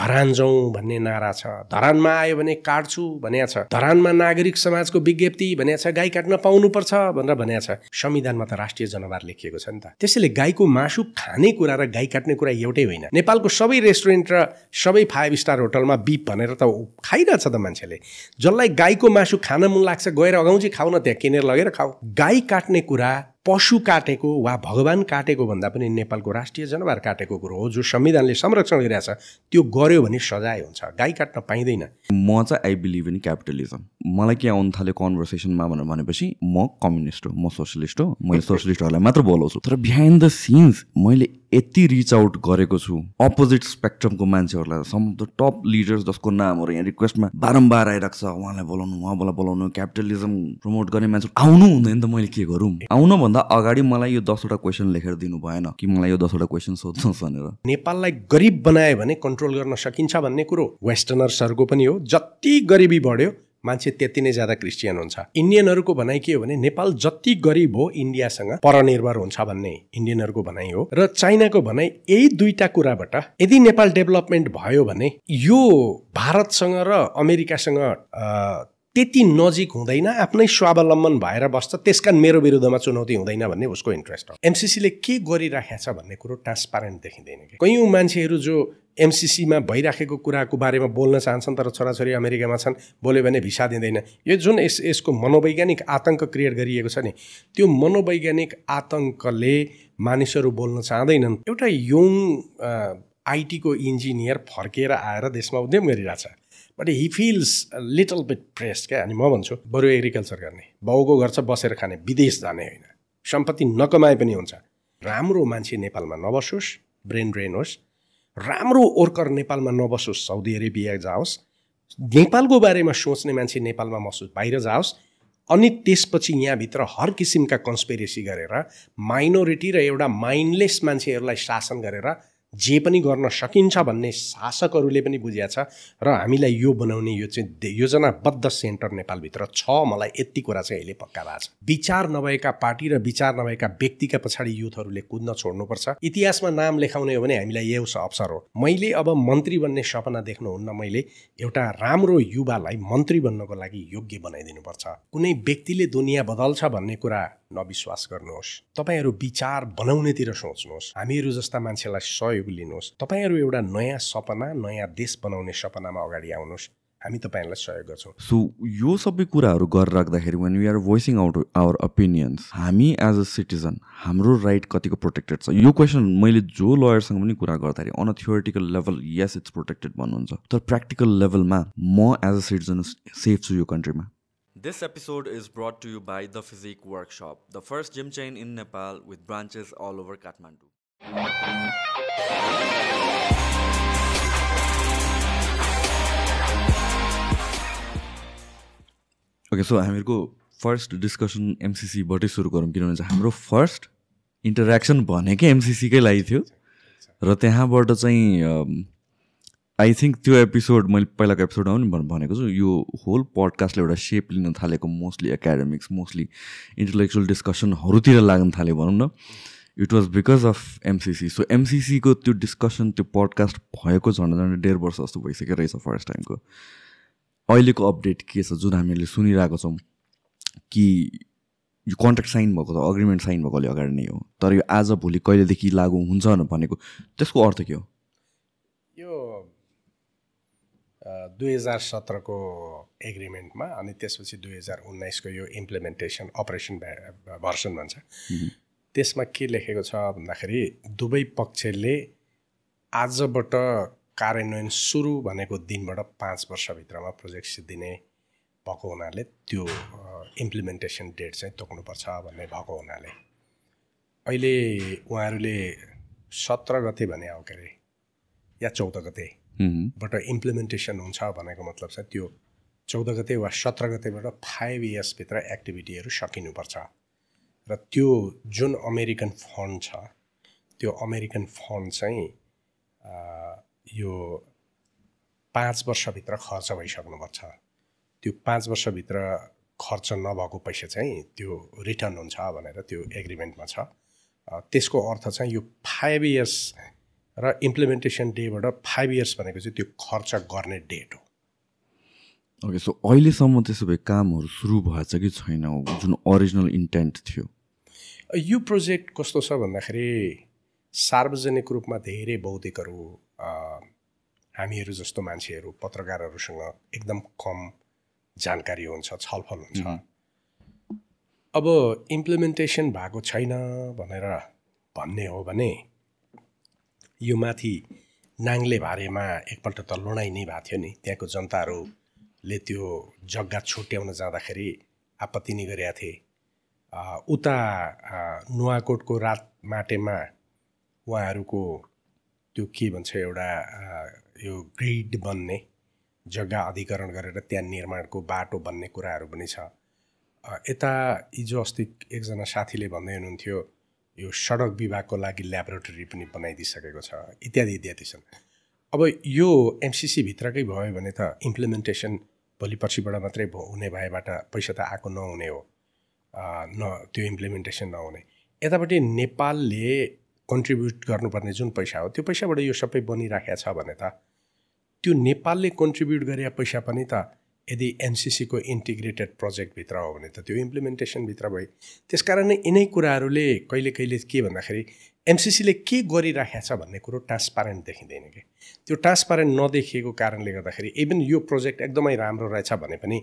धरान जाउँ भन्ने नारा छ। धरानमा आयो भने काट्छु भनेको छ। धरानमा नागरिक समाजको विज्ञप्ति भनेको छ गाई काट्न पाउनुपर्छ भनेर भनेको छ। संविधानमा त राष्ट्रिय जनावर लेखिएको छ नि त। त्यसैले गाईको मासु खाने कुरा र गाई काट्ने कुरा एउटै होइन। नेपालको सबै रेस्टुरेन्ट र सबै फाइभ स्टार होटलमा बिप भनेर त खाइरहेछ त मान्छेले। जसलाई गाईको मासु खान मन लाग्छ गएर अगाउँछ खाउ न त्यहाँ किनेर लगेर खाऊ। गाई काट्ने कुरा पशु काटेको वा भगवान् काटेको भन्दा पनि नेपालको राष्ट्रिय जनावर काटेको कुरो हो जो संविधानले संरक्षण गरिरहेछ त्यो गर्यो भने सजाय हुन्छ। गाई काट्न पाइँदैन। म चाहिँ आई बिलिभ इन क्यापिटलिजम मलाई के आउनु थाल्यो कन्भर्सेसनमा भनेर भनेपछि म कम्युनिस्ट हो म सोसलिस्ट हो मैले सोसलिस्टहरूलाई मात्र बोलाउँछु। तर बिहाइन्ड द सिन्स मैले यति रिच आउट गरेको छु। अपोजिट स्पेक्ट्रमको मान्छेहरूलाई some of the top leaders जसको नामहरू यहाँ रिक्वेस्टमा बारम्बार आइरहेको छ उहाँलाई बोलाउनु उहाँलाई बोलाउनु क्यापिटलिजम प्रमोट गर्ने मान्छे आउनु हुँदैन त मैले के गरौँ आउनुभन्दा अगाडि मलाई यो दसवटा क्वेसन लेखेर दिनु भएन कि मलाई यो दसवटा क्वेसन सोध्नुहोस् भनेर। नेपाललाई गरिब बनायो भने कन्ट्रोल गर्न सकिन्छ भन्ने कुरो। वेस्टर्नर्सहरूको पनि हो जति गरिबी बढ्यो मान्छे त्यति नै ज्यादा क्रिस्चियन हुन्छ। इन्डियनहरूको भनाइ के हो भने नेपाल जति गरिब हो इन्डियासँग परनिर्भर हुन्छ भन्ने इन्डियनहरूको भनाइ हो। र चाइनाको भनाइ यही दुईटा कुराबाट यदि नेपाल डेभलपमेन्ट भयो भने यो भारतसँग र अमेरिकासँग त्यति नजिक हुँदैन आफ्नै स्वावलम्बन भएर बस्छ त्यस कारण मेरो विरुद्धमा चुनौती हुँदैन भन्ने उसको इन्ट्रेस्ट हो। एमसिसीले के गरिराखेको छ भन्ने कुरो ट्रान्सपारेन्ट देखिँदैन कि। कैयौँ मान्छेहरू जो एमसिसीमा भइराखेको कुराको बारेमा बोल्न चाहन्छन् तर छोराछोरी अमेरिकामा छन् बोल्यो भने भिसा दिँदैन। यो जुन यस यसको मनोवैज्ञानिक आतङ्क क्रिएट गरिएको छ नि त्यो मनोवैज्ञानिक आतङ्कले मानिसहरू बोल्न चाहँदैनन्। एउटा यङ आइटीको इन्जिनियर फर्किएर आएर देशमा उद्यम गरिरहेछ। But he feels little bit press क्या अनि म भन्छु बरु एग्रिकल्चर गर्ने बाउको घर छ बसेर खाने विदेश जाने होइन। सम्पत्ति नकमाए पनि हुन्छ। राम्रो मान्छे नेपालमा नबसोस् ब्रेन ड्रेन होस्। राम्रो वर्कर नेपालमा नबसोस् साउदी अरेबिया जाओस्। नेपालको बारेमा सोच्ने मान्छे नेपालमा बसोस् बाहिर जाओस्। अनि त्यसपछि यहाँभित्र हर किसिमका कन्सपेरेसी गरेर माइनोरिटी र एउटा माइन्डलेस मान्छेहरूलाई शासन गरेर जे पनि गर्न सकिन्छ भन्ने शासकहरूले पनि बुझिया छ। र हामीलाई यो बनाउने यो चाहिँ योजनाबद्ध सेन्टर नेपालभित्र छ। मलाई यति कुरा चाहिँ अहिले पक्का भएको छ। विचार नभएका पार्टी र विचार नभएका व्यक्तिका पछाडि युथहरूले कुद्न छोड्नुपर्छ। इतिहासमा नाम लेखाउने हो भने हामीलाई यो अवसर हो। मैले अब मन्त्री बन्ने सपना देख्नुहुन्न मैले। एउटा राम्रो युवालाई मन्त्री बन्नको लागि योग्य बनाइदिनुपर्छ। कुनै व्यक्तिले दुनियाँ बदल्छ भन्ने कुरा नविश्वास गर्नुहोस्। तपाईँहरू विचार बनाउनेतिर सोच्नुहोस्। हामीहरू जस्ता मान्छेलाई सहयोग लिनुहोस्। तपाईँहरू एउटा नयाँ सपना नयाँ देश बनाउने सपनामा अगाडि आउनुहोस्। हामी तपाईँहरूलाई सहयोग गर्छौँ। सो यो सबै कुराहरू गरेर राख्दाखेरि when we are voicing out our opinions हामी एज अ सिटिजन हाम्रो राइट कतिको प्रोटेक्टेड छ? यो क्वेसन मैले जो लयरसँग पनि कुरा गर्दाखेरि on a theoretical level yes it's protected भन्नुहुन्छ। तर प्र्याक्टिकल लेभलमा म एज अ सिटिजन सेफ छु यो कन्ट्रीमा This episode is brought to you by The Physique Workshop, the first gym chain in Nepal with branches all over Kathmandu. Okay so हामीहरूको first discussion एमसिसीबाटै सुरु गरौँ किनभने चाहिँ हाम्रो फर्स्ट इन्टरेक्सन भनेकै एमसिसीकै लागि थियो र त्यहाँबाट चाहिँ आई थिङ्क त्यो एपिसोड मैले पहिलाको एपिसोडमा पनि भनेको छु यो होल पडकास्टले एउटा सेप लिन थालेको मोस्टली एकाडेमिक्स मोस्टली इन्टलेक्चुअल डिस्कसनहरूतिर लाग्न थाल्यो भनौँ न। It was because of MCC so एमसिसीको त्यो डिस्कसन त्यो पडकास्ट भएको झन्डा झन्डै डेढ वर्ष जस्तो भइसक्यो रहेछ फर्स्ट टाइमको अहिलेको अपडेट के छ जुन हामीले सुनिरहेको छौँ कि यो कन्ट्र्याक्ट साइन भएको त अग्रिमेन्ट साइन भएकोले अगाडि नै हो। तर यो आज भोलि कहिलेदेखि लागु हुन्छ भनेको त्यसको अर्थ के हो? दुई हजार सत्रको एग्रिमेन्टमा अनि त्यसपछि दुई हजार उन्नाइसको यो इम्प्लिमेन्टेसन अपरेसन भर्सन भन्छ। त्यसमा के लेखेको छ भन्दाखेरि दुवै पक्षले आजबाट कार्यान्वयन सुरु भनेको दिनबाट पाँच वर्षभित्रमा प्रोजेक्ट सिद्धिने भएको हुनाले त्यो इम्प्लिमेन्टेसन डेट चाहिँ तोक्नुपर्छ भन्ने भएको हुनाले। अहिले उहाँहरूले सत्र गते भने हो के अरे या चौध गते? बाट इम्प्लिमेन्टेसन हुन्छ भनेको मतलब चाहिँ त्यो चौध गते वा सत्र गतेबाट फाइभ इयर्सभित्र एक्टिभिटीहरू सकिनुपर्छ। र त्यो जुन अमेरिकन फन्ड छ त्यो अमेरिकन फन्ड चाहिँ यो पाँच वर्षभित्र खर्च भइसक्नुपर्छ। त्यो पाँच वर्षभित्र खर्च नभएको पैसा चाहिँ त्यो रिटर्न हुन्छ भनेर त्यो एग्रिमेन्टमा छ। त्यसको अर्थ चाहिँ यो फाइभ इयर्स र इम्प्लिमेन्टेसन डेबाट फाइभ इयर्स भनेको चाहिँ त्यो खर्च गर्ने डेट हो। ओके सो अहिलेसम्म त्यसो भए कामहरू सुरु भएछ कि छैन जुन ओरिजिनल इन्टेन्ट थियो। यो प्रोजेक्ट कस्तो छ भन्दाखेरि सार्वजनिक रूपमा धेरै बौद्धिकहरू हामीहरू जस्तो मान्छेहरू पत्रकारहरूसँग एकदम कम जानकारी हुन्छ छलफल हुन्छ। अब इम्प्लिमेन्टेसन भएको छैन भनेर भन्ने हो भने यो माथि नाङ्ले भारेमा एकपल्ट त लडाइँ नै भएको थियो नि। त्यहाँको जनताहरूले त्यो जग्गा छुट्याउन जाँदाखेरि आपत्ति नै गरेका थिए। उता नुवाकोटको रात माटेमा उहाँहरूको त्यो के भन्छ एउटा यो ग्रिड बन्ने जग्गा अधिकरण गरेर त्यहाँ निर्माणको बाटो बन्ने कुराहरू पनि छ। यता हिजो अस्ति एकजना साथीले भन्दै हुनुहुन्थ्यो यो सडक विभागको लागि ल्याबोरेटरी पनि बनाइदिइसकेको छ इत्यादि इत्यादि छन्। अब यो एमसिसीभित्रकै भयो भने त इम्प्लिमेन्टेसन भोलि पर्सिबाट मात्रै हुने भएबाट पैसा त आएको नहुने हो। न त्यो इम्प्लिमेन्टेसन नहुने। यतापट्टि नेपालले कन्ट्रिब्युट गर्नुपर्ने जुन पैसा हो त्यो पैसाबाट यो सबै बनिराखेको छ भने त त्यो नेपालले कन्ट्रिब्युट गरे पैसा पनि त यदि एनसिसीको इन्टिग्रेटेड प्रोजेक्टभित्र हो भने त त्यो इम्प्लिमेन्टेसनभित्र भयो त्यस कारण नै यिनै कुराहरूले कहिले कहिले के भन्दाखेरि एमसिसीले के गरिराखेको छ भन्ने कुरो ट्रान्सपारेन्ट देखिँदैन कि। त्यो ट्रान्सपारेन्ट नदेखिएको कारणले गर्दाखेरि इभन यो प्रोजेक्ट एकदमै राम्रो रहेछ भने पनि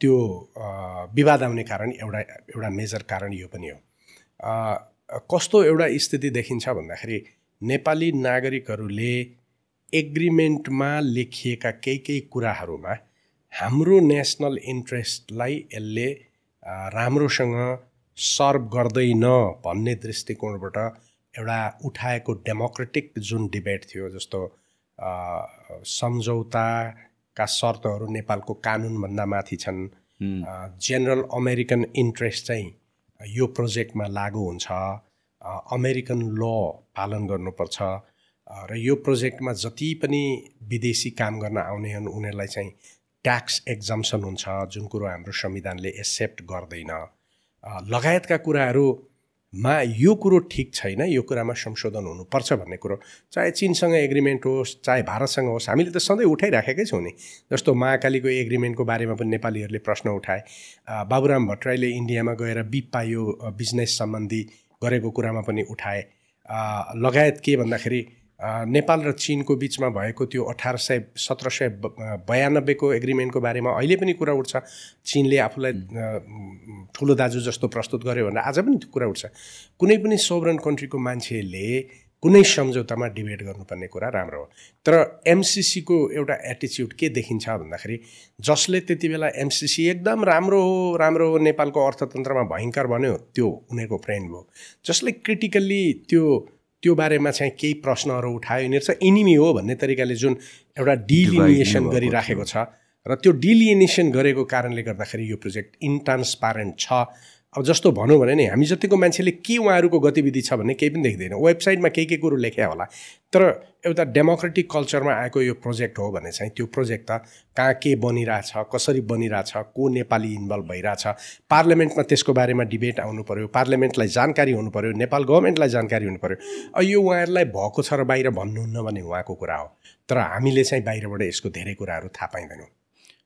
त्यो विवाद आउने कारण एउटा एउटा मेजर कारण यो पनि हो। कस्तो एउटा स्थिति देखिन्छ भन्दाखेरि नेपाली नागरिकहरूले एग्रिमेन्टमा लेखिएका केही केही कुराहरूमा हाम्रो नेसनल इन्ट्रेस्टलाई यसले राम्रोसँग सर्भ गर्दैन भन्ने दृष्टिकोणबाट एउटा उठाएको डेमोक्रेटिक जुन डिबेट थियो जस्तो सम्झौताका शर्तहरू नेपालको कानुनभन्दा माथि छन्। जेनरल अमेरिकन इन्ट्रेस्ट चाहिँ यो प्रोजेक्टमा लागु हुन्छ। अमेरिकन ल पालन गर्नुपर्छ। र यो प्रोजेक्टमा जति पनि विदेशी काम गर्न आउने हुन् उनीहरूलाई चाहिँ ट्याक्स एक्जाम्सन हुन्छ जुन कुरो हाम्रो संविधानले एक्सेप्ट गर्दैन। लगायतका कुराहरूमा यो कुरो ठिक छैन यो कुरामा संशोधन हुनुपर्छ भन्ने कुरो। चाहे चिनसँग एग्रिमेन्ट होस् चाहे भारतसँग होस् हामीले त सधैँ उठाइराखेकै छौँ नि। जस्तो महाकालीको एग्रिमेन्टको बारेमा पनि नेपालीहरूले प्रश्न उठाए बाबुराम भट्टराईले इन्डियामा गएर बिप पायो बिजनेस सम्बन्धी गरेको कुरामा पनि उठाए। लगायत के भन्दाखेरि नेपाल र चिनको बिचमा भएको त्यो अठार सय सत्र सय बयानब्बेको एग्रिमेन्टको बारेमा अहिले पनि कुरा उठ्छ। चिनले आफूलाई ठुलो दाजु जस्तो प्रस्तुत गर्यो भनेर आज पनि त्यो कुरा उठ्छ। कुनै पनि सोभरन कन्ट्रीको मान्छेले कुनै सम्झौतामा डिबेट गर्नुपर्ने कुरा राम्रो हो। तर एमसिसीको एउटा एटिच्युड के देखिन्छ भन्दाखेरि जसले त्यति बेला एमसिसी एकदम राम्रो हो राम्रो हो नेपालको अर्थतन्त्रमा भयङ्कर भन्यो त्यो उनीहरूको फ्रेन्ड भयो जसले क्रिटिकल्ली त्यो त्यो बारेमा चाहिँ केही प्रश्नहरू उठायो यिनीहरू चाहिँ इनिमी हो भन्ने तरिकाले जुन एउटा डिलिनिएसन गरिराखेको छ। र त्यो डिलिनिएसन गरेको कारणले गर्दाखेरि यो प्रोजेक्ट इन्ट्रान्सपारेन्ट छ। अब जस्तो भनौँ भने नि हामी जतिको मान्छेले के उहाँहरूको गतिविधि छ भन्ने केही पनि देख्दैन। वेबसाइटमा केही केही कुरो लेख्या होला तर एउटा डेमोक्रेटिक कल्चरमा आएको यो प्रोजेक्ट हो भने चाहिँ त्यो प्रोजेक्ट त कहाँ के बनिरहेछ कसरी बनिरहेछ को नेपाली इन्भल्भ भइरहेछ पार्लियामेन्टमा त्यसको बारेमा डिबेट आउनु पऱ्यो पार्लियामेन्टलाई जानकारी हुनु पऱ्यो नेपाल गभर्मेन्टलाई जानकारी हुनु पऱ्यो यो उहाँहरूलाई भएको छ र बाहिर भन्नुहुन्न भने उहाँको कुरा हो। तर हामीले चाहिँ बाहिरबाट यसको धेरै कुराहरू थाहा पाइँदैनौँ।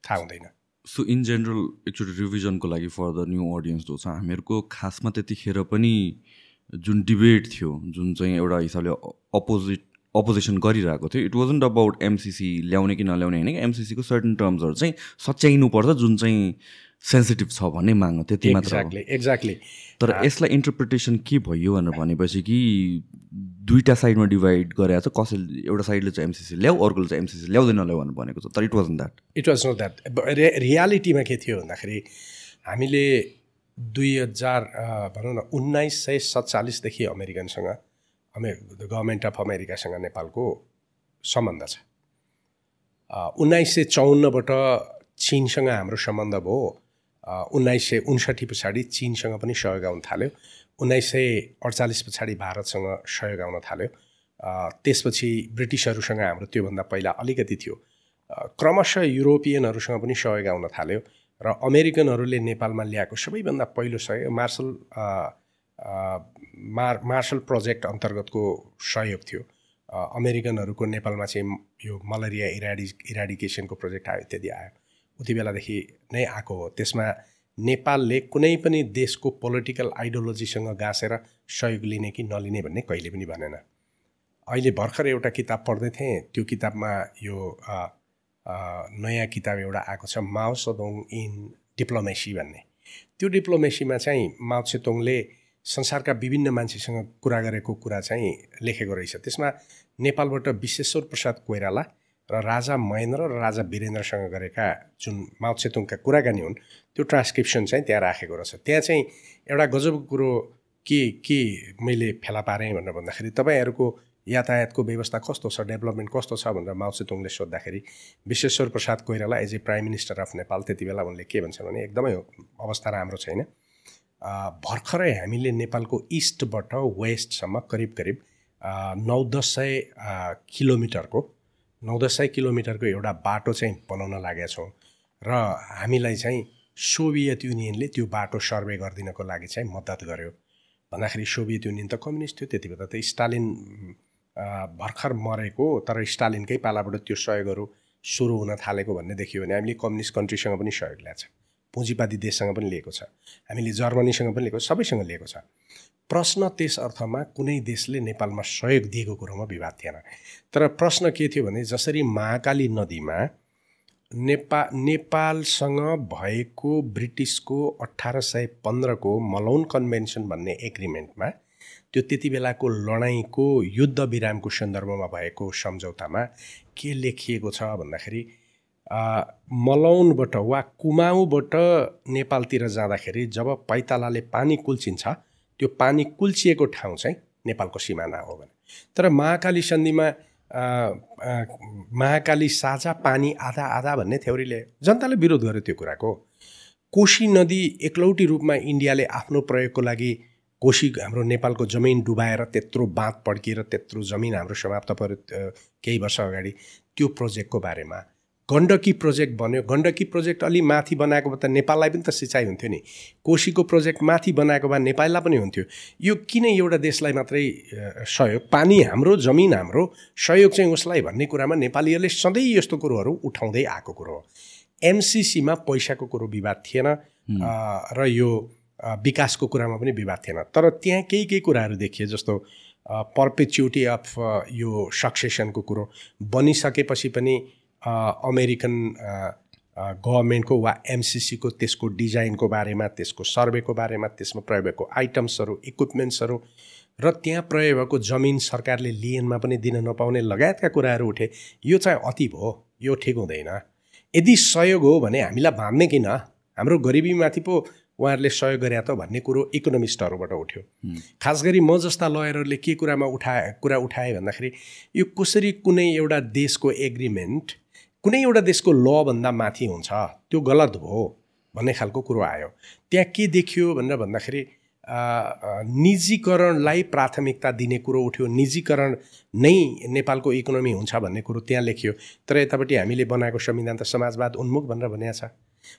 थाहा हुँदैन। सो इन जेनरल एकचोटि रिभिजनको लागि फर द न्यू अडियन्स जो छ हामीहरूको खासमा त्यतिखेर पनि जुन डिबेट थियो जुन चाहिँ एउटा हिसाबले अपोजिट अपोजिसन गरिरहेको थियो इट वाजन्ट अबाउट एमसिसी ल्याउने कि नल्याउने होइन कि एमसिसीको सर्टन टर्म्सहरू चाहिँ सच्याइनुपर्छ जुन चाहिँ सेन्सिटिभ छ भन्ने माग त्यति मात्र एक्ज्याक्टली तर यसलाई इन्टरप्रिटेसन के भयो भनेर भनेपछि कि दुईवटा साइडमा डिभाइड गरेर छ कसैले एउटा साइडले चाहिँ एमसिसी ल्याऊ अर्कोले चाहिँ एमसिसी ल्याउँदैन ल्याऊ भनेर भनेको छ। तर it was that it was not that रियालिटीमा के थियो भन्दाखेरि हामीले दुई हजार भनौँ न उन्नाइस सय सत्तालिसदेखि अमेरिकनसँग अमे गभर्मेन्ट अफ अमेरिकासँग नेपालको सम्बन्ध छ। उन्नाइस सय चौन्नबाट चिनसँग हाम्रो सम्बन्ध भयो। उन्नाइस सय उन्साठी पछाडि चिनसँग पनि सहयोग आउन थाल्यो। उन्नाइस सय अडचालिस पछाडि भारतसँग सहयोग आउन थाल्यो। त्यसपछि ब्रिटिसहरूसँग हाम्रो त्योभन्दा पहिला अलिकति थियो। क्रमशः युरोपियनहरूसँग पनि सहयोग आउन थाल्यो र अमेरिकनहरूले नेपालमा ल्याएको सबैभन्दा पहिलो सहयोग मार्सल मार मार्सल प्रोजेक्ट अन्तर्गतको सहयोग थियो। अमेरिकनहरूको नेपालमा चाहिँ यो मलेरिया इराडि इराडिकेसनको प्रोजेक्ट आयो इत्यादि आयो। उति बेलादेखि नै आएको हो। त्यसमा नेपालले कुनै पनि देशको पोलिटिकल आइडियोलोजीसँग गाँसेर सहयोग लिने कि नलिने भन्ने कहिले पनि भनेन। अहिले भर्खर एउटा किताब पढ्दै थिएँ। त्यो किताबमा यो नयाँ किताब एउटा आएको छ माओ सदोङ इन डिप्लोमेसी भन्ने। त्यो डिप्लोमेसीमा चाहिँ माओ सेतोङले संसारका विभिन्न मान्छेसँग कुरा गरेको कुरा चाहिँ लेखेको रहेछ। त्यसमा नेपालबाट विश्वेश्वर प्रसाद कोइराला र राजा महेन्द्र र राजा वीरेन्द्रसँग गरेका जुन माओ सेतुङका कुराकानी हुन् त्यो ट्रान्सक्रिप्सन चाहिँ त्यहाँ राखेको रहेछ। त्यहाँ चाहिँ एउटा गजबको कुरो के के मैले फेला पारेँ भनेर भन्दाखेरि तपाईँहरूको यातायातको व्यवस्था कस्तो छ डेभलपमेन्ट कस्तो छ भनेर माओ सेतुङले सोद्धाखेरि Bishweshwar Prasad Koirala as a prime minister of Nepal त्यति बेला उनले के भन्छन् भने एकदमै अवस्था राम्रो छैन। भर्खरै हामीले नेपालको इस्टबाट वेस्टसम्म करिब करिब नौ दस सय किलोमिटरको नौ दस सय किलोमिटरको एउटा बाटो चाहिँ बनाउन लागेका छौँ र हामीलाई चाहिँ सोभियत युनियनले त्यो बाटो सर्वे गरिदिनको लागि चाहिँ मद्दत गर्यो। भन्दाखेरि सोभियत युनियन त कम्युनिस्ट थियो त्यति बेला त स्टालिन भर्खर मरेको तर स्टालिनकै पालाबाट त्यो सहयोगहरू सुरु हुन थालेको भन्ने देखियो भने हामीले कम्युनिस्ट कन्ट्रीसँग पनि सहयोग ल्याएको छ पुँजीवादी देशसँग पनि लिएको छ। हामीले जर्मनीसँग पनि लिएको सबैसँग लिएको छ। प्रश्न त्यस अर्थमा कुनै देशले नेपालमा सहयोग दिएको कुरोमा विवाद थिएन। तर प्रश्न के थियो भने जसरी महाकाली नदीमा नेपा नेपालसँग भएको ब्रिटिसको अठार सय पन्ध्रको मलौन कन्भेन्सन भन्ने एग्रिमेन्टमा त्यो त्यति बेलाको लडाइँको युद्ध विरामको सन्दर्भमा भएको सम्झौतामा के लेखिएको छ भन्दाखेरि मलौनबाट वा कुमाउँबाट नेपालतिर जाँदाखेरि जब पैतालाले पानी कुल्चिन्छ त्यो पानी कुल्चिएको ठाउँ चाहिँ नेपालको सिमाना हो भने। तर महाकाली सन्धिमा महाकाली साझा पानी आधा आधा भन्ने थ्योरीले जनताले विरोध गर्यो त्यो कुराको। कोशी नदी एकलौटी रूपमा इन्डियाले आफ्नो प्रयोगको लागि कोशी हाम्रो नेपालको जमिन डुबाएर त्यत्रो बाँध पड्किएर त्यत्रो जमिन हाम्रो समाप्त पऱ्यो केही वर्ष अगाडि त्यो प्रोजेक्टको बारेमा। गण्डकी प्रोजेक्ट बन्यो गण्डकी प्रोजेक्ट अलि माथि बनाएको भए त नेपाललाई पनि त सिँचाइ हुन्थ्यो नि। कोशीको प्रोजेक्ट माथि बनाएको भए नेपाललाई पनि हुन्थ्यो। यो किन एउटा देशलाई मात्रै सहयोग पानी हाम्रो जमिन हाम्रो सहयोग चाहिँ उसलाई भन्ने कुरामा नेपालीहरूले सधैँ यस्तो कुरोहरू उठाउँदै आएको कुरो हो। एमसिसीमा पैसाको कुरो विवाद थिएन र यो विकासको कुरामा पनि विवाद थिएन। तर त्यहाँ केही केही कुराहरू देखिए जस्तो पर्पेच्युटी अफ यो सक्सेसनको कुरो बनिसकेपछि पनि अमेरिकन गभर्मेन्टको वा एमसिसीको त्यसको डिजाइनको बारेमा त्यसको सर्वेको बारेमा त्यसमा प्रयोग भएको आइटम्सहरू इक्विपमेन्ट्सहरू र त्यहाँ प्रयोग भएको जमिन सरकारले लिएनमा पनि दिन नपाउने लगायतका कुराहरू उठे। यो चाहिँ अति भयो यो ठिक हुँदैन। यदि सहयोग हो भने हामीलाई भान्ने किन? हाम्रो गरिबीमाथि पो उहाँहरूले सहयोग गरे त भन्ने कुरो इकोनोमिस्टहरूबाट उठ्यो। खास गरी म जस्ता लयरहरूले के कुरामा उठाए कुरा उठाए भन्दाखेरि यो कसरी कुनै एउटा देशको एग्रिमेन्ट कुनै एउटा देशको लभन्दा माथि हुन्छ त्यो गलत हो भन्ने खालको कुरो आयो। त्यहाँ के देखियो भनेर भन्दाखेरि निजीकरणलाई प्राथमिकता दिने कुरो उठ्यो। निजीकरण नै नेपालको इकोनोमी हुन्छ भन्ने कुरो त्यहाँ लेखियो। तर यतापट्टि हामीले बनाएको संविधान त समाजवाद उन्मुख भनेर भनेको छ।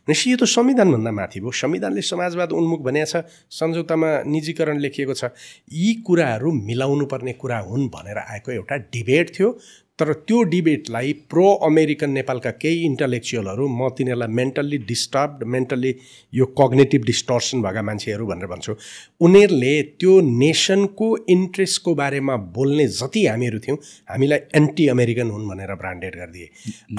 भनेपछि यो त संविधानभन्दा माथि भयो संविधानले समाजवाद उन्मुख भनेको छ सम्झौतामा निजीकरण लेखिएको छ। यी कुराहरू मिलाउनु पर्ने कुरा हुन् भनेर आएको एउटा डिबेट थियो। तर त्यो डिबेटलाई प्रो अमेरिकन नेपालका केही इन्टलेक्चुअलहरू म तिनीहरूलाई मेन्टल्ली डिस्टर्ब मेन्टल्ली यो कग्नेटिभ डिस्टर्सन भएका मान्छेहरू भनेर भन्छु। उनीहरूले त्यो नेसनको इन्ट्रेस्टको बारेमा बोल्ने जति हामीहरू थियौँ हामीलाई एन्टी अमेरिकन हुन् भनेर ब्रान्डेड गरिदिए।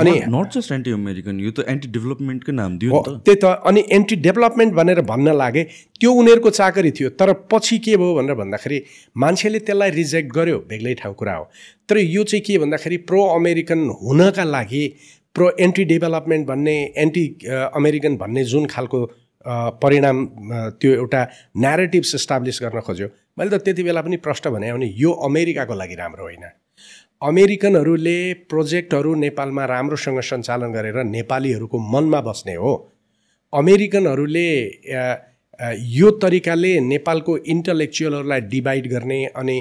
अनि नट जस्ट एन्टी अमेरिकन यो त एन्टी डेभलपमेन्टकै नाम दियो त्यही त अनि एन्टी डेभलपमेन्ट भनेर भन्न लागे त्यो उनीहरूको चाकरी थियो। तर पछि के भयो भनेर भन्दाखेरि मान्छेले त्यसलाई रिजेक्ट गर्यो बेग्लै ठाउँ कुरा हो। तर यो चाहिँ के भन्दाखेरि प्रो अमेरिकन हुनका लागि प्रो एन्टी डेभलपमेन्ट भन्ने एन्टी अमेरिकन भन्ने जुन खालको परिणाम त्यो एउटा न्यारेटिभ्स इस्टाब्लिस गर्न खोज्यो। मैले त त्यति बेला पनि प्रश्न भने भने यो अमेरिकाको लागि राम्रो होइन। अमेरिकनहरूले प्रोजेक्टहरू नेपालमा राम्रोसँग सञ्चालन गरेर नेपालीहरूको मनमा बस्ने हो। अमेरिकनहरूले यो तरिकाले नेपालको इन्टलेक्चुअलहरूलाई डिभाइड गर्ने अनि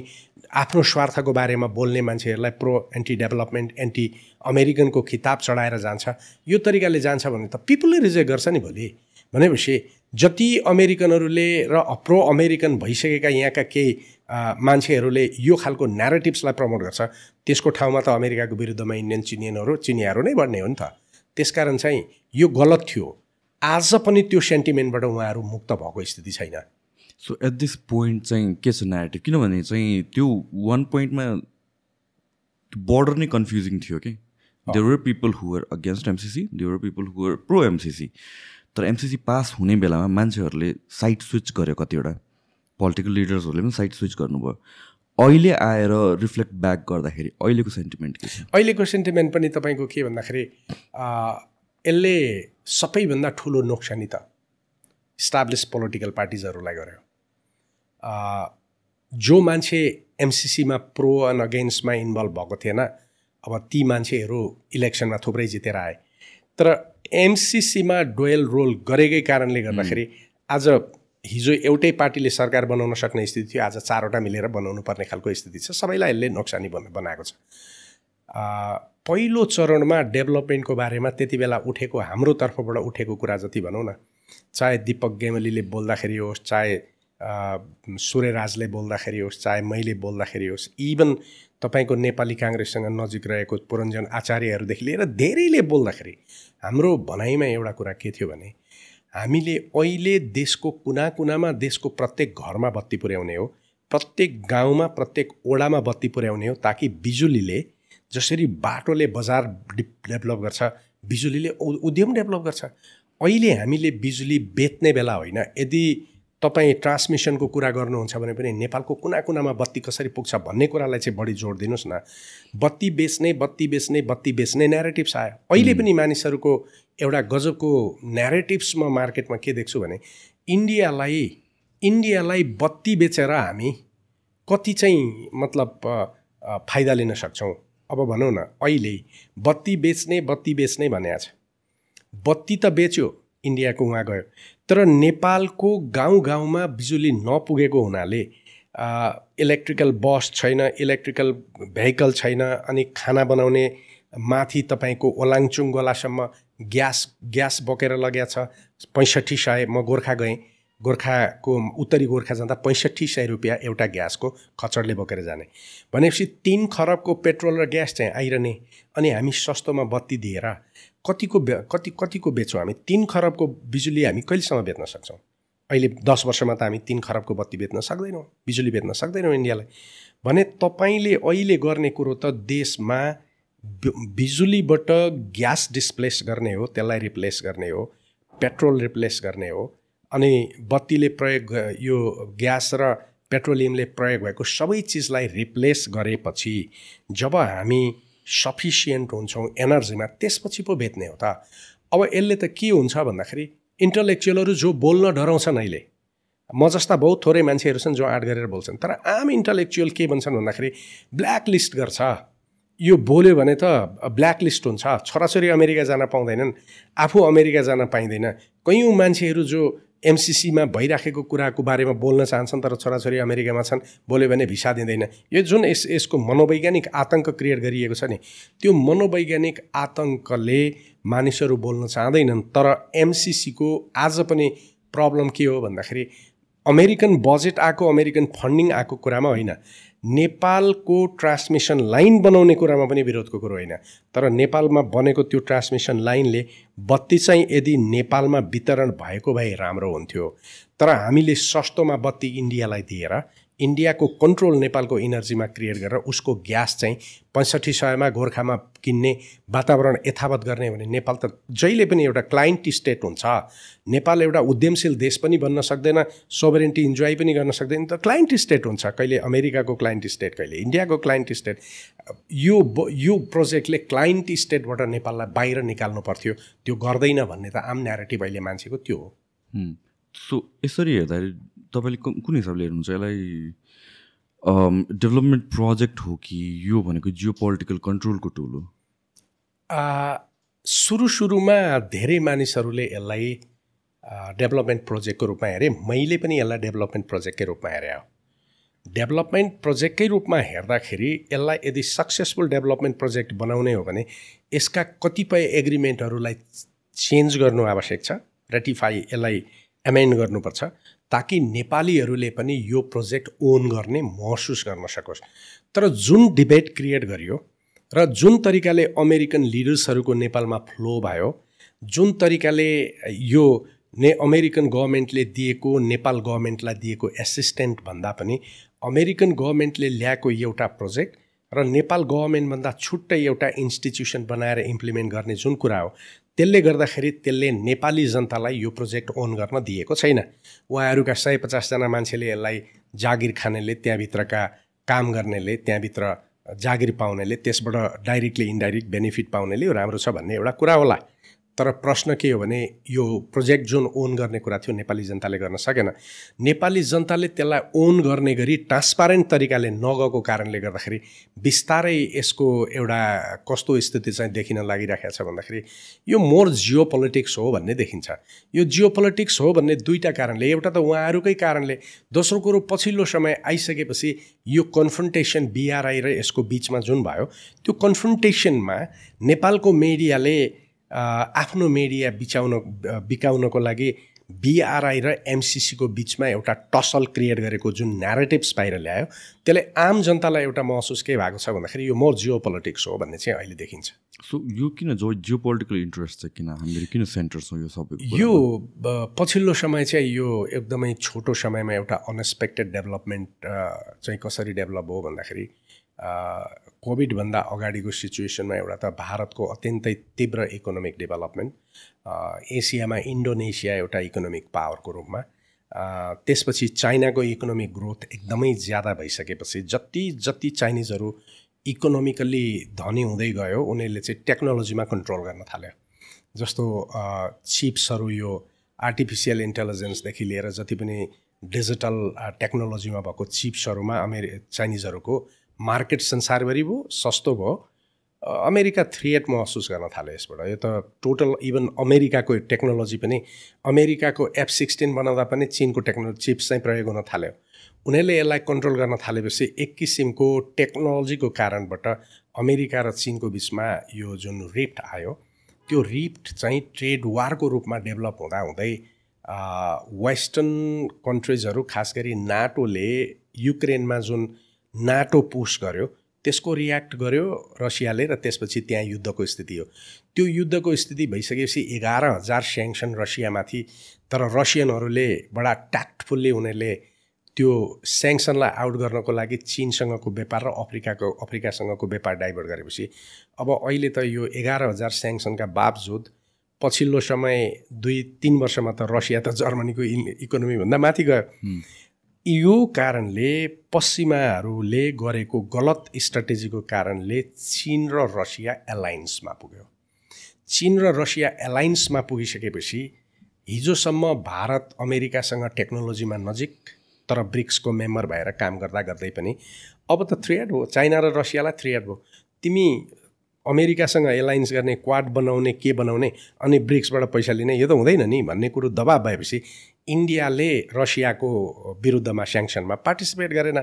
आफ्नो स्वार्थको बारेमा बोल्ने मान्छेहरूलाई प्रो एन्टी डेभलपमेन्ट एन्टी अमेरिकनको खिताब चढाएर जान्छ। यो तरिकाले जान्छ भने त पिपलले रिजेक्ट गर्छ नि भोलि। भनेपछि जति अमेरिकनहरूले र प्रो अमेरिकन भइसकेका यहाँका केही मान्छेहरूले यो खालको न्यारेटिभ्सलाई प्रमोट गर्छ त्यसको ठाउँमा त अमेरिकाको विरुद्धमा इन्डियन चिनियनहरू चिनियाहरू नै बढ्ने हो नि त। त्यसकारण चाहिँ यो गलत थियो। आज पनि त्यो सेन्टिमेन्टबाट उहाँहरू मुक्त भएको स्थिति छैन। सो एट दिस पोइन्ट चाहिँ के छ नेगेटिभ किनभने चाहिँ त्यो वान पोइन्टमा बोर्डर नै कन्फ्युजिङ थियो कि there were people who are against MCC there were people who are pro MCC तर एमसिसी पास हुने बेलामा मान्छेहरूले साइड स्विच गर्यो कतिवटा। पोलिटिकल लिडर्सहरूले पनि साइड स्विच गर्नुभयो। अहिले आएर रिफ्लेक्ट ब्याक गर्दाखेरि अहिलेको सेन्टिमेन्ट के छ? अहिलेको सेन्टिमेन्ट पनि तपाईँको के भन्दाखेरि यसले सबैभन्दा ठुलो नोक्सानी त इस्टाब्लिस पोलिटिकल पार्टिजहरूलाई गर्यो। जो मान्छे एमसिसीमा प्रो एन्ड अगेन्स्टमा इन्भल्भ भएको थिएन अब ती मान्छेहरू इलेक्सनमा थुप्रै जितेर आए। तर एमसिसीमा डोयल रोल गरेकै कारणले गर्दाखेरि आज हिजो एउटै पार्टीले सरकार बनाउन सक्ने स्थिति थियो आज चारवटा मिलेर बनाउनु पर्ने खालको स्थिति छ। सबैलाई यसले नोक्सानी बन बनाएको छ। पहिलो चरणमा डेभलपमेन्टको बारेमा त्यति बेला उठेको हाम्रो तर्फबाट उठेको कुरा जति भनौँ न चाहे दिपक गेमलीले बोल्दाखेरि होस् चाहे सूर्यराजले बोल्दाखेरि होस् चाहे मैले बोल्दाखेरि होस् इभन तपाईँको नेपाली काङ्ग्रेससँग नजिक रहेको पुरञ्जन आचार्यहरूदेखि लिएर धेरैले बोल्दाखेरि हाम्रो भनाइमा एउटा कुरा के थियो भने हामीले अहिले देशको कुना कुनामा देशको प्रत्येक घरमा बत्ती पुर्याउने हो प्रत्येक गाउँमा प्रत्येक ओडामा बत्ती पुर्याउने हो ताकि बिजुलीले जसरी बाटोले बजार डेभलप गर्छ बिजुलीले उद्यम डेभलप गर्छ। अहिले हामीले बिजुली बेच्ने बेला होइन यदि तपाईँ ट्रान्समिसनको कुरा गर्नुहुन्छ भने पनि नेपालको कुना कुनामा बत्ती कसरी पुग्छ भन्ने कुरालाई चाहिँ बढी जोड दिनुहोस् न। बत्ती बेच्ने बत्ती बेच्ने बत्ती बेच्ने न्यारेटिभ्स आयो। अहिले पनि मानिसहरूको एउटा गजबको न्यारेटिभ्स म मार्केटमा के देख्छु भने इन्डियालाई इन्डियालाई बत्ती बेचेर हामी कति चाहिँ मतलब फाइदा लिन सक्छौँ? अब भनौँ न अहिले बत्ती बेच्ने बत्ती बेच्ने भनेको छ। बत्ती त बेच्यो इन्डियाको उहाँ गयो। तर नेपालको गाउँ गाउँमा बिजुली नपुगेको हुनाले इलेक्ट्रिकल बस छैन इलेक्ट्रिकल भेहिकल छैन अनि खाना बनाउने माथि तपाईँको ओलाङचुङ गोलासम्म ग्यास ग्यास बोकेर लगेको छ पैँसठी सय म गोर्खा गएँ। गोर्खाको उत्तरी गोर्खा जाँदा पैँसठी सय रुपियाँ एउटा ग्यासको खचडले बोकेर जाने। भनेपछि तिन खरबको पेट्रोल र ग्यास चाहिँ आइरहने अनि हामी सस्तोमा बत्ती दिएर कतिको बे कति कतिको बेच्छौँ हामी? तिन खरबको बिजुली हामी कहिलेसम्म बेच्न सक्छौँ? अहिले दस वर्षमा त हामी तिन खरबको बत्ती बेच्न सक्दैनौँ बिजुली बेच्न सक्दैनौँ इन्डियालाई। भने तपाईँले अहिले गर्ने कुरो त देशमा बिजुलीबाट ग्यास डिस्प्लेस गर्ने हो त्यसलाई रिप्लेस गर्ने हो पेट्रोल रिप्लेस गर्ने हो अनि बत्तीले प्रयोग यो ग्यास र पेट्रोलियमले प्रयोग भएको सबै चिजलाई रिप्लेस गरेपछि जब हामी सफिसियन्ट हुन्छौँ एनर्जीमा त्यसपछि पो बेच्ने हो त। अब यसले त के हुन्छ भन्दाखेरि इन्टलेक्चुअलहरू जो बोल्न डराउँछन् अहिले म जस्ता बहुत थोरै मान्छेहरू छन् जो आँट गरेर बोल्छन् तर आम इन्टलेक्चुअल के भन्छन् भन्दाखेरि ब्ल्याक लिस्ट गर्छ। यो बोल्यो भने त ब्ल्याक लिस्ट हुन्छ। छोराछोरी अमेरिका जान पाउँदैनन् आफू अमेरिका जान पाइँदैन। कैयौँ मान्छेहरू जो एमसिसीमा भइराखेको कुराको बारेमा बोल्न चाहन्छन् तर छोराछोरी अमेरिकामा छन् बोल्यो भने भिसा दिँदैन। यो जुन यस यसको मनोवैज्ञानिक आतङ्क क्रिएट गरिएको छ नि त्यो मनोवैज्ञानिक आतङ्कले मानिसहरू बोल्न चाहँदैनन् तर एमसिसीको आज पनि प्रब्लम के हो भन्दाखेरि अमेरिकन बजेट आएको अमेरिकन फन्डिङ आएको कुरामा होइन। नेपालको ट्रान्समिसन लाइन बनाउने कुरामा पनि विरोधको कुरो होइन। तर नेपालमा बनेको त्यो ट्रान्समिसन लाइनले बत्ती चाहिँ यदि नेपालमा वितरण भएको भए राम्रो हुन्थ्यो। तर हामीले सस्तोमा बत्ती इन्डियालाई दिएर इन्डियाको कन्ट्रोल नेपालको इनर्जीमा क्रिएट गरेर उसको ग्यास चाहिँ पैँसठी सयमा गोर्खामा किन्ने वातावरण यथावत गर्ने भने नेपाल त जहिले पनि एउटा क्लाइन्ट स्टेट हुन्छ। नेपाल एउटा उद्यमशील देश पनि बन्न सक्दैन सोभरेन्टी इन्जोय पनि गर्न सक्दैन। त क्लाइन्ट स्टेट हुन्छ। कहिले अमेरिकाको क्लाइन्ट स्टेट कहिले इन्डियाको क्लाइन्ट स्टेट। यो यो प्रोजेक्टले क्लाइन्ट स्टेटबाट नेपाललाई बाहिर निकाल्नु पर्थ्यो। त्यो गर्दैन भन्ने त आम न्यारेटिभ अहिले मान्छेको त्यो हो। सो यसरी हेर्दाखेरि तपाईँले कुन हिसाबले हेर्नुहुन्छ? यसलाई डेभलपमेन्ट प्रोजेक्ट हो कि यो भनेको जियो पोलिटिकल कन्ट्रोलको टुल हो? सुरु सुरुमा धेरै मानिसहरूले यसलाई डेभलपमेन्ट प्रोजेक्टको रूपमा हेरेँ। मैले पनि यसलाई डेभलपमेन्ट प्रोजेक्टकै रूपमा हेरेँ हो। डेभलपमेन्ट प्रोजेक्टकै रूपमा हेर्दाखेरि यसलाई यदि सक्सेसफुल डेभलपमेन्ट प्रोजेक्ट बनाउने हो भने यसका कतिपय एग्रिमेन्टहरूलाई चेन्ज गर्नु आवश्यक छ रेटिफाई यसलाई एमेन्ड गर्नुपर्छ। ताकि नेपालीहरूले पनि यो प्रोजेक्ट ओन गर्ने महसुस गर्न सकोस्। तर जुन डिबेट क्रिएट गरियो र जुन तरिकाले अमेरिकन लिडर्सहरूको नेपालमा फ्लो भयो जुन तरिकाले यो ने अमेरिकन गभर्मेन्टले दिएको नेपाल गभर्मेन्टलाई दिएको एसिस्टेन्ट भन्दा पनि अमेरिकन गभर्मेन्टले ल्याएको एउटा प्रोजेक्ट र नेपाल गभर्मेन्टभन्दा छुट्टै एउटा इन्स्टिट्युसन बनाएर इम्प्लिमेन्ट गर्ने जुन कुरा हो त्यसले गर्दाखेरि त्यसले नेपाली जनतालाई यो प्रोजेक्ट ओन गर्न दिएको छैन। उहाँहरूका सय पचासजना मान्छेले यसलाई जागिर खानेले त्यहाँभित्रका काम गर्नेले त्यहाँभित्र जागिर पाउनेले त्यसबाट डाइरेक्टली इन्डाइरेक्ट बेनिफिट पाउनेले राम्रो छ भन्ने एउटा कुरा होला। तर प्रश्न के हो भने यो प्रोजेक्ट जुन ओन गर्ने कुरा थियो नेपाली जनताले गर्न सकेन। नेपाली जनताले त्यसलाई ओन गर्ने गरी ट्रान्सपारेन्ट तरिकाले नगएको कारणले गर्दाखेरि बिस्तारै यसको एउटा कस्तो स्थिति चाहिँ देखिन लागिरहेको छ भन्दाखेरि यो मोर जियो पोलिटिक्स हो भन्ने देखिन्छ। यो जियो पोलिटिक्स हो भन्ने दुईवटा कारणले एउटा त उहाँहरूकै कारणले दोस्रो कुरो पछिल्लो समय आइसकेपछि यो कन्फ्रन्टेसन बिआरआई र यसको बिचमा जुन भयो त्यो कन्फ्रन्टेसनमा नेपालको मिडियाले आफ्नो मिडिया बिचाउन बिकाउनको लागि बिआरआई र एमसिसीको बिचमा एउटा टसल क्रिएट गरेको जुन न्यारेटिभ्स बाहिर ल्यायो त्यसले आम जनतालाई एउटा महसुस के भएको छ भन्दाखेरि यो मोर जियो पोलिटिक्स हो भन्ने चाहिँ अहिले देखिन्छ। सो यो किन जो जियो पोलिटिकल इन्ट्रेस्ट चाहिँ किन हामीले किन सेन्टर छौँ यो सबै यो पछिल्लो समय चाहिँ यो एकदमै छोटो समयमा एउटा अनएक्सपेक्टेड डेभलपमेन्ट चाहिँ कसरी डेभलप हो भन्दाखेरि कोभिडभन्दा अगाडिको सिचुएसनमा एउटा त भारतको अत्यन्तै तीव्र इकोनोमिक डेभलपमेन्ट एसियामा इन्डोनेसिया एउटा इकोनोमिक पावरको रूपमा त्यसपछि चाइनाको इकोनोमिक ग्रोथ एकदमै ज्यादा भइसकेपछि जति जति चाइनिजहरू इकोनोमिकल्ली धनी हुँदै गयो उनीहरूले चाहिँ टेक्नोलोजीमा कन्ट्रोल गर्न थाल्यो जस्तो चिप्सहरू यो आर्टिफिसियल इन्टेलिजेन्सदेखि लिएर जति पनि डिजिटल टेक्नोलोजीमा भएको चिप्सहरूमा अमेरि चाइनिजहरूको मार्केट संसारभरि भयो सस्तो भयो। अमेरिका थ्रिएट महसुस गर्न थाल्यो यसबाट। यो त टोटल इभन अमेरिकाको टेक्नोलोजी पनि अमेरिकाको एफ सिक्सटिन बनाउँदा पनि चिनको टेक्नोलोजी चिप्स चाहिँ प्रयोग हुन थाल्यो। उनीहरूले यसलाई कन्ट्रोल गर्न थालेपछि एक किसिमको टेक्नोलोजीको कारणबाट अमेरिका र चिनको बिचमा यो जुन रिफ्ट आयो त्यो रिफ्ट चाहिँ ट्रेड वारको रूपमा डेभलप हुँदा हुँदै वेस्टर्न कन्ट्रिजहरू खास गरी नाटोले युक्रेनमा जुन नाटो पुस गर्यो त्यसको रियाक्ट गर्यो रसियाले र त्यसपछि त्यहाँ युद्धको स्थिति हो। त्यो युद्धको स्थिति भइसकेपछि एघार हजार स्याङ्सन रसियामाथि तर रसियनहरूले बडा ट्याक्टफुल्ली उनीहरूले त्यो स्याङ्सनलाई आउट गर्नको लागि चिनसँगको व्यापार र अफ्रिकाको अफ्रिकासँगको व्यापार डाइभर्ट गरेपछि। अब अहिले त यो एघार हजार स्याङ्सनका बावजुद पछिल्लो समय दुई तिन वर्षमा त रसिया त जर्मनीको इकोनोमीभन्दा माथि गयो। यो कारणले पश्चिमाहरूले गरेको गलत स्ट्राटेजीको कारणले चिन र रसिया एलायन्समा पुग्यो। चिन र रसिया एलायन्समा पुगिसकेपछि हिजोसम्म भारत अमेरिकासँग टेक्नोलोजीमा नजिक तर ब्रिक्सको मेम्बर भएर काम गर्दा गर्दै पनि अब त थ्रिएड हो चाइना र रसियालाई थ्रिएड भयो तिमी अमेरिकासँग एलायन्स गर्ने क्वाड बनाउने के बनाउने अनि ब्रिक्सबाट पैसा लिने यो त हुँदैन नि भन्ने कुरो दबाब भएपछि इन्डियाले रसियाको विरुद्धमा स्याङ्सनमा पार्टिसिपेट गरेन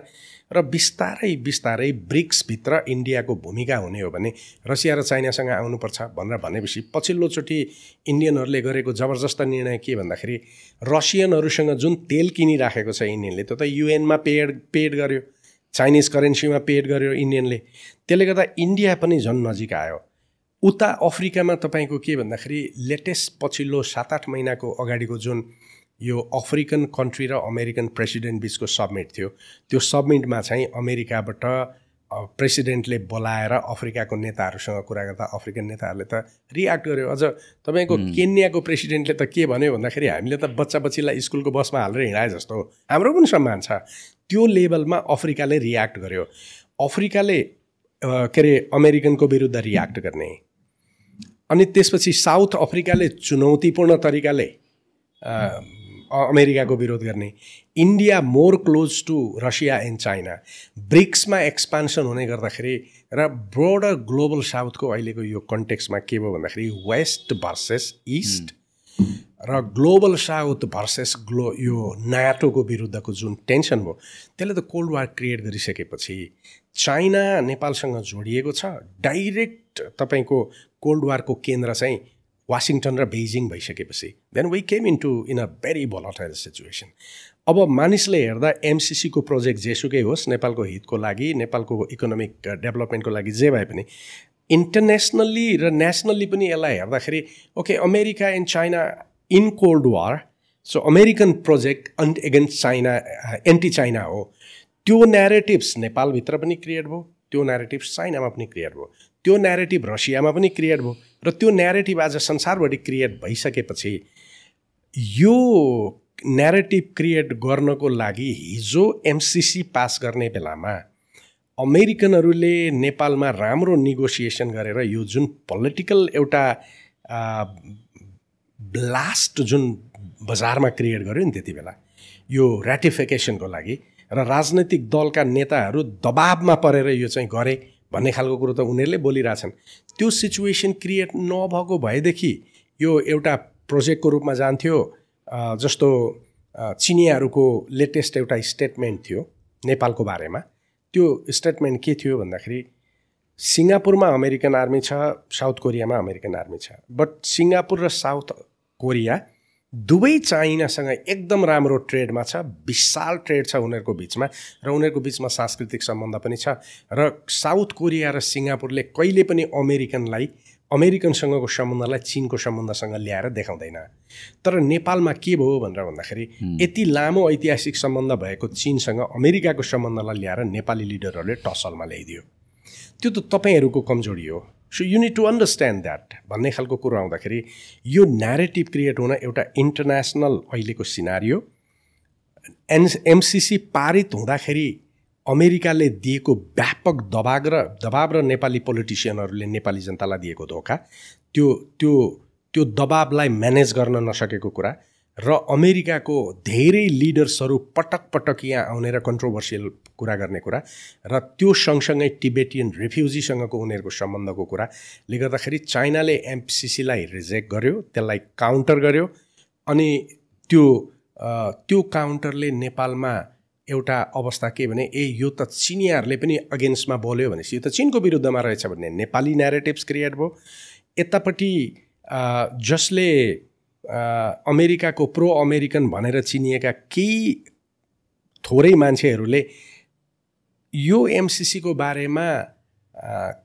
र बिस्तारै बिस्तारै ब्रिक्सभित्र इन्डियाको भूमिका हुने हो भने रसिया र चाइनासँग आउनुपर्छ भनेर भनेपछि पछिल्लोचोटि इन्डियनहरूले गरेको जबरजस्त निर्णय के भन्दाखेरि रसियनहरूसँग जुन तेल किनिराखेको छ इन्डियनले त्यो त युएनमा पेड पेड गर्यो चाइनिज करेन्सीमा पेड गर्यो इन्डियनले। त्यसले गर्दा इन्डिया पनि झन् नजिक आयो। उता अफ्रिकामा तपाईँको के भन्दाखेरि लेटेस्ट पछिल्लो सात आठ महिनाको अगाडिको जुन यो अफ्रिकन कन्ट्री र अमेरिकन प्रेसिडेन्ट बिचको सब्मिट थियो। त्यो सब्मिटमा चाहिँ अमेरिकाबाट प्रेसिडेन्टले बोलाएर अफ्रिकाको नेताहरूसँग कुरा गर्दा अफ्रिकन नेताहरूले त रियाक्ट गर्यो। अझ तपाईँको केन्याको प्रेसिडेन्टले त के भन्यो भन्दाखेरि हामीले त बच्चा बच्चीलाई स्कुलको बसमा हालेर हिँडाए जस्तो हाम्रो पनि सम्मान छ। त्यो लेभलमा अफ्रिकाले रियाक्ट गर्यो। अफ्रिकाले के अरे अमेरिकनको विरुद्ध रियाक्ट गर्ने। अनि त्यसपछि साउथ अफ्रिकाले चुनौतीपूर्ण तरिकाले अमेरिकाको विरोध गर्ने। India more close to Russia and China. ब्रिक्समा expansion हुने गर्दाखेरि र ब्रोडर ग्लोबल साउथको अहिलेको यो कन्टेक्समा के भयो भन्दाखेरि वेस्ट भर्सेस इस्ट र ग्लोबल साउथ भर्सेस ग्लो यो नाटोको विरुद्धको जुन टेन्सन भयो त्यसले त कोल्ड वार क्रिएट गरिसकेपछि चाइना नेपालसँग जोडिएको छ। डाइरेक्ट तपाईँको कोल्ड वारको केन्द्र चाहिँ वासिङटन र बेजिङ भइसकेपछि then we came into in a very volatile situation अब मानिसले हेर्दा एमसिसीको प्रोजेक्ट जेसुकै होस् नेपालको हितको लागि नेपालको इकोनोमिक डेभलपमेन्टको लागि जे भए पनि इन्टरनेसनल्ली र नेसनल्ली पनि यसलाई हेर्दाखेरि okay America and China in cold war so American project अन्ट against China anti China हो त्यो नेरेटिभ्स नेपालभित्र पनि क्रिएट भयो त्यो नेरेटिभ्स चाइनामा पनि क्रिएट भयो त्यो नेरेटिभ रसियामा पनि क्रिएट भयो र त्यो नेरेटिभ आज संसारभरि क्रिएट भइसकेपछि यो नेरेटिभ क्रिएट गर्नको लागि हिजो एमसिसी पास गर्ने बेलामा अमेरिकनहरूले नेपालमा राम्रो निगोसिएसन गरेर यो जुन पोलिटिकल एउटा ब्लास्ट जुन बजारमा क्रिएट गर्यो नि त्यति बेला यो रेटिफिकेसनको लागि र राजनैतिक दलका नेताहरू दबाबमा परेर यो चाहिँ गरे। भन्ने खालको कुरो त उनीहरूले बोलिरहेछन्। त्यो सिचुएसन क्रिएट नभएको भएदेखि यो एउटा प्रोजेक्टको रूपमा जान्थ्यो। जस्तो चिनियाहरूको लेटेस्ट एउटा स्टेटमेन्ट थियो नेपालको बारेमा। त्यो स्टेटमेन्ट के थियो भन्दाखेरि सिङ्गापुरमा अमेरिकन आर्मी छ साउथ कोरियामा अमेरिकन आर्मी छ। बट सिङ्गापुर र साउथ कोरिया दुवै चाइनासँग एकदम राम्रो ट्रेडमा छ विशाल ट्रेड छ उनीहरूको बिचमा र उनीहरूको बिचमा सांस्कृतिक सम्बन्ध पनि छ र साउथ कोरिया र सिङ्गापुरले कहिले पनि अमेरिकनलाई अमेरिकनसँगको सम्बन्धलाई चिनको सम्बन्धसँग ल्याएर देखाउँदैन। तर नेपालमा के भयो भनेर भन्दाखेरि यति लामो ऐतिहासिक सम्बन्ध भएको चिनसँग अमेरिकाको सम्बन्धलाई ल्याएर नेपाली लिडरहरूले टसलमा ल्याइदियो। त्यो त तपाईँहरूको कमजोरी हो। So you need to understand that भन्ने खालको कुरो आउँदाखेरि यो न्यारेटिभ क्रिएट हुन एउटा इन्टरनेसनल अहिलेको सिनारियो एन एमसिसी पारित हुँदाखेरि अमेरिकाले दिएको व्यापक दबाग र दबाब र नेपाली पोलिटिसियनहरूले नेपाली जनतालाई दिएको धोका त्यो त्यो त्यो दबाबलाई म्यानेज गर्न नसकेको कुरा। र अमेरिकाको धेरै लिडर्सहरू पटक पटक यहाँ आउने र कन्ट्रोभर्सियल कुरा गर्ने कुरा र त्यो सँगसँगै टिबेटियन रिफ्युजीसँगको उनीहरूको सम्बन्धको कुराले गर्दाखेरि चाइनाले एमसिसीलाई रिजेक्ट गर्यो त्यसलाई काउन्टर गर्यो अनि त्यो त्यो काउन्टरले नेपालमा एउटा अवस्था के भने ए यो त चिनियाहरूले पनि अगेन्स्टमा बोल्यो भनेपछि यो त चिनको विरुद्धमा रहेछ भन्ने नेपाली नेरेटिभ्स क्रिएट भयो। यतापट्टि जसले अमेरिकाको प्रो अमेरिकन भनेर चिनिएका केही थोरै मान्छेहरूले यो एमसिसीको बारेमा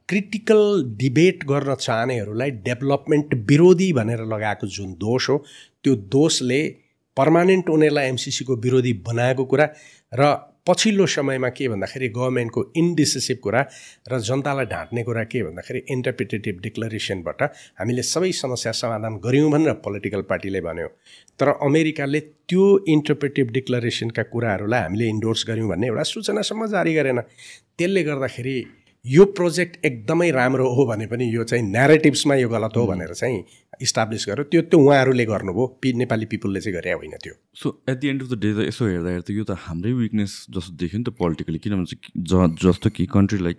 क्रिटिकल डिबेट गर्न चाहनेहरूलाई डेभलपमेन्ट विरोधी भनेर लगाएको जुन दोष हो त्यो दोषले पर्मानेन्ट उनीहरूलाई एमसिसीको विरोधी बनाएको कुरा र पछिल्लो समयमा के भन्दाखेरि गभर्मेन्टको इन्डिसिसिभ कुरा र जनतालाई ढाँट्ने कुरा के भन्दाखेरि इन्टरप्रिटेटिभ डिक्लरेसनबाट हामीले सबै समस्या समाधान गऱ्यौँ भनेर पोलिटिकल पार्टीले भन्यो। तर अमेरिकाले त्यो इन्टरप्रेटिभ डिक्लरेसनका कुराहरूलाई हामीले इन्डोर्स गऱ्यौँ भन्ने एउटा सूचनासम्म जारी गरेन। त्यसले गर्दाखेरि यो प्रोजेक्ट एकदमै राम्रो हो भने पनि यो चाहिँ नेरेटिभ्समा यो गलत हो भनेर चाहिँ इस्टाब्लिस गर्यो। त्यो त्यो उहाँहरूले गर्नुभयो। पि नेपाली पिपुलले चाहिँ गरे होइन त्यो। So at the end of the day त यसो हेर्दाखेरि त यो त हाम्रै विकनेस जस्तो देख्यो नि त पोलिटिकली किनभने चाहिँ ज जस्तो कि कन्ट्री लाइक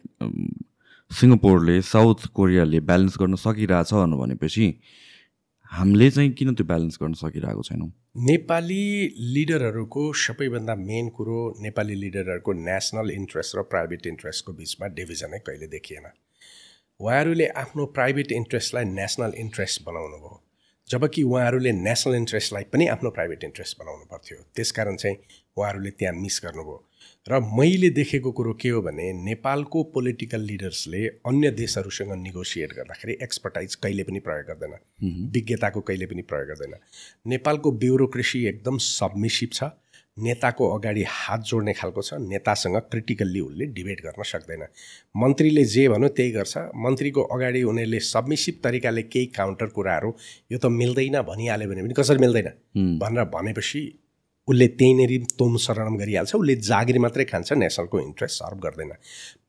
सिङ्गापुरले साउथ कोरियाले ब्यालेन्स गर्न सकिरहेछ भनेपछि हामीले चाहिँ किन त्यो ब्यालेन्स गर्न सकिरहेको छैनौँ? नेपाली लिडरहरूको सबैभन्दा मेन कुरो नेपाली लिडरहरूको नेसनल इन्ट्रेस्ट र प्राइभेट इन्ट्रेस्टको बिचमा डिभिजनै कहिले देखिएन। उहाँहरूले आफ्नो प्राइभेट इन्ट्रेस्टलाई नेसनल इन्ट्रेस्ट बनाउनु भयो। जबकि उहाँहरूले नेसनल इन्ट्रेस्टलाई पनि आफ्नो प्राइभेट इन्ट्रेस्ट बनाउनु पर्थ्यो। त्यसकारण चाहिँ उहाँहरूले त्यहाँ मिस गर्नुभयो। र मैले देखेको कुरो के हो भने नेपालको पोलिटिकल लिडर्सले अन्य देशहरूसँग निगोसिएट गर्दाखेरि एक्सपर्टाइज कहिले पनि प्रयोग गर्दैन। विज्ञताको कहिले पनि प्रयोग गर्दैन। नेपालको ब्युरोक्रेसी एकदम सबमिसिभ छ। नेताको अगाडि हात जोड्ने खालको छ। नेतासँग क्रिटिकल्ली उसले डिबेट गर्न सक्दैन। मन्त्रीले जे भन्यो त्यही गर्छ। मन्त्रीको अगाडि उनीहरूले सबमिसिभ तरिकाले केही काउन्टर कुराहरू यो त मिल्दैन भनिहाल्यो भने पनि कसरी मिल्दैन? भनेर भनेपछि उसले त्यहीँनिर तोम शरणम गरिहाल्छ उसले जागिर मात्रै खान्छ नेसनलको इन्ट्रेस्ट सर्भ गर्दैन।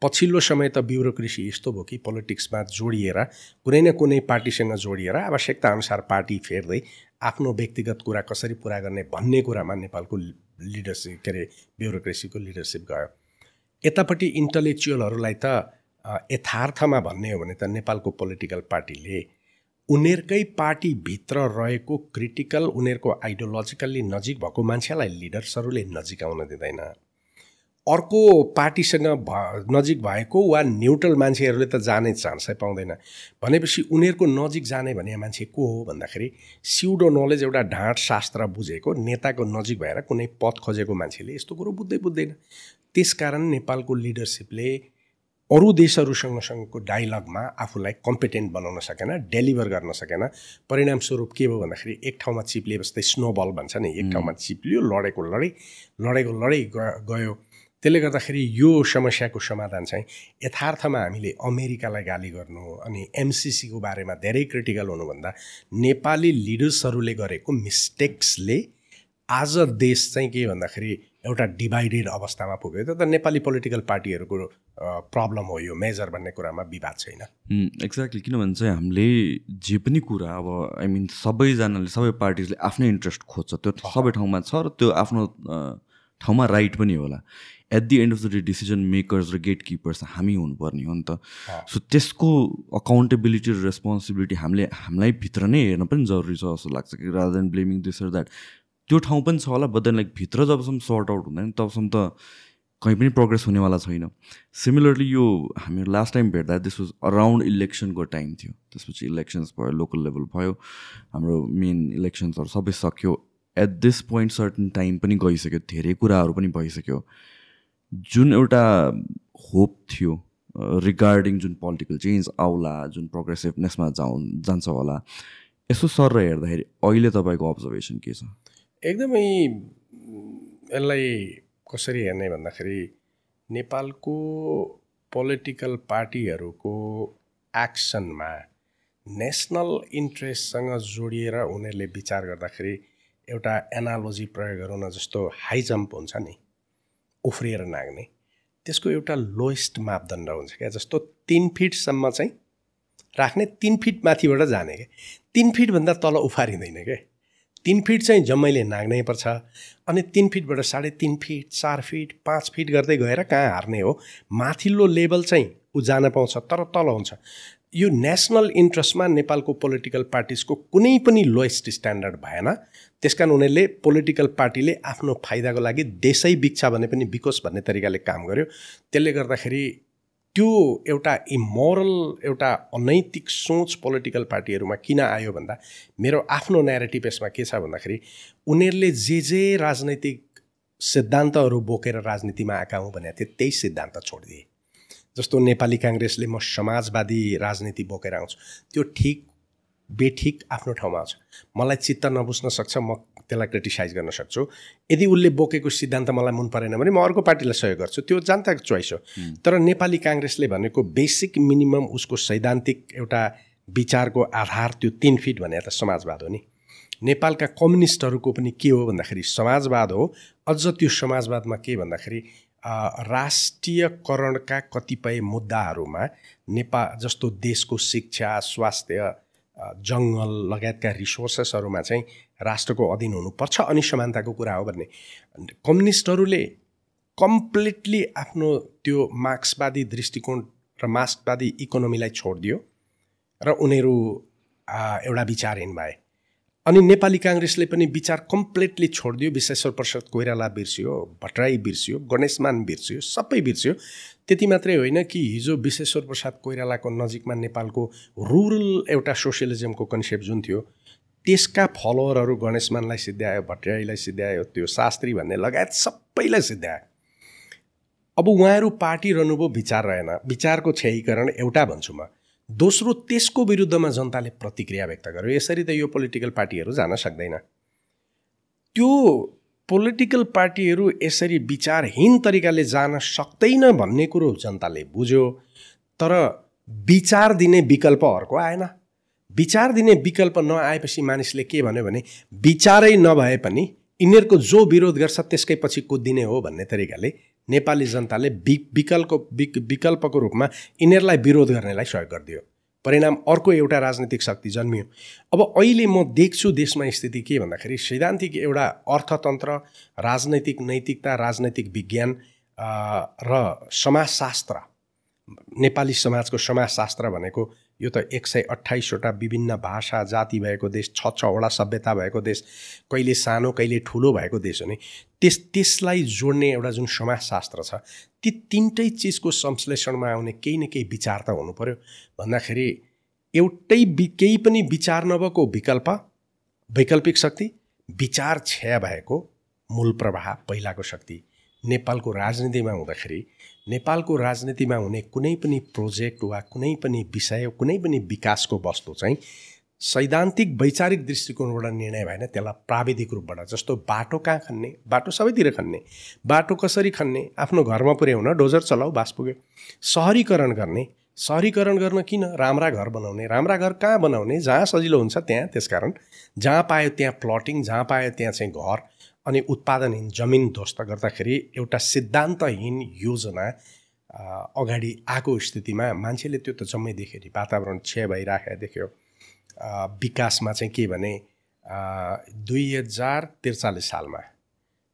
पछिल्लो समय त ब्युरोक्रेसी यस्तो भयो कि पोलिटिक्समा जोडिएर कुनै न कुनै पार्टीसँग जोडिएर आवश्यकता अनुसार पार्टी फेर्दै आफ्नो व्यक्तिगत कुरा कसरी पुरा गर्ने भन्ने कुरामा नेपालको लिडरसिप के अरे ब्युरोक्रेसीको लिडरसिप गयो। यतापट्टि इन्टलेक्चुअलहरूलाई त यथार्थमा भन्ने हो भने त नेपालको पोलिटिकल पार्टीले उनीहरूकै पार्टीभित्र रहेको क्रिटिकल उनीहरूको आइडियोलोजिकल्ली नजिक भएको मान्छेलाई लिडर्सहरूले नजिक आउन दिँदैन। अर्को पार्टीसँग भ नजिक भएको वा न्युट्रल मान्छेहरूले त जाने चान्सै पाउँदैन। भनेपछि उनीहरूको नजिक जाने भन्ने मान्छे को हो भन्दाखेरि सिउडो नलेज एउटा ढाँट शास्त्र बुझेको नेताको नजिक भएर कुनै पद खोजेको मान्छेले यस्तो कुरो बुझ्दै बुझ्दैन। त्यसकारण नेपालको लिडरसिपले अरू देशहरूसँग सँगको डाइलगमा आफूलाई कम्पिटेन्ट बनाउन सकेन डेलिभर गर्न सकेन। परिणामस्वरूप के भयो भन्दाखेरि एक ठाउँमा चिप्लिए जस्तै स्नोबल भन्छ नि एक ठाउँमा चिप्लियो लडेको लडै लडेको लडै गयो। त्यसले गर्दाखेरि यो समस्याको समाधान चाहिँ यथार्थमा हामीले अमेरिकालाई गाली गर्नु अनि एमसिसीको बारेमा धेरै क्रिटिकल हुनुभन्दा नेपाली लिडर्सहरूले गरेको मिस्टेक्सले आज देश चाहिँ के भन्दाखेरि एउटा डिभाइडेड अवस्थामा पुग्यो। त नेपाली पोलिटिकल पार्टीहरूको प्रब्लम हो यो मेजर भन्ने कुरामा विवाद छैन। एक्ज्याक्टली किनभने चाहिँ हामीले जे पनि कुरा अब आई मिन सबैजनाले सबै पार्टिजले आफ्नै इन्ट्रेस्ट खोज्छ। त्यो सबै ठाउँमा छ र त्यो आफ्नो ठाउँमा राइट पनि होला। At the end of the day decision makers र गेट किपर्स हामी हुनुपर्ने हो नि त। सो त्यसको अकाउन्टेबिलिटी र रेस्पोन्सिबिलिटी हामीले हामीलाई भित्र नै हेर्न पनि जरुरी छ जस्तो लाग्छ कि रादर देन ब्लेमिङ दिस र द्याट त्यो ठाउँ पनि छ होला बट देन लाइक भित्र जबसम्म सर्ट आउट हुँदैन तबसम्म त कहीँ पनि प्रोग्रेस हुनेवाला छैन। सिमिलरली यो हामी लास्ट टाइम भेट्दा दिस वाज अराउन्ड इलेक्सनको टाइम थियो। त्यसपछि इलेक्सन्स भयो लोकल लेभल भयो। हाम्रो मेन इलेक्सन्सहरू सबै सक्यो। At this point certain time पनि गइसक्यो। धेरै कुराहरू पनि भइसक्यो। जुन एउटा होप थियो रिगार्डिङ जुन पोलिटिकल चेन्ज आउला जुन प्रोग्रेसिभनेसमा जाउँ जान्छ होला यसो सर हेर्दाखेरि अहिले तपाईँको अब्जर्भेसन के छ? एकदमै यसलाई कसरी हेर्ने भन्दाखेरि नेपालको पोलिटिकल पार्टीहरूको एक्सनमा नेसनल इन्ट्रेस्टसँग जोडिएर उनीहरूले विचार गर्दाखेरि एउटा एनालोजी प्रयोग गरौँ न जस्तो हाई जम्प हुन्छ नि उफ्रिएर नाग्ने। त्यसको एउटा लोएस्ट मापदण्ड हुन्छ क्या जस्तो तिन फिटसम्म चाहिँ राख्ने तिन फिट माथिबाट जाने क्या। तिन फिटभन्दा तल उफारिँदैन क्या। तिन फिट चाहिँ जम्मैले नाग्नै पर्छ। अनि तिन फिटबाट साढे तिन फिट चार फिट पाँच फिट गर्दै गएर कहाँ हार्ने हो? माथिल्लो लेभल चाहिँ ऊ जान पाउँछ तर तल हुन्छ। यो नेसनल इन्ट्रेस्टमा नेपालको पोलिटिकल पार्टिजको कुनै पनि लोएस्ट स्ट्यान्डर्ड भएन। त्यस कारण उनीहरूले पोलिटिकल पार्टीले आफ्नो फाइदाको लागि देशै बिक्छ भने पनि बिकोस् भन्ने तरिकाले काम गर्यो। त्यसले गर्दाखेरि त्यो एउटा इमोरल एउटा अनैतिक सोच पोलिटिकल पार्टीहरूमा किन आयो भन्दा मेरो आफ्नो नेरेटिभ यसमा के छ भन्दाखेरि उनीहरूले जे जे राजनैतिक सिद्धान्तहरू बोकेर राजनीतिमा आएका हुँ भनेको थिएँ त्यही सिद्धान्त छोडिदिए। जस्तो नेपाली काङ्ग्रेसले म समाजवादी राजनीति बोकेर आउँछु त्यो ठिक बेठिक आफ्नो ठाउँमा छ। मलाई चित्त नबुझ्न सक्छ म त्यसलाई क्रिटिसाइज गर्न सक्छु। यदि उसले बोकेको सिद्धान्त मलाई मन परेन भने म अर्को पार्टीलाई सहयोग गर्छु। त्यो जनताको चोइस हो। तर नेपाली काङ्ग्रेसले भनेको बेसिक मिनिमम उसको सैद्धान्तिक एउटा विचारको आधार त्यो तिन फिट भने त समाजवाद हो नि। नेपालका कम्युनिस्टहरूको पनि के हो भन्दाखेरि समाजवाद हो। अझ त्यो समाजवादमा के भन्दाखेरि राष्ट्रियकरणका कतिपय मुद्दाहरूमा नेपाल जस्तो देशको शिक्षा स्वास्थ्य जङ्गल लगायतका रिसोर्सेसहरूमा चाहिँ राष्ट्रको अधीन हुनुपर्छ अनि समानताको कुरा हो भन्ने। कम्युनिस्टहरूले कम्प्लिटली आफ्नो त्यो मार्क्सवादी दृष्टिकोण र मार्क्सवादी इकोनोमीलाई छोडिदियो र उनीहरू एउटा विचारहीन भए। अनि नेपाली काङ्ग्रेसले पनि विचार कम्प्लिटली छोडिदियो विश्वेश्वर प्रसाद कोइराला बिर्सियो भट्टराई बिर्सियो गणेशमान बिर्सियो सबै बिर्सियो। त्यति मात्रै होइन कि हिजो विश्वेश्वर प्रसाद कोइरालाको नजिकमा नेपालको रुरल एउटा सोसियलिजमको कन्सेप्ट जुन थियो त्यसका फलोवरहरू गणेशमानलाई सिद्ध्यायो भट्टराईलाई सिद्ध्यायो त्यो शास्त्री भन्ने लगायत सबैलाई सिद्ध्यायो अब उहाँहरू पार्टी रहनुभयो विचार रहेन। विचारको क्षयीकरण एउटा भन्छु म। दोस्रो त्यसको विरुद्धमा जनताले प्रतिक्रिया व्यक्त गर्यो। यसरी त यो पोलिटिकल पार्टीहरू जान सक्दैन। त्यो पोलिटिकल पार्टीहरू यसरी विचारहीन तरिकाले जान सक्दैन भन्ने कुरो जनताले बुझ्यो तर विचार दिने विकल्प अर्को आएन। विचार दिने विकल्प नआएपछि मानिसले के भन्यो भने विचारै नभए पनि यिनीहरूको जो विरोध गर्छ त्यसकै पछि कुदिने हो भन्ने तरिकाले नेपाली जनताले वि विकल्प विकल्पको रूपमा यिनीहरूलाई विरोध गर्नेलाई सहयोग गरिदियो। परिणाम अर्को एउटा राजनीतिक शक्ति जन्मियो। अब अहिले म देख्छु देशमा स्थिति के भन्दाखेरि सैद्धान्तिक एउटा अर्थतन्त्र राजनैतिक नैतिकता राजनैतिक विज्ञान र समाजशास्त्र। नेपाली समाजको समाजशास्त्र भनेको यो त एक सय अठाइसवटा विभिन्न भाषा जाति भएको देश छ छवटा सभ्यता भएको देश कहिले सानो कहिले ठुलो भएको देश हो नि। त्यस त्यसलाई जोड्ने एउटा जुन समाजशास्त्र छ ती तिनटै चिजको संश्लेषणमा आउने केही न केही विचार त हुनु पऱ्यो भन्दाखेरि एउटै केही पनि विचार नभएको विकल्प वैकल्पिक शक्ति विचार छ्या भएको मूल प्रवाह पहिलाको शक्ति। नेपालको राजनीतिमा हुँदाखेरि नेपालको राजनीतिमा हुने कुनै पनि प्रोजेक्ट वा कुनै पनि विषय कुनै पनि विकासको वस्तु चाहिँ सैद्धान्तिक वैचारिक दृष्टिकोणबाट निर्णय भएन त्यसलाई प्राविधिक रूपबाट जस्तो बाटो कहाँ खन्ने बाटो सबैतिर खन्ने बाटो कसरी खन्ने आफ्नो घरमा पुर्याउन डोजर चलाऊ बास पुग्यो। सहरीकरण गर्ने सहरीकरण गर्न किन? राम्रा घर बनाउने राम्रा घर कहाँ बनाउने? जहाँ सजिलो हुन्छ त्यहाँ त्यसकारण जहाँ पायो त्यहाँ प्लटिङ जहाँ पायो त्यहाँ चाहिँ घर। अनि उत्पादनहीन जमिन ध्वस्त गर्दाखेरि एउटा सिद्धान्तहीन योजना अगाडि आएको स्थितिमा मान्छेले त्यो त जम्मै देख्यो वातावरण छे भइराखेको देख्यो। विकासमा चाहिँ के भने दुई हजार त्रिचालिस सालमा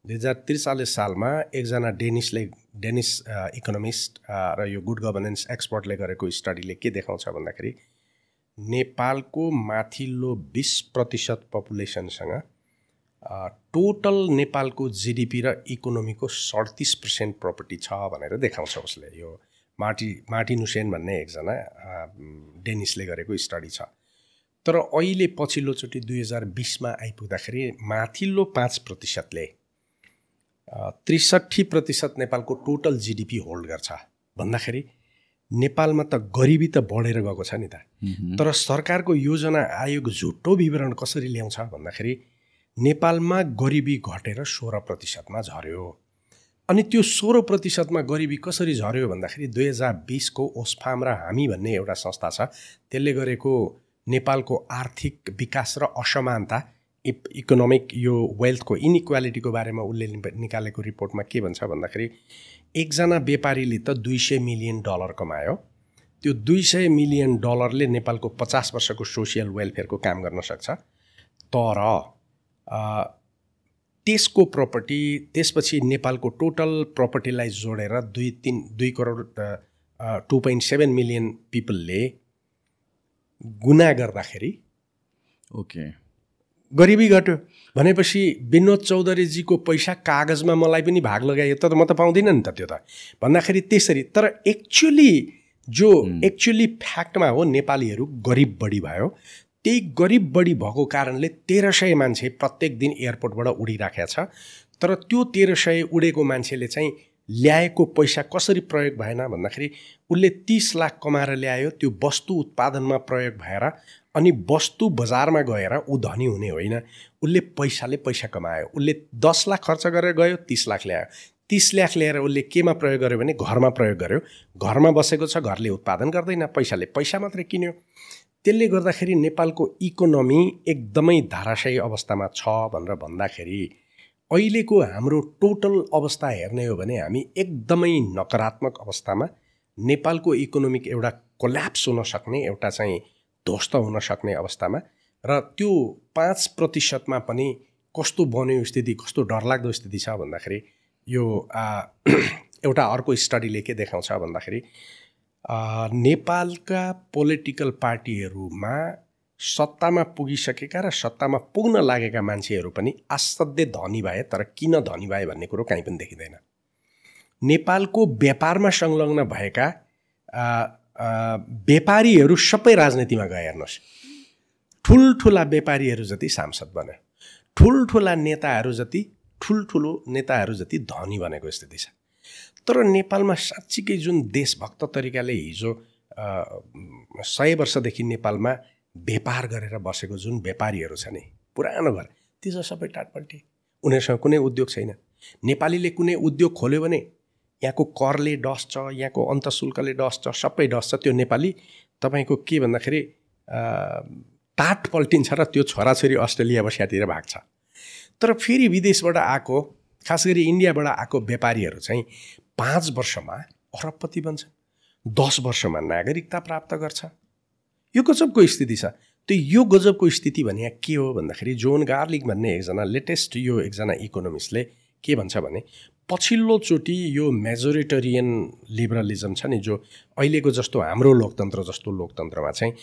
दुई हजार त्रिचालिस सालमा एकजना डेनिसले डेनिस इकोनोमिस्ट र यो गुड गभर्नेन्स एक्सपर्टले गरेको स्टडीले के देखाउँछ भन्दाखेरि नेपालको माथिल्लो बिस प्रतिशत पपुलेसनसँग टोटल नेपालको जिडिपी र इकोनोमीको सडतिस पर्सेन्ट प्रपर्टी छ भनेर देखाउँछ उसले। यो मार्टी मार्टिन हुसेन भन्ने एकजना डेनिसले गरेको स्टडी छ। तर अहिले पछिल्लोचोटि दुई हजार बिसमा आइपुग्दाखेरि माथिल्लो पाँच प्रतिशतले त्रिसठी प्रतिशत नेपालको टोटल जिडिपी होल्ड गर्छ। भन्दाखेरि नेपालमा त गरिबी त बढेर गएको छ नि त। तर सरकारको योजना आयोग झुटो विवरण कसरी ल्याउँछ भन्दाखेरि नेपालमा गरिबी घटेर सोह्र प्रतिशतमा झऱ्यो। अनि त्यो सोह्र प्रतिशतमा गरिबी कसरी झऱ्यो भन्दाखेरि दुई हजार बिसको ओस्फाम र हामी भन्ने एउटा संस्था छ। त्यसले गरेको नेपालको आर्थिक विकास र असमानता इकोनोमिक यो वेल्थको इनइक्वालिटीको बारेमा उसले निकालेको रिपोर्टमा के भन्छ भन्दाखेरि एकजना व्यापारीले त दुई सय मिलियन डलर कमायो। त्यो दुई सय मिलियन डलरले नेपालको पचास वर्षको सोसियल वेलफेयरको काम गर्न सक्छ। तर त्यसको प्रपर्टी त्यसपछि नेपालको टोटल प्रपर्टीलाई जोडेर दुई तिन दुई crore two point seven million पिपलले गुना गर्दाखेरि ओके गरिबी घट्यो। भनेपछि विनोद चौधरीजीको पैसा कागजमा मलाई पनि भाग लगाइयो त म त पाउँदिनँ नि त त्यो त। भन्दाखेरि त्यसरी तर एक्चुली जो एक्चुली फ्याक्टमा हो नेपालीहरू गरिब बढी भयो। त्यही गरिब बढी भएको कारणले तेह्र सय मान्छे प्रत्येक दिन एयरपोर्टबाट उडिराखेको छ। तर त्यो तेह्र सय उडेको मान्छेले चाहिँ ल्याएको पैसा कसरी प्रयोग भएन भन्दाखेरि उसले तिस लाख कमाएर ल्यायो त्यो वस्तु उत्पादनमा प्रयोग भएर अनि वस्तु बजारमा गएर ऊ धनी हुने होइन। उसले पैसाले पैसा कमायो उसले दस लाख खर्च गरेर गयो तिस लाख ल्यायो। तिस लाख ल्याएर उसले केमा प्रयोग गर्यो भने घरमा प्रयोग गर्यो। घरमा बसेको छ घरले उत्पादन गर्दैन पैसाले पैसा मात्रै किन्यो। त्यसले गर्दाखेरि नेपालको इकोनोमी एकदमै धाराशायी अवस्थामा छ भनेर भन्दाखेरि अहिलेको हाम्रो टोटल अवस्था हेर्ने हो भने हामी एकदमै नकारात्मक अवस्थामा नेपालको इकोनोमिक एउटा कोल्याप्स हुन सक्ने एउटा चाहिँ ध्वस्त हुन सक्ने अवस्थामा र त्यो पाँच प्रतिशतमा पनि कस्तो बन्यो स्थिति कस्तो डरलाग्दो स्थिति छ भन्दाखेरि यो एउटा अर्को स्टडीले के देखाउँछ भन्दाखेरि नेपालका पोलिटिकल पार्टीहरूमा सत्तामा पुगिसकेका र सत्तामा पुग्न लागेका मान्छेहरू पनि असाध्यै धनी भए तर किन धनी भए भन्ने कुरो कहीँ पनि देखिँदैन। नेपालको व्यापारमा संलग्न भएका व्यापारीहरू सबै राजनीतिमा गए हेर्नुहोस्। ठुल्ठुला व्यापारीहरू जति सांसद बन्यो ठुल्ठुला नेताहरू जति ठुल्ठुलो नेताहरू जति धनी बनेको स्थिति छ। तर नेपालमा साँच्चीकै जुन देशभक्त तरिकाले हिजो सय वर्षदेखि नेपालमा व्यापार गरेर बसेको जुन व्यापारीहरू छ नि पुरानो घर ती चाहिँ सबै टाटपल्टी उनीहरूसँग कुनै उद्योग छैन। नेपालीले कुनै उद्योग खोल्यो भने यहाँको करले डस्छ यहाँको अन्तशुल्कले डस्छ सबै डस्छ त्यो नेपाली। तपाईँको के भन्दाखेरि टाट पल्टिन्छ र त्यो छोराछोरी अस्ट्रेलिया बसियातिर भाग्छ। तर फेरि विदेशबाट आएको खास गरी इन्डियाबाट आएको व्यापारीहरू चाहिँ पाँच वर्षमा अरबपति बन्छ दस वर्षमा नागरिकता प्राप्त गर्छ। यो गजबको स्थिति छ। त्यो यो गजबको स्थिति भने के हो भन्दाखेरि जोन गार्लिक भन्ने एकजना लेटेस्ट यो एकजना इकोनोमिस्टले के भन्छ भने पछिल्लोचोटि यो मेजोरिटरियन लिबरलिजम छ नि जो अहिलेको जस्तो हाम्रो लोकतन्त्र जस्तो लोकतन्त्रमा चाहिँ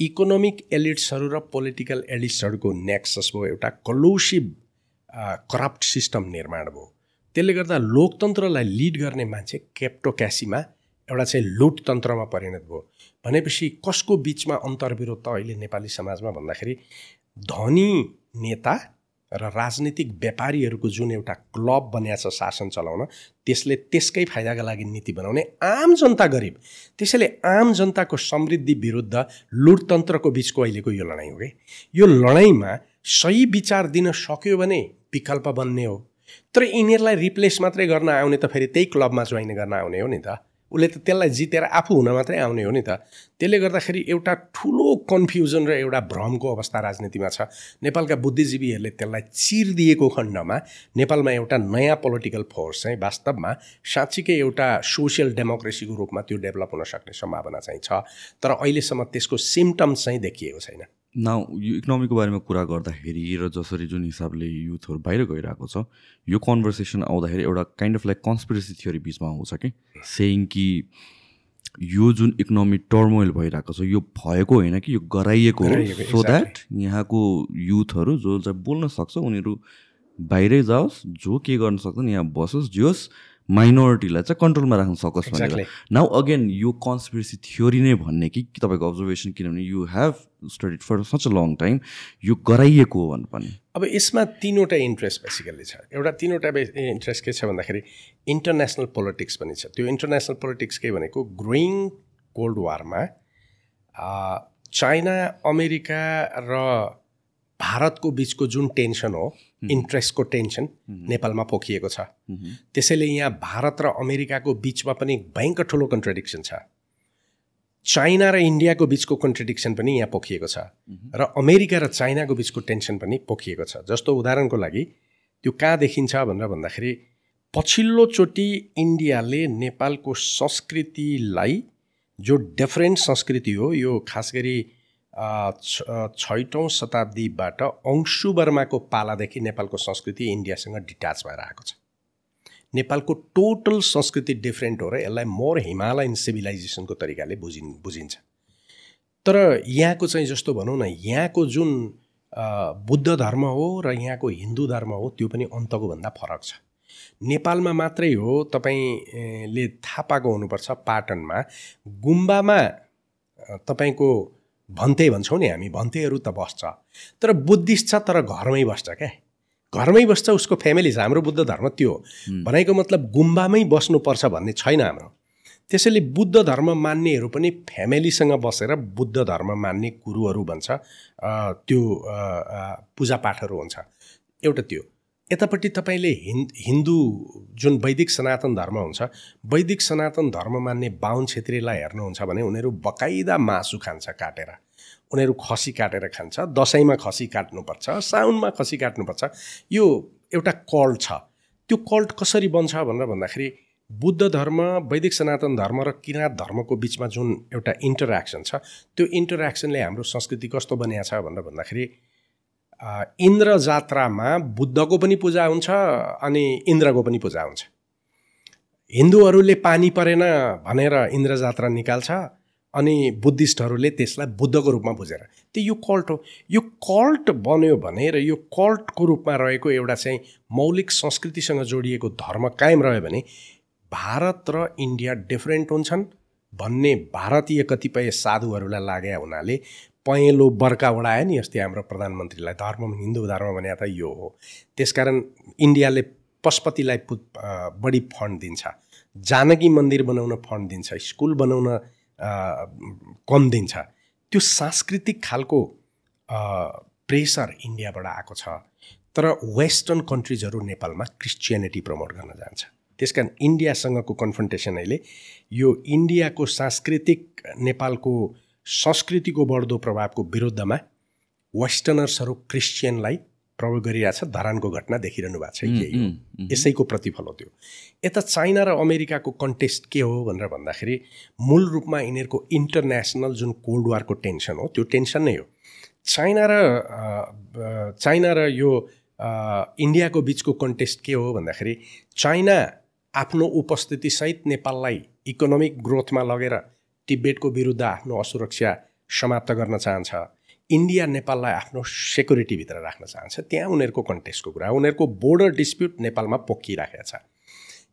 इकोनोमिक एलिट्सहरू र पोलिटिकल एलिट्सहरूको नेक्सस भयो एउटा कलुसिभ करप्ट सिस्टम निर्माण भयो। त्यसले गर्दा लोकतन्त्रलाई लिड गर्ने मान्छे क्याप्टोक्यासीमा एउटा चाहिँ लुटतन्त्रमा परिणत भयो। भनेपछि कसको बिचमा अन्तर्विरोध त अहिले नेपाली समाजमा भन्दाखेरि धनी नेता र राजनीतिक व्यापारीहरूको जुन एउटा क्लब बनिएको छ शासन चलाउन त्यसले त्यसकै फाइदाका लागि नीति बनाउने आम जनता गरिब त्यसैले आम जनताको समृद्धि विरुद्ध लुटतन्त्रको बिचको अहिलेको यो लडाइँ हो कि? यो लडाइँमा सही विचार दिन सक्यो भने विकल्प बन्ने हो। तर यिनीहरूलाई रिप्लेस मात्रै गर्न आउने त फेरि त्यही क्लबमा जोइन गर्न आउने हो नि त। उसले त त्यसलाई जितेर आफू हुन मात्रै आउने हो नि त। त्यसले गर्दाखेरि एउटा ठुलो कन्फ्युजन र एउटा भ्रमको अवस्था राजनीतिमा छ। नेपालका बुद्धिजीवीहरूले त्यसलाई चिरदिएको खण्डमा नेपालमा एउटा नयाँ पोलिटिकल फोर्स चाहिँ वास्तवमा साँच्चीकै एउटा सोसियल डेमोक्रेसीको रूपमा त्यो डेभलप हुन सक्ने सम्भावना चाहिँ छ। तर अहिलेसम्म त्यसको सिम्टम्स चाहिँ देखिएको छैन। नाउ यो इकोनोमीको बारेमा कुरा गर्दाखेरि र जसरी जुन हिसाबले युथहरू बाहिर गइरहेको छ यो कन्भर्सेसन आउँदाखेरि एउटा kind of like conspiracy theory बिचमा आउँछ कि? सेयिङ कि यो जुन इकोनोमी टर्मोइल भइरहेको छ यो भएको होइन कि यो गराइएको हो सो द्याट यहाँको युथहरू जो चाहिँ बोल्न सक्छ उनीहरू बाहिरै जाओस् जो के गर्न सक्छन् यहाँ बसोस् जोस् माइनोरिटीलाई चाहिँ कन्ट्रोलमा राख्न सकोस् भनेर। नाउ अगेन यो कन्सपिरेसी थ्योरी नै भन्ने कि तपाईँको अब्जर्भेसन किनभने you have studied for such a long time यो गराइएको हो भन्नुपर्ने अब यसमा तिनवटा इन्ट्रेस्ट बेसिकल्ली छ। एउटा तिनवटा इन्ट्रेस्ट के छ भन्दाखेरि इन्टरनेसनल पोलिटिक्स पनि छ। त्यो इन्टरनेसनल पोलिटिक्स के भनेको ग्रोइङ कोल्ड वारमा चाइना अमेरिका र भारतको बिचको जुन टेन्सन हो इन्ट्रेस्टको टेन्सन नेपालमा पोखिएको छ। त्यसैले यहाँ भारत र अमेरिकाको बिचमा पनि भयङ्कर ठुलो कन्ट्रडिक्सन छ। चाइना र इन्डियाको बिचको कन्ट्रडिक्सन पनि यहाँ पोखिएको छ। र अमेरिका र चाइनाको बिचको टेन्सन पनि पोखिएको छ। जस्तो उदाहरणको लागि त्यो कहाँ देखिन्छ भनेर भन्दाखेरि पछिल्लोचोटि इन्डियाले नेपालको संस्कृतिलाई जो डिफ्रेन्ट संस्कृति हो यो खास गरी छैटौँ शताब्दीबाट अंशु वर्माको पालादेखि नेपालको संस्कृति इन्डियासँग डिट्याच भएर आएको छ। नेपालको टोटल संस्कृति डिफ्रेन्ट हो र यसलाई मोर हिमालयन सिभिलाइजेसनको तरिकाले बुझिन् बुझिन्छ। तर यहाँको चाहिँ जस्तो भनौँ न यहाँको जुन बुद्ध धर्म हो र यहाँको हिन्दू धर्म हो त्यो पनि अन्तको भन्दा फरक छ। नेपालमा मात्रै हो तपाईँले थाहा पाएको हुनुपर्छ पाटनमा गुम्बामा तपाईँको भन्ते भन्छौँ नि हामी भन्तेहरू त बस्छ। तर बुद्धिस्ट छ तर घरमै बस्छ क्या घरमै बस्छ उसको फ्यामिली छ। हाम्रो बुद्ध धर्म त्यो भनेको मतलब गुम्बामै बस्नुपर्छ भन्ने छैन हाम्रो। त्यसैले बुद्ध धर्म मान्नेहरू पनि फ्यामिलीसँग बसेर बुद्ध धर्म मान्ने गुरुहरू भन्छ। त्यो पूजापाठहरू हुन्छ। एउटा त्यो। यतापट्टि तपाईँले हिन् हिन्दू जुन वैदिक सनातन धर्म हुन्छ वैदिक सनातन धर्म मान्ने बाहुन छेत्रीलाई हेर्नुहुन्छ भने उनीहरू बकाइदा मासु खान्छ काटेर। उनीहरू खसी काटेर खान्छ दसैँमा खसी काट्नुपर्छ साउनमा खसी काट्नुपर्छ। यो एउटा कल्ट छ। त्यो कल्ट कसरी बन्छ भनेर भन्दाखेरि बुद्ध धर्म वैदिक सनातन धर्म र किराँत धर्मको बिचमा जुन एउटा इन्टरेक्सन छ त्यो इन्टरेक्सनले हाम्रो संस्कृति कस्तो बनिएको छ भनेर भन्दाखेरि इन्द्र जात्रामा बुद्धको पनि पूजा हुन्छ अनि इन्द्रको पनि पूजा हुन्छ। हिन्दूहरूले पानी परेन भनेर इन्द्र जात्रा निकाल्छ अनि बुद्धिस्टहरूले त्यसलाई बुद्धको रूपमा बुझेर। त्यो यो कल्ट हो। यो कल्ट बन्यो भने र यो कल्टको रूपमा रहेको एउटा चाहिँ मौलिक संस्कृतिसँग जोडिएको धर्म कायम रह्यो भने भारत र इन्डिया डिफ्रेन्ट हुन्छन् भन्ने भारतीय कतिपय साधुहरूलाई लागे हुनाले पहेँलो बर्का उडायो नि अस्ति हाम्रो प्रधानमन्त्रीलाई धर्म हिन्दू धर्म भने त यो हो। त्यसकारण इन्डियाले पशुपतिलाई बढी फन्ड दिन्छ। जानकी मन्दिर बनाउन फन्ड दिन्छ स्कुल बनाउन कम दिन्छ। त्यो सांस्कृतिक खालको प्रेसर इन्डियाबाट आएको छ। तर वेस्टर्न कन्ट्रिजहरू नेपालमा क्रिस्चियनिटी प्रमोट गर्न जान्छ। त्यस कारण इन्डियासँगको कन्फ्रन्टेसन अहिले। यो इन्डियाको सांस्कृतिक नेपालको संस्कृतिको बढ्दो प्रभावको विरुद्धमा वेस्टर्नर्सहरू क्रिस्चियनलाई प्रयोग गरिरहेछ धरानको घटना देखिरहनु भएको छ यही हो। यसैको प्रतिफल हो त्यो। यता चाइना र अमेरिकाको कन्टेस्ट के हो भनेर भन्दाखेरि मूल रूपमा यिनीहरूको इन्टरनेसनल जुन कोल्ड वारको टेन्सन हो त्यो टेन्सन नै हो। चाइना र चाइना र यो इन्डियाको बिचको कन्टेस्ट के हो भन्दाखेरि चाइना आफ्नो उपस्थितिसहित नेपाललाई इकोनोमिक ग्रोथमा लगेर तिब्बतको विरुद्ध आफ्नो असुरक्षा समाप्त गर्न चाहन्छ। इन्डिया नेपाललाई आफ्नो सेक्युरिटीभित्र राख्न चाहन्छ। त्यहाँ उनीहरूको कन्टेस्टको कुरा उनीहरूको बोर्डर डिस्प्युट नेपालमा पोखिराखेको छ।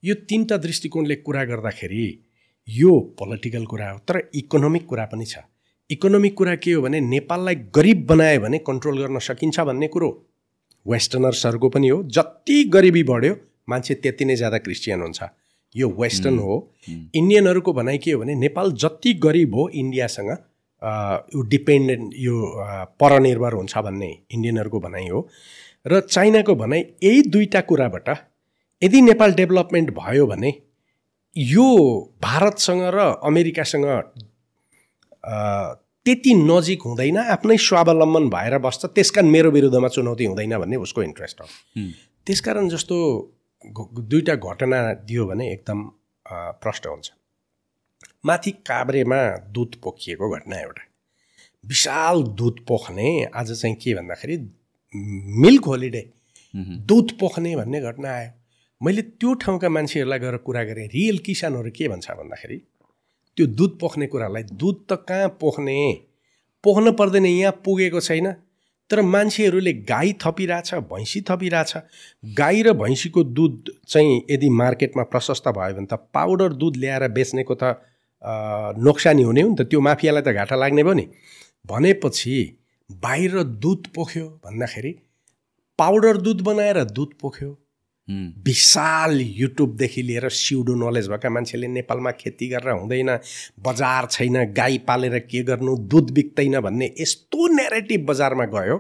यो तिनवटा दृष्टिकोणले कुरा गर्दाखेरि यो पोलिटिकल कुरा हो तर इकोनोमिक कुरा पनि छ। इकोनोमिक कुरा के हो भने नेपाललाई गरिब बनायो भने कन्ट्रोल गर्न सकिन्छ भन्ने कुरो वेस्टर्नर्सहरूको पनि हो। जति गरिबी बढ्यो मान्छे त्यति नै ज्यादा क्रिस्चियन हुन्छ। यो वेस्टर्न हो। इन्डियनहरूको भनाइ के हो भने नेपाल जति गरिब हो इन्डियासँग यो डिपेन्डेन्ट यो परनिर्भर हुन्छ भन्ने इन्डियनहरूको भनाइ हो। र चाइनाको भनाइ यही दुईवटा कुराबाट यदि नेपाल डेभलपमेन्ट भयो भने यो भारतसँग र अमेरिकासँग त्यति नजिक हुँदैन आफ्नै स्वावलम्बन भएर बस्छ त्यस कारण मेरो विरुद्धमा चुनौती हुँदैन भन्ने उसको इन्ट्रेस्ट हो। त्यसकारण जस्तो दुईवटा घटना दियो भने एकदम प्रष्ट हुन्छ। माथि काभ्रेमा दुध पोखिएको घटना एउटा। विशाल दुध पोख्ने आज चाहिँ के भन्दाखेरि मिल्क होलिडे। दुध पोख्ने भन्ने घटना आयो। मैले त्यो ठाउँका मान्छेहरूलाई गएर कुरा गरेँ। रियल किसानहरू के भन्छ भन्दाखेरि त्यो दुध पोख्ने कुरालाई दुध त कहाँ पोख्ने? पोख्न पर्दैन यहाँ पुगेको छैन। तर मान्छेहरूले गाई थपिरहेछ भैँसी थपिरहेछ। गाई र भैँसीको दुध चाहिँ यदि मार्केटमा प्रशस्त भयो भने त पाउडर दुध ल्याएर बेच्नेको त नोक्सानी हुने हो नि त। त्यो माफियालाई त घाटा लाग्ने भयो नि। भनेपछि बाहिर दुध पोख्यो भन्दाखेरि पाउडर दुध बनाएर दुध पोख्यो। विशाल युट्युबदेखि लिएर सिउडो नलेज भएका मान्छेले नेपालमा खेती गरेर हुँदैन बजार छैन गाई पालेर के गर्नु दुध बिक्दैन भन्ने यस्तो नेरेटिभ बजारमा गयो।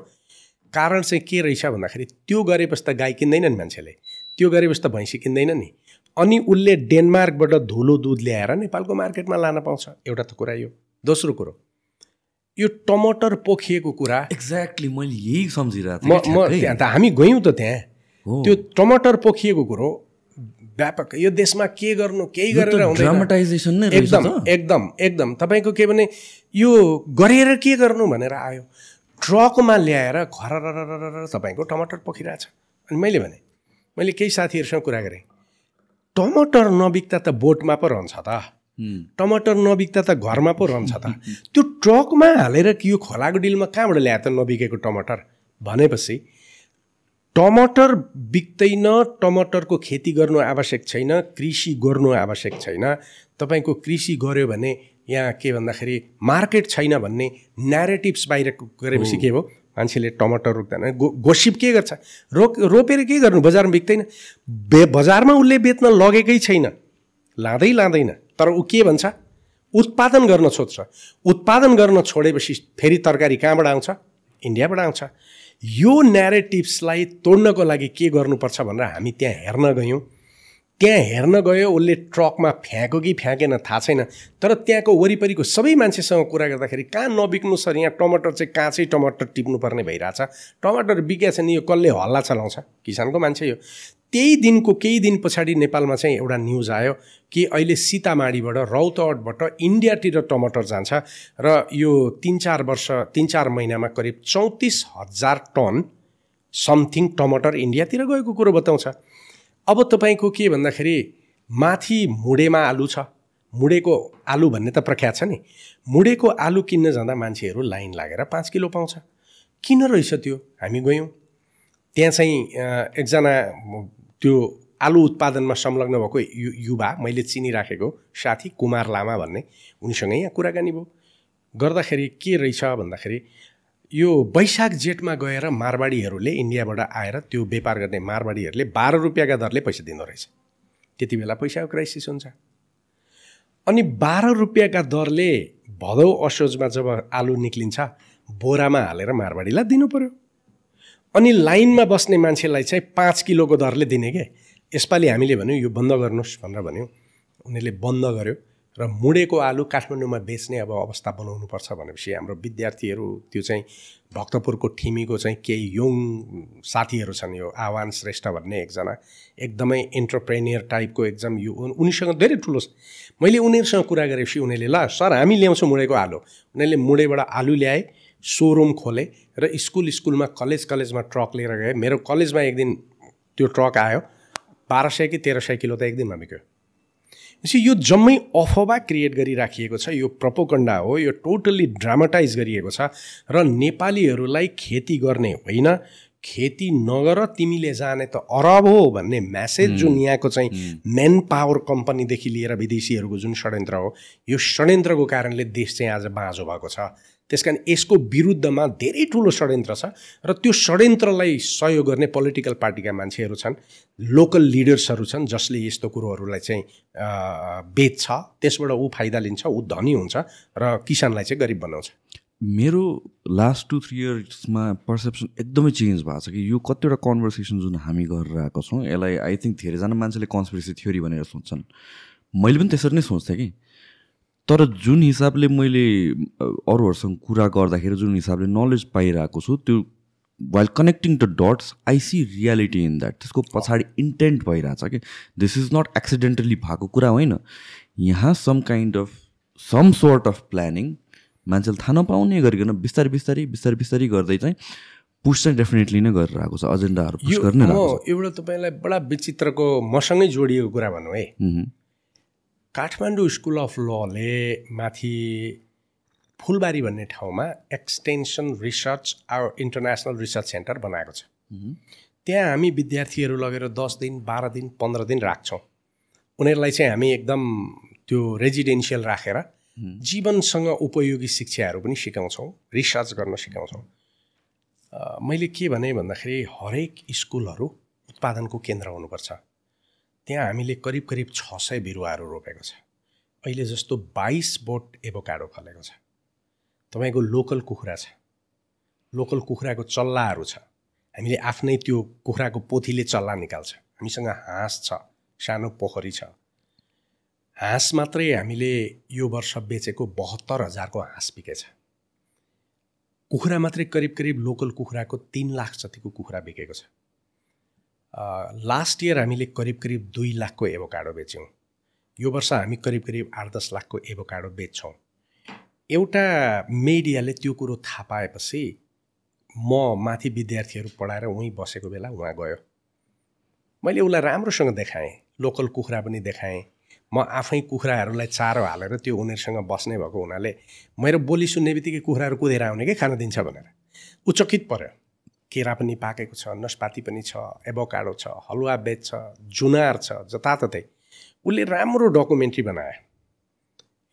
कारण चाहिँ के रहेछ भन्दाखेरि त्यो गरेपछि त गाई किन्दैन नि मान्छेले त्यो गरेपछि त भैँसी किन्दैन नि। अनि उसले डेनमार्कबाट धुलो दुध ल्याएर नेपालको मार्केटमा लान पाउँछ। एउटा त कुरा यो। दोस्रो कुरो। यो टमाटर पोखिएको कुरा एक्ज्याक्टली मैले यही सम्झिरहेको म म त्यहाँ त हामी गयौँ त त्यहाँ। त्यो टमाटर पोखिएको कुरो व्यापक। यो देशमा के गर्नु केही गरेर ड्रामाटाइजेसन नै एकदम एकदम एकदम। तपाईँको के भने यो गरेर के गर्नु भनेर आयो। ट्रकमा ल्याएर घर तपाईँको टमाटर पोखिरहेछ। अनि मैले भने मैले केही साथीहरूसँग कुरा गरेँ। टमाटर नबिक्दा त बोटमा पो रहन्छ त। टमाटर नबिक्दा त घरमा पो रहन्छ त। त्यो ट्रकमा हालेर कि यो खोलाको डिलमा कहाँबाट ल्याए त नबिकेको टमाटर? भनेपछि टमाटर बिक्दैन टमाटरको खेती गर्नु आवश्यक छैन कृषि गर्नु आवश्यक छैन। तपाईँको कृषि गऱ्यो भने यहाँ के भन्दाखेरि मार्केट छैन भन्ने न्यारेटिभ्स बाहिर गरेपछि के हो मान्छेले टमाटर रोक्दैन। गो गोसिप के गर्छ? रोक रोपेर के गर्नु? बजारमा बिक्दैन। बे बजारमा उसले बेच्न लगेकै छैन। लाँदै लाँदैन। तर ऊ के भन्छ? उत्पादन गर्न छोड्छ उत्पादन गर्न छोडेपछि फेरि तरकारी कहाँबाट आउँछ? इन्डियाबाट आउँछ। यो न्यारेटिभ्सलाई तोड्नको लागि के गर्नुपर्छ भनेर हामी त्यहाँ हेर्न गयौँ। त्यहाँ हेर्न गयो उसले ट्रकमा फ्याँको कि फ्याँकेन थाहा छैन। तर त्यहाँको वरिपरिको सबै मान्छेसँग कुरा गर्दाखेरि कहाँ नबिक्नु सर यहाँ टमाटर चाहिँ काँचै टमाटर टिप्नुपर्ने भइरहेछ। टमाटर बिकेको छ नि यो कसले हल्ला चलाउँछ? किसानको मान्छे हो। त्यही दिनको केही दिन पछाडि नेपालमा चाहिँ एउटा न्युज आयो कि अहिले सीतामाढीबाट रौतहटबाट इन्डियातिर टमाटर जान्छ र यो तिन चार वर्ष तिन चार महिनामा करिब चौतिस हजार टन समथिङ टमाटर इन्डियातिर गएको कुरो बताउँछ। अब तपाईँको के भन्दाखेरि माथि मुडेमा आलु छ। मुडेको आलु भन्ने त प्रख्यात छ नि। मुडेको आलु किन्न जाँदा मान्छेहरू लाइन लागेर पाँच किलो पाउँछ। किन रहेछ त्यो? हामी गयौँ। त्यहाँ चाहिँ एकजना त्यो आलु उत्पादनमा संलग्न भएको यु युवा मैले चिनिराखेको साथी कुमार लामा भन्ने उनीसँगै यहाँ कुराकानी भयो। गर्दाखेरि के रहेछ भन्दाखेरि यो वैशाख जेठमा गएर मारवाडीहरूले इन्डियाबाट आएर त्यो व्यापार गर्ने मारवाडीहरूले बाह्र रुपियाँका दरले पैसा दिँदो रहेछ। त्यति बेला पैसाको क्राइसिस हुन्छ। अनि बाह्र रुपियाँका दरले भदौ असोजमा जब आलु निक्लिन्छ बोरामा हालेर मारवाडीलाई दिनु पऱ्यो अनि लाइनमा बस्ने मान्छेलाई चाहिँ पाँच किलोको दरले दिने के? यसपालि हामीले भन्यौँ यो बन्द गर्नुहोस् भनेर भन्यौँ। उनीहरूले बन्द गर्यो र मुडेको आलु काठमाडौँमा बेच्ने अब अवस्था बनाउनुपर्छ भनेपछि हाम्रो विद्यार्थीहरू त्यो चाहिँ भक्तपुरको ठिमीको चाहिँ केही यङ साथीहरू छन् यो आह्वान श्रेष्ठ भन्ने एकजना एकदमै इन्टरप्रेनियर टाइपको एकदम यो उनीसँग धेरै ठुलो छ। मैले उनीहरूसँग कुरा गरेपछि उनीहरूले ल सर हामी ल्याउँछौँ मुडेको आलु। उनीहरूले मुडेबाट आलु ल्याए सोरुम खोले र स्कुल स्कुलमा कलेज कलेजमा ट्रक लिएर गएँ। मेरो कलेजमा एक दिन त्यो ट्रक आयो। बाह्र सय कि तेह्र सय किलो त एक दिनमा बिक्यो। भनेपछि यो जम्मै अफवा क्रिएट गरिराखिएको छ। यो प्रपोकन्डा हो। यो टोटल्ली ड्रामाटाइज गरिएको छ। र नेपालीहरूलाई खेती गर्ने होइन। खेती नगर तिमीले जाने त अरब हो भन्ने म्यासेज जुन यहाँको चाहिँ मेन पावर कम्पनीदेखि लिएर विदेशीहरूको जुन षड्यन्त्र हो यो षड्यन्त्रको कारणले देश चाहिँ आज बाँझो भएको छ। त्यस कारण यसको विरुद्धमा धेरै ठुलो षड्यन्त्र छ र त्यो षड्यन्त्रलाई सहयोग गर्ने पोलिटिकल पार्टीका मान्छेहरू छन् लोकल लिडर्सहरू छन् जसले यस्तो कुरोहरूलाई चाहिँ बेच्छ त्यसबाट ऊ फाइदा लिन्छ ऊ धनी हुन्छ र किसानलाई चाहिँ गरिब बनाउँछ। मेरो लास्ट टु थ्री इयर्समा पर्सेप्सन एकदमै चेन्ज भएको छ कि यो कतिवटा कन्भर्सेसन जुन हामी गरेर आएको छौँ यसलाई आई थिङ्क धेरैजना मान्छेले कन्सपिरेसी थ्योरी भनेर सोच्छन्। मैले पनि त्यसरी नै सोच्थेँ कि तर जुन हिसाबले मैले अरूहरूसँग कुरा गर्दाखेरि जुन हिसाबले नलेज पाइरहेको छु त्यो while connecting the dots I see reality in that त्यसको पछाडि इन्टेन्ट भइरहेछ कि? दिस इज नट एक्सिडेन्टली भएको कुरा होइन। यहाँ some kind of some sort of planning मान्छेले थाहा नपाउने गरिकन बिस्तारै बिस्तारै बिस्तारै बिस्तारै गर्दै चाहिँ पुस चाहिँ डेफिनेटली नै गरेर आएको छ एजेन्डाहरू पुस गर्ने एउटा तपाईँलाई बडा विचित्रको मसँगै जोडिएको कुरा भनौँ है। काठमाडौँ स्कुल अफ लले माथि फुलबारी भन्ने ठाउँमा extension research international research centre बनाएको छ। त्यहाँ हामी विद्यार्थीहरू लगेर दस दिन बाह्र दिन पन्ध्र दिन राख्छौँ। उनीहरूलाई चाहिँ हामी एकदम त्यो रेजिडेन्सियल राखेर जीवनसँग उपयोगी शिक्षाहरू पनि सिकाउँछौँ रिसर्च गर्न सिकाउँछौँ। मैले के भने भन्दाखेरि हरेक स्कुलहरू उत्पादनको केन्द्र हुनुपर्छ। त्यहाँ हामीले करिब करिब छ सय बिरुवाहरू रोपेको छ। अहिले जस्तो बाइस बोट एभोकाडो फलेको छ। तपाईँको लोकल कुखुरा छ। लोकल कुखुराको चल्लाहरू छ। हामीले आफ्नै त्यो कुखुराको पोथीले चल्ला निकाल्छ। हामीसँग हाँस छ। सानो पोखरी छ। हाँस मात्रै हामीले यो वर्ष बेचेको बहत्तर हजारको हाँस बिकेछ कुखुरा मात्रै करिब करिब लोकल कुखुराको तिन लाख जतिको कुखुरा बिकेको छ। लास्ट इयर हामीले करिब करिब दुई लाखको एभोकाडो बेच्यौँ। यो वर्ष हामी करिब करिब आठ दस लाखको एभोकाडो बेच्छौँ। एउटा मिडियाले त्यो कुरो थाहा पाएपछि म माथि विद्यार्थीहरू पढाएर उहीँ बसेको बेला उहाँ गयो। मैले उसलाई राम्रोसँग देखाएँ लोकल कुखुरा पनि देखाएँ। म आफै कुखुराहरूलाई चारो हालेर त्यो उनीहरूसँग बस्ने भएको हुनाले मेरो बोली सुन्ने बित्तिकै कुखुराहरू कुदेर आउने कि खान दिन्छ भनेर। उचकित पऱ्यो केरा पनि पाकेको छ नसपाती पनि छ एभोकाडो छ हलुवा बेच छ जुनार छ जताततै। उसले राम्रो डकुमेन्ट्री बनायो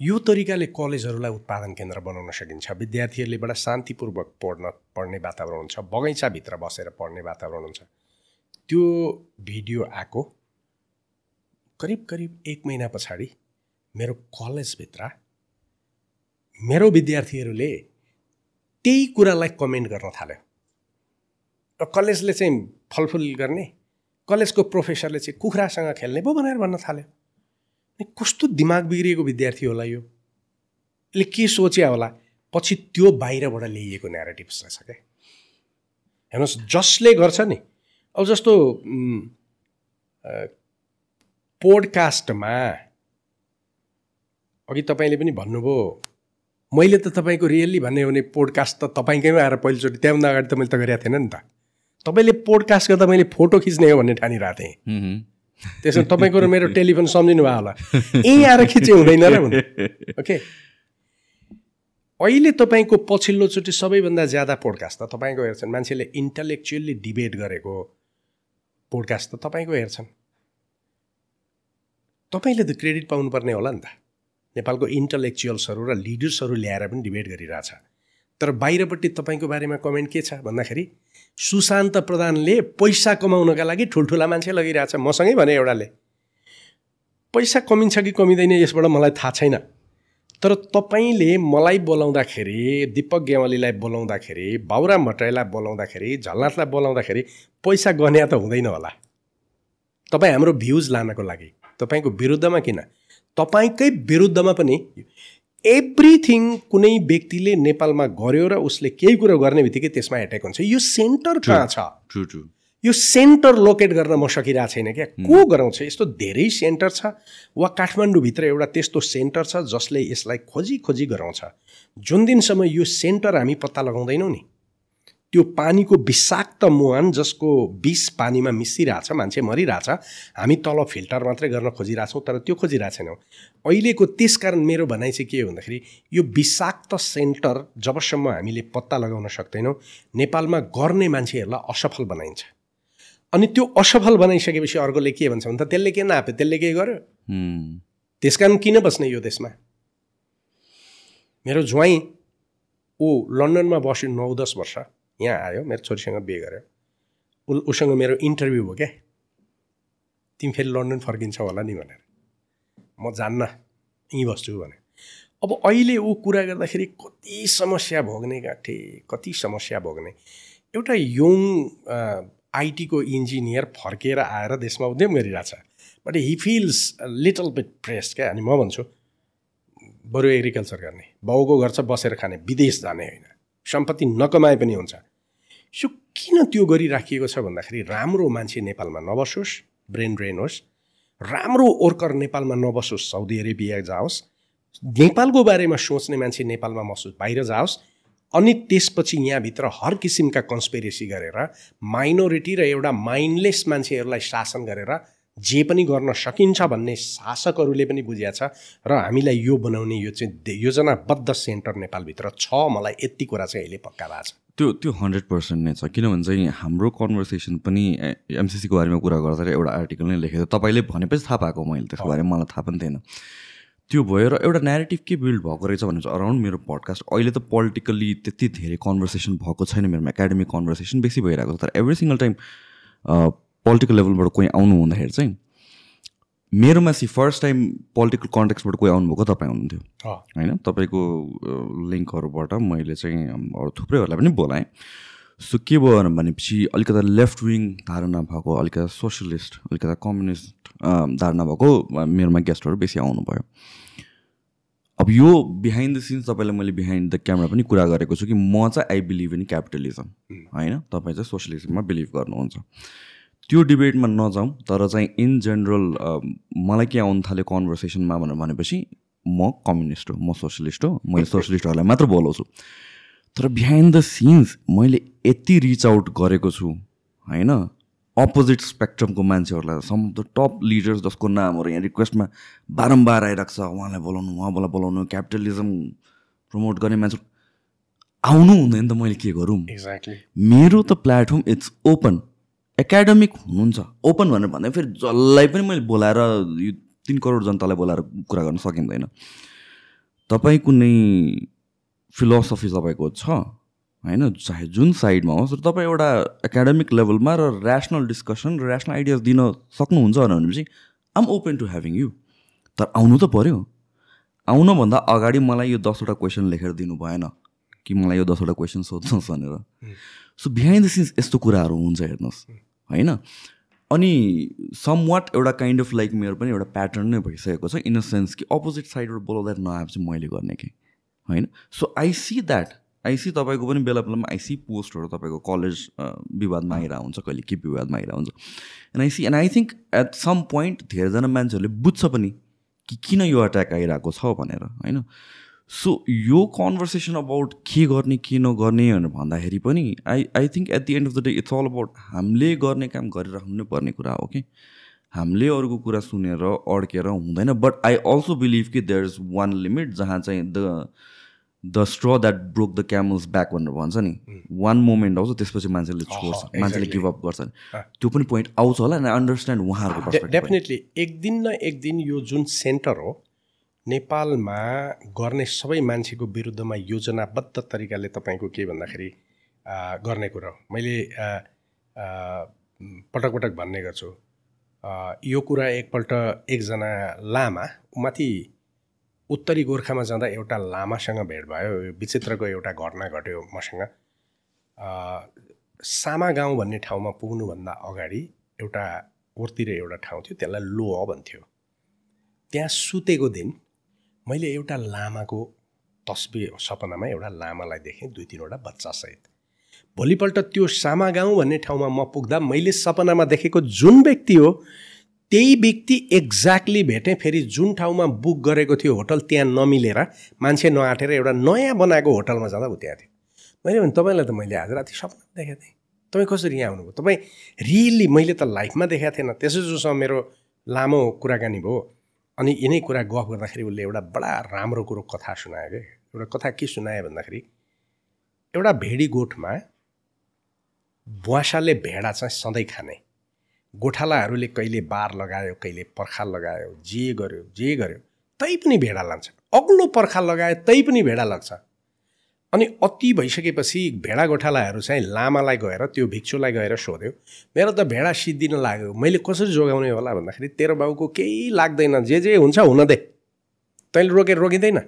यो तरिकाले कलेजहरूलाई उत्पादन केन्द्र बनाउन सकिन्छ। विद्यार्थीहरूले बडा शान्तिपूर्वक पढ्न पढ्ने वातावरण हुन्छ बगैँचाभित्र बसेर पढ्ने वातावरण हुन्छ त्यो भिडियो आएको करिब करिब एक महिना पछाडि मेरो कलेजभित्र मेरो विद्यार्थीहरूले त्यही कुरालाई कमेन्ट गर्न थाल्यो। र कलेजले चाहिँ फलफुल गर्ने कलेजको प्रोफेसरले चाहिँ कुखुरासँग खेल्ने पो भनेर भन्न थाल्यो। कस्तो दिमाग बिग्रिएको विद्यार्थी होला यो। यसले के सोच्या होला? पछि त्यो बाहिरबाट ल्याइएको नेरेटिभ्स रहेछ क्या हेर्नुहोस् जसले गर्छ नि अब जस्तो पोडकास्टमा अघि तपाईँले पनि भन्नुभयो मैले त तपाईँको रियल्ली भन्ने हो भने पोडकास्ट त तपाईँकैमा आएर पहिलोचोटि त्यहाँभन्दा अगाडि त मैले त गरेको थिएन नि त। तपाईँले पोडकास्ट गर्दा मैले फोटो खिच्ने हो भन्ने ठानिरहेको थिएँ। त्यसमा तपाईँको र मेरो टेलिफोन सम्झिनु भयो होला। यहीँ आएर खिचे हुँदैन र भने ओके? अहिले तपाईँको पछिल्लोचोटि सबैभन्दा ज्यादा पोडकास्ट त तपाईँको हेर्छन्। मान्छेले इन्टलेक्चुअल्ली डिबेट गरेको पोडकास्ट त तपाईँको हेर्छन्। तपाईँले त क्रेडिट पाउनुपर्ने होला नि त। नेपालको इन्टलेक्चुअल्सहरू र लिडर्सहरू ल्याएर पनि डिबेट गरिरहेछ। तर बाहिरपट्टि तपाईँको बारेमा कमेन्ट के छ भन्दाखेरि सुशान्त प्रधानले पैसा कमाउनका लागि ठुल्ठुला मान्छे लगिरहेछ। मसँगै भने एउटाले पैसा कमिन्छ कि कमिँदैन यसबाट मलाई थाहा छैन। तर तपाईँले मलाई बोलाउँदाखेरि दिपक गेवालीलाई बोलाउँदाखेरि बाबुराम भट्टराईलाई बोलाउँदाखेरि झलनाथलाई बोलाउँदाखेरि पैसा गन्या त हुँदैन होला। तपाईँ हाम्रो भ्युज लानको लागि तपाईँको विरुद्धमा किन? तपाईँकै विरुद्धमा पनि एभ्रिथिङ कुनै व्यक्तिले नेपालमा गर्यो र उसले केही कुरो गर्ने बित्तिकै त्यसमा एट्याक हुन्छ। यो सेन्टर कहाँ छ? यो सेन्टर लोकेट गर्न म सकिरहेको छैन क्या। को गराउँछ? यस्तो धेरै सेन्टर छ वा काठमाडौँभित्र एउटा त्यस्तो सेन्टर छ जसले यसलाई खोजी खोजी गराउँछ। जुन दिनसम्म यो सेन्टर हामी पत्ता लगाउँदैनौँ नि। त्यो पानीको विषाक्त मुहान जसको विष पानीमा मिसिरहेछ मान्छे मरिरहेछ हामी तल फिल्टर मात्रै गर्न खोजिरहेछौँ तर त्यो खोजिरहेको छैनौँ अहिलेको त्यस कारण मेरो भनाइ चाहिँ के हो भन्दाखेरि यो विषाक्त सेन्टर जबसम्म हामीले पत्ता लगाउन सक्दैनौँ नेपालमा गर्ने मान्छेहरूलाई असफल बनाइन्छ। अनि त्यो असफल बनाइसकेपछि अर्कोले के भन्छ भने त त्यसले के नाप्यो त्यसले के गर्यो? त्यस कारण किन बस्ने यो देशमा? मेरो ज्वाइँ ऊ लन्डनमा बस्यो नौ दस वर्ष। यहाँ आयो मेरो छोरीसँग बिहे गर्यो उ उसँग मेरो इन्टरभ्यू भयो क्या? तिमी फेरि लन्डन फर्किन्छौ होला नि भनेर। म जान्न यहीँ बस्छु भने अब अहिले ऊ कुरा गर्दाखेरि कति समस्या भोग्ने गाँठे कति समस्या भोग्ने। एउटा यङ आइटीको इन्जिनियर फर्किएर आएर देशमा उद्यम गरिरहेछ। But he feels little bit press क्या? अनि म भन्छु बरु एग्रिकल्चर गर्ने बाउको घर छ बसेर खाने विदेश जाने होइन। सम्पत्ति नकमाए पनि हुन्छ। सो किन त्यो गरिराखिएको छ भन्दाखेरि राम्रो मान्छे नेपालमा नबसोस् ब्रेन ड्रेन होस् राम्रो वर्कर नेपालमा नबसोस् साउदी अरेबिया जाओस् नेपालको बारेमा सोच्ने मान्छे नेपालमा बसोस् बाहिर जाओस् अनि त्यसपछि यहाँभित्र हर किसिमका कन्सपेरेसी गरेर माइनोरिटी र एउटा माइन्डलेस मान्छेहरूलाई शासन गरेर जे पनि गर्न सकिन्छ भन्ने शासकहरूले पनि बुझिया छ। र हामीलाई यो बनाउने यो चाहिँ योजनाबद्ध सेन्टर नेपालभित्र छ। मलाई यति कुरा चाहिँ अहिले पक्का भएको छ। त्यो त्यो हन्ड्रेड पर्सेन्ट नै छ। किनभने चाहिँ हाम्रो कन्भर्सेसन पनि एमसिसीको बारेमा कुरा गर्दाखेरि एउटा आर्टिकल नै लेखेको तपाईँले भनेपछि थाहा पाएको मैले त्यसको बारेमा। मलाई थाहा पनि थिएन। त्यो भयो र एउटा नेरेटिभ के बिल्ड भएको रहेछ भने चाहिँ अराउन्ड मेरो पडकास्ट अहिले त पोलिटिकल्ली त्यति धेरै कन्भर्सेसन भएको छैन। मेरोमा एकाडेमिक कन्भर्सेसन बेसी भइरहेको छ। तर एभ्री सिङ्गल टाइम पोलिटिकल लेभलबाट कोही आउनु हुँदाखेरि चाहिँ मेरोमा सी फर्स्ट टाइम पोलिटिकल कन्टेक्सबाट कोही आउनुभएको तपाईँ हुनुहुन्थ्यो। होइन? तपाईँको लिङ्कहरूबाट मैले चाहिँ अरू थुप्रैहरूलाई पनि बोलाएँ। सो के भयो भनेपछि अलिकता लेफ्ट विङ धारणा भएको अलिकता सोसियलिस्ट अलिकता कम्युनिस्ट धारणा भएको मेरोमा गेस्टहरू बेसी आउनुभयो। अब यो बिहाइन्ड द सिन्स तपाईँलाई मैले बिहाइन्ड द क्यामेरा पनि कुरा गरेको छु कि म चाहिँ आई बिलिभ इन क्यापिटलिजम होइन? तपाईँ चाहिँ सोसियलिजममा बिलिभ गर्नुहुन्छ। त्यो डिबेटमा नजाउँ तर चाहिँ इन जेनरल मलाई के आउनु थाल्यो कन्भर्सेसनमा भनेर भनेपछि म कम्युनिस्ट हो म सोसियलिस्ट हो मैले सोसियलिस्टहरूलाई मात्र बोलाउँछु। तर बिहाइन्ड द सिन्स मैले यति रिच आउट गरेको छु होइन? अपोजिट स्पेक्ट्रमको मान्छेहरूलाई सम द टप लिडर्स जसको नामहरू यहाँ रिक्वेस्टमा बारम्बार आइरहेको छ उहाँलाई बोलाउनु उहाँलाई बोलाउनु क्यापिटलिजम प्रमोट गर्ने मान्छे। आउनु हुँदैन त मैले के गरौँ एक्ज्याक्टली मेरो त प्लेटफर्म इट्स ओपन एकाडेमिक हुनुहुन्छ। ओपन भनेर भन्दा फेरि जसलाई पनि मैले बोलाएर यो तिन करोड जनतालाई बोलाएर कुरा गर्न सकिँदैन। तपाईँ कुनै फिलोसफी तपाईँको छ? होइन चाहे जुन साइडमा होस् र तपाईँ एउटा एकाडेमिक लेभलमा र ऱ्यासनल डिस्कसन र ऱ्यासनल आइडियाज दिन सक्नुहुन्छ भनेपछि I'm open to having you तर आउनु त पऱ्यो आउनुभन्दा अगाडि मलाई यो दसवटा क्वेसन लेखेर दिनु भएन कि मलाई यो दसवटा क्वेसन सोध्नुहोस् भनेर। सो बिहाइन्ड द सिन्स यस्तो कुराहरू हुन्छ हेर्नुहोस्। होइन? अनि सम वाट एउटा काइन्ड अफ लाइक मेरो पनि एउटा प्याटर्न नै भइसकेको छ इन अ सेन्स कि अपोजिट साइडबाट बोलाउँदा नआए चाहिँ मैले गर्ने कि? होइन? So I see that I see तपाईँको पनि बेला बेलामा आई सी पोस्टहरू तपाईँको कलेज विवादमा आइरहेको हुन्छ कहिले के विवादमा आइरहेको हुन्छ। And I see and I think at some point धेरैजना मान्छेहरूले बुझ्छ पनि कि किन यो अट्याक आइरहेको छ भनेर होइन? सो यो कन्भर्सेसन अबाउट के गर्ने के नगर्ने भनेर भन्दाखेरि पनि I I think at the end of the day it's all about हामीले गर्ने काम गरिराख्नु नै पर्ने कुरा हो कि हामीले अरूको कुरा सुनेर अड्केर हुँदैन बट आई अल्सो बिलिभ कि देयर इज वान लिमिट जहाँ चाहिँ the the straw that broke the camel's back भनेर भन्छ नि। वान मोमेन्ट आउँछ त्यसपछि मान्छेले छोड्छ मान्छेले गिभअप गर्छ। त्यो पनि पोइन्ट आउँछ होला एन्ड अन्डरस्ट्यान्ड उहाँहरूको डेफिनेटली एक दिन न एक दिन यो जुन सेन्टर हो नेपालमा गर्ने सबै मान्छेको विरुद्धमा योजनाबद्ध तरिकाले तपाईँको के भन्दाखेरि गर्ने कुरो मैले पटक पटक भन्ने गर्छु। यो कुरा एकपल्ट एकजना लामा माथि उत्तरी गोर्खामा जाँदा एउटा लामासँग भेट भयो। विचित्रको एउटा घटना घट्यो मसँग। सामा गाउँ भन्ने ठाउँमा पुग्नुभन्दा अगाडि एउटा ओर्तिर एउटा ठाउँ थियो त्यसलाई लोह भन्थ्यो। त्यहाँ सुतेको दिन मैले एउटा लामाको तस्बिर सपनामा एउटा लामालाई देखेँ दुई तिनवटा बच्चासहित। भोलिपल्ट त्यो सामा गाउँ भन्ने ठाउँमा म पुग्दा मैले सपनामा देखेको जुन व्यक्ति हो त्यही व्यक्ति एक्ज्याक्टली भेटेँ फेरि जुन ठाउँमा बुक गरेको थियो होटल त्यहाँ नमिलेर मान्छे नआँटेर एउटा नयाँ बनाएको होटलमा जाँदा ऊ त्यहाँ थियो। मैले भने तपाईँलाई त मैले आज राति सपना देखाएको थिएँ। तपाईँ कसरी यहाँ आउनुभयो तपाईँ रियल्ली मैले त लाइफमा देखाएको थिएन। त्यसो जोसँग मेरो लामो कुराकानी भयो। अनि यिनै कुरा गफ गर्दाखेरि उसले एउटा बडा राम्रो कुरो कथा सुनायो क्या एउटा कथा के सुनायो भन्दाखेरि एउटा भेडी गोठमा बुवासाले भेडा चाहिँ सधैँ खाने। गोठालाहरूले कहिले बार लगायो कहिले पर्खाल लगायो जे गर्यो जे गर्यो तै पनि भेडा लान्छ। अग्लो पर्खाल लगायो तै पनि भेडा लाग्छ। अनि अति भइसकेपछि भेडा गोठालाहरू चाहिँ लामालाई गएर त्यो भिक्षुलाई गएर सोध्यो मेरो त भेडा सिद्धिन लाग्यो मैले कसरी जोगाउने होला? भन्दाखेरि तेरो बाउको केही लाग्दैन जे जे हुन्छ हुन दे। तैँले रोकेर रोकिँदैन।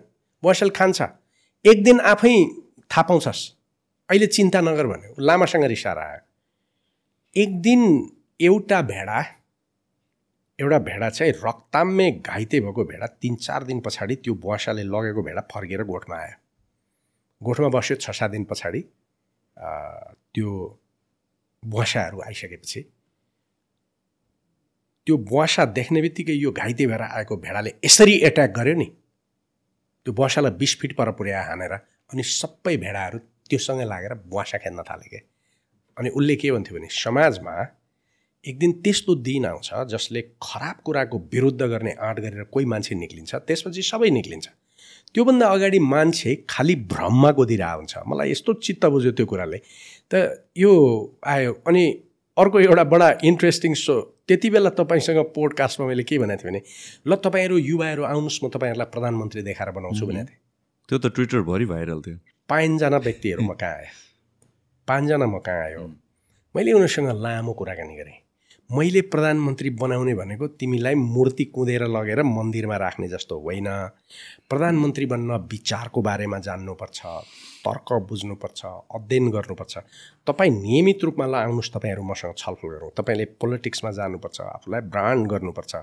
बसेल खान्छ। एक दिन आफै थाहा पाउँछस्। अहिले चिन्ता नगर भन्यो। लामासँग रिसाएर आयो। एक दिन एउटा भेडा एउटा भेडा चाहिँ रक्ताम्मे घाइते भएको भेडा तिन चार दिन पछाडि त्यो बुवासाले लगेको भेडा फर्केर गोठमा आयो। गोठमा बस्यो छ सात दिन पछाडि त्यो बुवासाहरू आइसकेपछि। त्यो बुवासा देख्ने बित्तिकै यो घाइते भएर आएको भेडाले यसरी एट्याक गर्यो नि। त्यो बुवासालाई बिस फिट पर पुर्यायो हानेर अनि सबै भेडाहरू त्योसँगै लागेर बुवासा खेल्न थाले क्या अनि उसले के भन्थ्यो भने समाजमा एक दिन त्यस्तो दिन आउँछ जसले खराब कुराको विरुद्ध गर्ने आँट गरेर कोही मान्छे निक्लिन्छ त्यसपछि सबै निक्लिन्छ। त्योभन्दा अगाडि मान्छे खालि भ्रममा गोदिरहेको हुन्छ मलाई यस्तो चित्त बुझ्यो त्यो कुराले। त यो आयो। अनि अर्को एउटा बडा इन्ट्रेस्टिङ सो त्यति बेला तपाईँसँग पोडकास्टमा मैले के भनेको थिएँ भने ल तपाईँहरू युवाहरू आउनुहोस् म तपाईँहरूलाई प्रधानमन्त्री देखाएर बनाउँछु भनेको थिएँ। त्यो त ट्विटरभरि भाइरल थियो। पाँचजना व्यक्तिहरू म कहाँ आयो पाँचजना म कहाँ आयो? मैले उनीहरूसँग लामो कुराकानी गरेँ। मैले प्रधानमन्त्री बनाउने भनेको तिमीलाई मूर्ति कुँदेर लगेर मन्दिरमा राख्ने जस्तो होइन। प्रधानमन्त्री बन्न विचारको बारेमा जान्नुपर्छ तर्क बुझ्नुपर्छ अध्ययन गर्नुपर्छ। तपाईँ नियमित रूपमा ल आउनुहोस् तपाईँहरू मसँग छलफल गरौँ तपाईँले पोलिटिक्समा जानुपर्छ आफूलाई ब्रान्ड गर्नुपर्छ।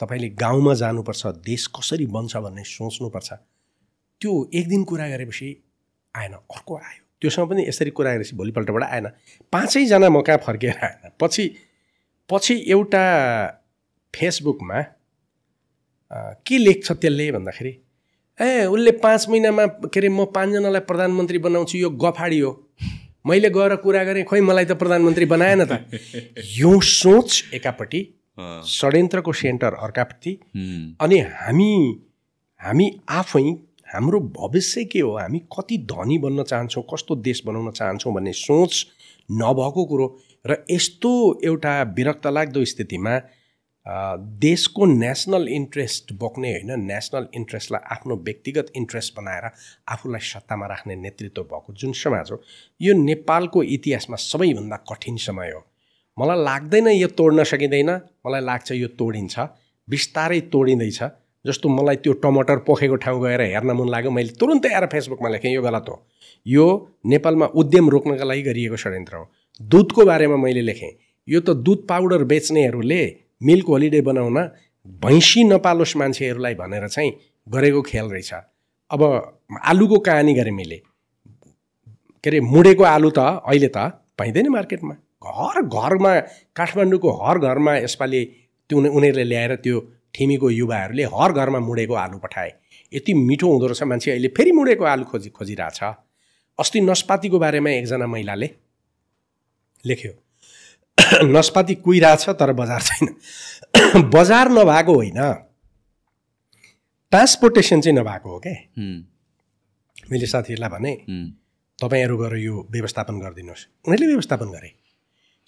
तपाईँले गाउँमा जानुपर्छ देश कसरी बन्छ भन्ने सोच्नुपर्छ। त्यो एक दिन कुरा गरेपछि आएन अर्को आयो। त्योसँग पनि यसरी कुरा गरेपछि भोलिपल्टबाट आएन। पाँचैजना म कहाँ फर्केर आएन? पछि पछि एउटा फेसबुकमा के लेख्छ त्यसले भन्दाखेरि ए उसले पाँच महिनामा के अरे म पाँचजनालाई प्रधानमन्त्री बनाउँछु यो गफाडी हो। मैले गएर कुरा गरेँ खोइ मलाई त प्रधानमन्त्री बनाएन त। यो सोच एकापट्टि षड्यन्त्रको सेन्टर अर्कापट्टि। अनि हामी हामी आफै हाम्रो भविष्य के हो? हामी कति धनी बन्न चाहन्छौँ कस्तो देश बनाउन चाहन्छौँ भन्ने सोच नभएको कुरो। र यस्तो एउटा विरक्त लाग्दो स्थितिमा देशको नेसनल इन्ट्रेस्ट बोक्ने होइन नेसनल इन्ट्रेस्टलाई आफ्नो व्यक्तिगत इन्ट्रेस्ट बनाएर आफूलाई सत्तामा राख्ने नेतृत्व भएको जुन समाज हो यो नेपालको इतिहासमा सबैभन्दा कठिन समय हो। मलाई लाग्दैन यो तोड्न सकिँदैन मलाई लाग्छ यो तोडिन्छ बिस्तारै तोडिँदैछ जस्तो मलाई त्यो टमाटर पोखेको ठाउँ गएर हेर्न मन लाग्यो मैले तुरुन्तै आएर फेसबुकमा लेखेँ यो गलत हो। यो नेपालमा उद्यम रोक्नका लागि गरिएको षड्यन्त्र हो। दुधको बारेमा मैले लेखेँ। यो त दुध पाउडर बेच्नेहरूले मिल्क होलिडे बनाउन भैँसी नपालोस् मान्छेहरूलाई भनेर चाहिँ गरेको खेल रहेछ। अब आलुको कहानी गरेँ मैले। के अरे मुडेको आलु त अहिले त पाइँदैन मार्केटमा। घर घरमा काठमाडौँको हर घरमा यसपालि त्यो उनीहरूले ल्याएर त्यो ठिमीको युवाहरूले हर घरमा मुडेको आलु पठाए। यति मिठो हुँदो रहेछ मान्छे अहिले फेरि मुडेको आलु खोजी खोजिरहेछ। अस्ति नस्पातीको बारेमा एकजना महिलाले लेख्यो। नस्पाती कुहिरहेछ तर बजार छैन। बजार नभएको होइन। ट्रान्सपोर्टेसन चाहिँ नभएको हो क्या मैले साथीहरूलाई भने तपाईँहरू गएर यो व्यवस्थापन गरिदिनुहोस्। उनीहरूले व्यवस्थापन गरे।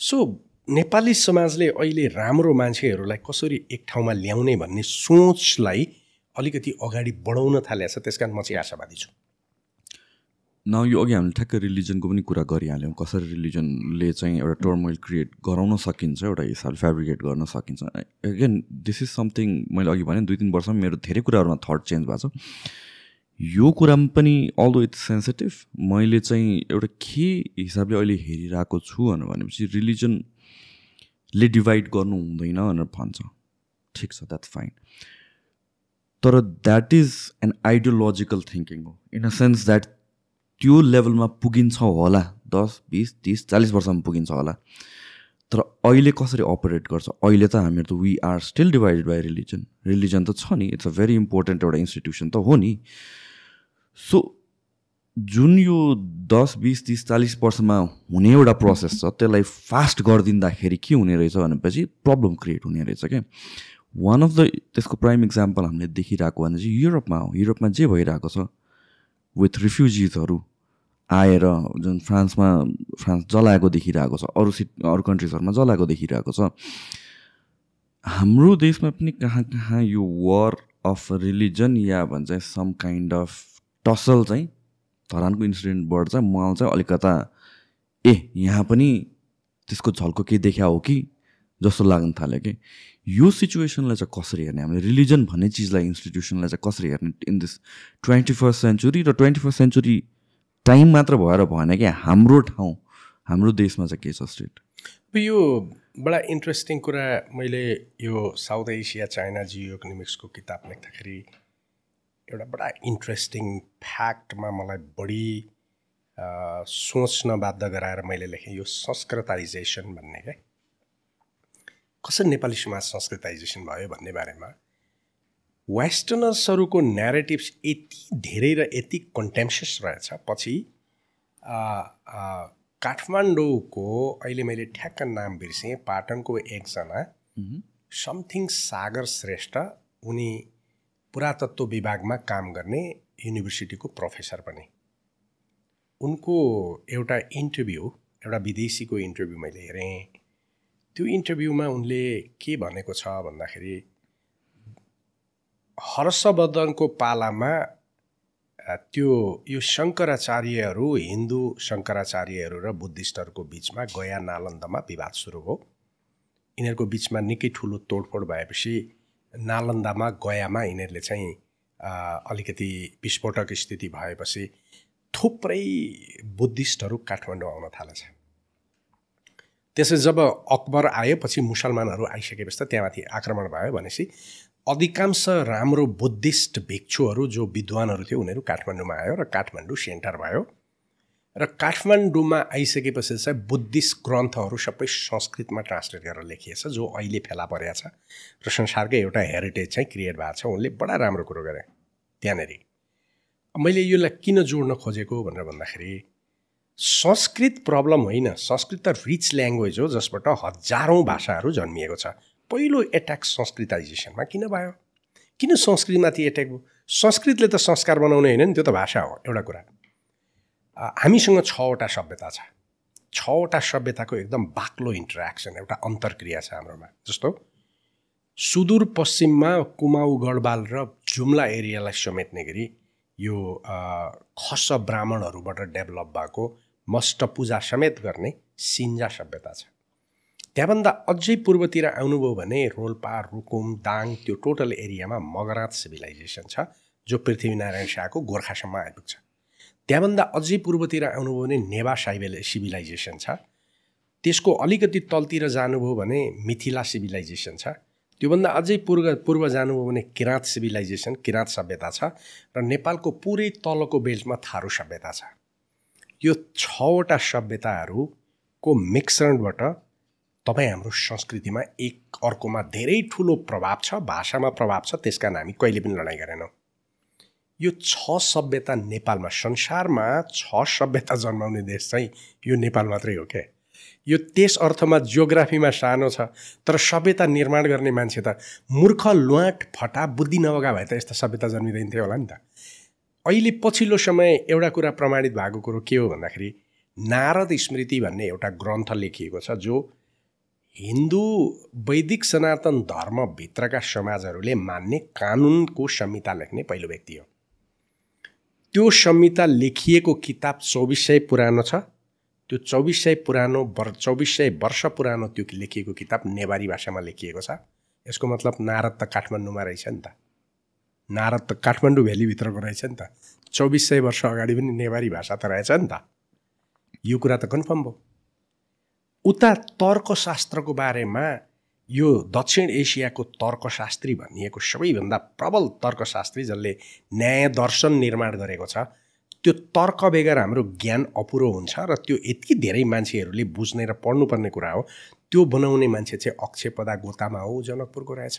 सो नेपाली समाजले अहिले राम्रो मान्छेहरूलाई कसरी एक ठाउँमा ल्याउने भन्ने सोचलाई अलिकति अगाडि बढाउन थालेको छ त्यस कारण म चाहिँ आशावादी छु। न यो अघि हामीले ठ्याक्कै रिलिजनको पनि कुरा गरिहाल्यौँ। कसरी रिलिजनले चाहिँ एउटा टर्मोइल क्रिएट गराउन सकिन्छ एउटा हिसाबले फेब्रिकेट गर्न सकिन्छ। अगेन दिस इज समथिङ मैले अघि भने दुई तिन वर्षमा मेरो धेरै कुराहरूमा थट चेन्ज भएको छ। यो कुरामा पनि अल्दो इट्स सेन्सिटिभ मैले चाहिँ एउटा के हिसाबले अहिले हेरिरहेको छु भनेपछि रिलिजनले डिभाइड गर्नु हुँदैन भनेर भन्छ। ठिक छ द्याट्स फाइन तर that is an ideological thinking हो। इन अ सेन्स द्याट त्यो लेभलमा पुगिन्छ होला दस बिस तिस चालिस वर्षमा पुगिन्छ होला। तर अहिले कसरी अपरेट गर्छ? अहिले त हामीहरू त we are still divided by religion religion त छ नि इट्स अ भेरी इम्पोर्टेन्ट एउटा इन्स्टिट्युसन त हो नि। सो जुन यो दस बिस तिस चालिस वर्षमा हुने एउटा प्रोसेस छ त्यसलाई फास्ट गरिदिँदाखेरि के हुने रहेछ भनेपछि प्रब्लम क्रिएट हुने रहेछ क्या। वान अफ द त्यसको प्राइम इक्जाम्पल हामीले देखिरहेको भने चाहिँ युरोपमा हो। युरोपमा जे भइरहेको छ विथ रिफ्युजिजहरू आएर जुन फ्रान्समा फ्रान्स जलाएको देखिरहेको छ अरू सिट अरू कन्ट्रिजहरूमा जलाएको देखिरहेको छ हाम्रो देशमा पनि कहाँ कहाँ यो वार अफ रिलिजन या भन्छ सम काइन्ड अफ टसल चाहिँ धरानको इन्सिडेन्टबाट चाहिँ मलाई चाहिँ अलिकता ए यहाँ पनि त्यसको झल्को केही देखा हो कि? जस्तो लाग्न थाल्यो कि? यो सिचुएसनलाई चाहिँ कसरी हेर्ने? हामीले रिलिजन भन्ने चिजलाई इन्स्टिट्युसनलाई चाहिँ कसरी हेर्ने? In this twenty first century र ट्वेन्टी फर्स्ट सेन्चुरी टाइम मात्र भएर भएन कि हाम्रो ठाउँ हाम्रो देशमा चाहिँ के छ स्टेट? यो बडा इन्ट्रेस्टिङ कुरा मैले यो साउथ एसिया चाइना जियो इकोनोमिक्सको किताब लेख्दाखेरि एउटा बडा इन्ट्रेस्टिङ फ्याक्टमा मलाई बढी सोच्न बाध्य गराएर मैले लेखेँ यो संस्कृताइजेसन भन्ने क्या? कसरी नेपाली समाज संस्कृताइजेसन भयो भन्ने बारेमा वेस्टर्नर्सहरूको न्यारेटिभ्स यति धेरै र यति कन्टेम्सियस रहेछ। पछि काठमाडौँको अहिले मैले ठ्याक्क नाम बिर्सेँ पाटनको एकजना समथिङ सागर श्रेष्ठ उनी पुरातत्व विभागमा काम गर्ने युनिभर्सिटीको प्रोफेसर पनि उनको एउटा इन्टरभ्यू एउटा विदेशीको इन्टरभ्यू मैले हेरेँ। त्यो इन्टरभ्यूमा उनले के भनेको छ भन्दाखेरि हर्षवर्धनको पालामा त्यो यो शङ्कराचार्यहरू हिन्दू शङ्कराचार्यहरू र बुद्धिस्टहरूको बिचमा गया नालन्दामा विवाद सुरु भयो यिनीहरूको बिचमा निकै ठुलो तोडफोड भएपछि नालन्दामा गयामा यिनीहरूले चाहिँ अलिकति विस्फोटक स्थिति भएपछि थुप्रै बुद्धिस्टहरू काठमाडौँ आउन थालेछ त्यसै जब अकबर आयो पछि मुसलमानहरू आइसकेपछि त त्यहाँमाथि आक्रमण भयो भनेपछि अधिकांश राम्रो बुद्धिस्ट भिक्षुहरू जो विद्वानहरू थियो उनीहरू काठमाडौँमा आयो र काठमाडौँ सेन्टर भयो। र काठमाडौँमा आइसकेपछि चाहिँ बुद्धिस्ट ग्रन्थहरू सबै संस्कृतमा ट्रान्सलेट गरेर लेखिएछ जो अहिले फेला परेको छ। र संसारकै एउटा हेरिटेज चाहिँ क्रिएट भएको छ। उनले बडा राम्रो कुरो गरे त्यहाँनिर। मैले यसलाई किन जोड्न खोजेको भनेर भन्दाखेरि संस्कृत प्रब्लम होइन। संस्कृत त रिच ल्याङ्ग्वेज हो जसबाट हजारौँ भाषाहरू जन्मिएको छ। पहिलो एट्याक संस्कृताइजेसनमा किन भयो? किन संस्कृतमाथि एट्याक भयो? संस्कृतले त संस्कार बनाउने होइन नि त्यो त भाषा हो एउटा कुरा। हामीसँग छवटा सभ्यता छ। छवटा सभ्यताको एकदम बाक्लो इन्टरेक्सन एउटा अन्तर्क्रिया छ हाम्रोमा। जस्तो सुदूरपश्चिममा कुमाउ गढवाल र जुम्ला एरियालाई समेट्ने गरी यो खस ब्राह्मणहरूबाट डेभलप भएको मष्ट पूजा समेत गर्ने सिन्जा सभ्यता छ। त्यहाँभन्दा अझै पूर्वतिर आउनुभयो भने रोल्पा रुकुम दाङ त्यो टोटल एरियामा मगरात सिभिलाइजेसन छ जो पृथ्वीनारायण शाहको गोर्खासम्म आइपुग्छ त्यहाँभन्दा अझै पूर्वतिर आउनुभयो भने नेवा साइबेल सिभिलाइजेसन छ। त्यसको अलिकति तलतिर जानुभयो भने मिथिला सिभिलाइजेसन छ। त्योभन्दा अझै पूर्व पूर्व जानुभयो भने किराँत सिभिलाइजेसन किराँत सभ्यता छ र नेपालको पुरै तलको बेल्टमा थारू सभ्यता छ। यो छवटा सभ्यताहरूको मिक्सरणबाट तपाईँ हाम्रो संस्कृतिमा एक अर्कोमा धेरै ठुलो प्रभाव छ भाषामा प्रभाव छ त्यस कारण हामी कहिले पनि लडाइँ गरेनौँ। यो छ सभ्यता नेपालमा संसारमा छ सभ्यता जन्माउने देश चाहिँ यो नेपाल मात्रै हो क्या यो त्यस अर्थमा जियोग्राफीमा सानो छ तर सभ्यता निर्माण गर्ने मान्छे त मूर्ख लुवाट फटा बुद्धि नभएका भए त यस्ता सभ्यता जन्मिँदैन थियो होला नि त। अहिले पछिल्लो समय एउटा कुरा प्रमाणित भएको कुरो के हो भन्दाखेरि नारद स्मृति भन्ने एउटा ग्रन्थ लेखिएको छ जो हिन्दू वैदिक सनातन धर्मभित्रका समाजहरूले मान्ने कानुनको संहिता लेख्ने पहिलो व्यक्ति हो। त्यो संहिता लेखिएको किताब चौबिस सय पुरानो छ। त्यो चौबिस सय पुरानो वर चौबिस सय वर्ष पुरानो त्यो लेखिएको किताब नेवारी भाषामा लेखिएको छ। यसको मतलब नारद त काठमाडौँमा रहेछ नि त। नारद त काठमाडौँ भ्यालीभित्रको रहेछ नि त। चौबिस सय वर्ष अगाडि पनि नेवारी भाषा त रहेछ नि त। यो कुरा त कन्फर्म भयो। उता तर्कशास्त्रको बारेमा यो दक्षिण एसियाको तर्कशास्त्री भनिएको सबैभन्दा प्रबल तर्कशास्त्री जसले न्याय दर्शन निर्माण गरेको छ त्यो तर्क बेगर हाम्रो ज्ञान अपुरो हुन्छ र त्यो यति धेरै मान्छेहरूले बुझ्ने र पढ्नुपर्ने कुरा हो त्यो बनाउने मान्छे चाहिँ अक्षयपदा गोतामा हो जनकपुरको रहेछ।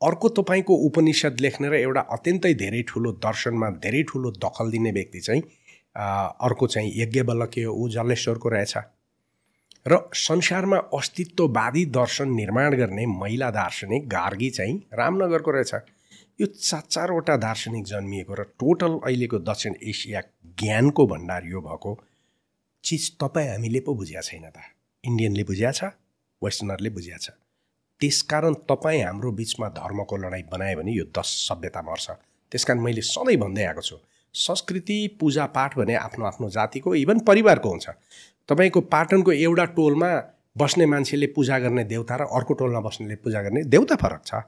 अर्को तपाईँको उपनिषद लेख्ने र एउटा अत्यन्तै धेरै ठुलो दर्शनमा धेरै ठुलो दखल दिने व्यक्ति चाहिँ अर्को चाहिँ यज्ञबलके हो ऊ जलेश्वरको रहेछ र संसारमा अस्तित्ववादी दर्शन निर्माण गर्ने महिला दार्शनिक गार्गी चाहिँ रामनगरको रहेछ यो चार चारवटा दार्शनिक जन्मिएको र टोटल अहिलेको दक्षिण एसिया ज्ञानको भण्डार यो भएको चिज तपाईँ हामीले पो बुझिया छैन त। इन्डियनले बुझिया छ वेस्टर्नरले बुझिया छ। त्यसकारण तपाईँ हाम्रो बिचमा धर्मको लडाइँ बनायो भने यो दस सभ्यता मर्छ। त्यस कारण मैले सधैँ भन्दै आएको छु संस्कृति पूजापाठ भने आफ्नो आफ्नो जातिको इभन परिवारको हुन्छ। तपाईँको पाटनको एउटा टोलमा बस्ने मान्छेले पूजा गर्ने देउता र अर्को टोलमा बस्नेले पूजा गर्ने देउता फरक छ।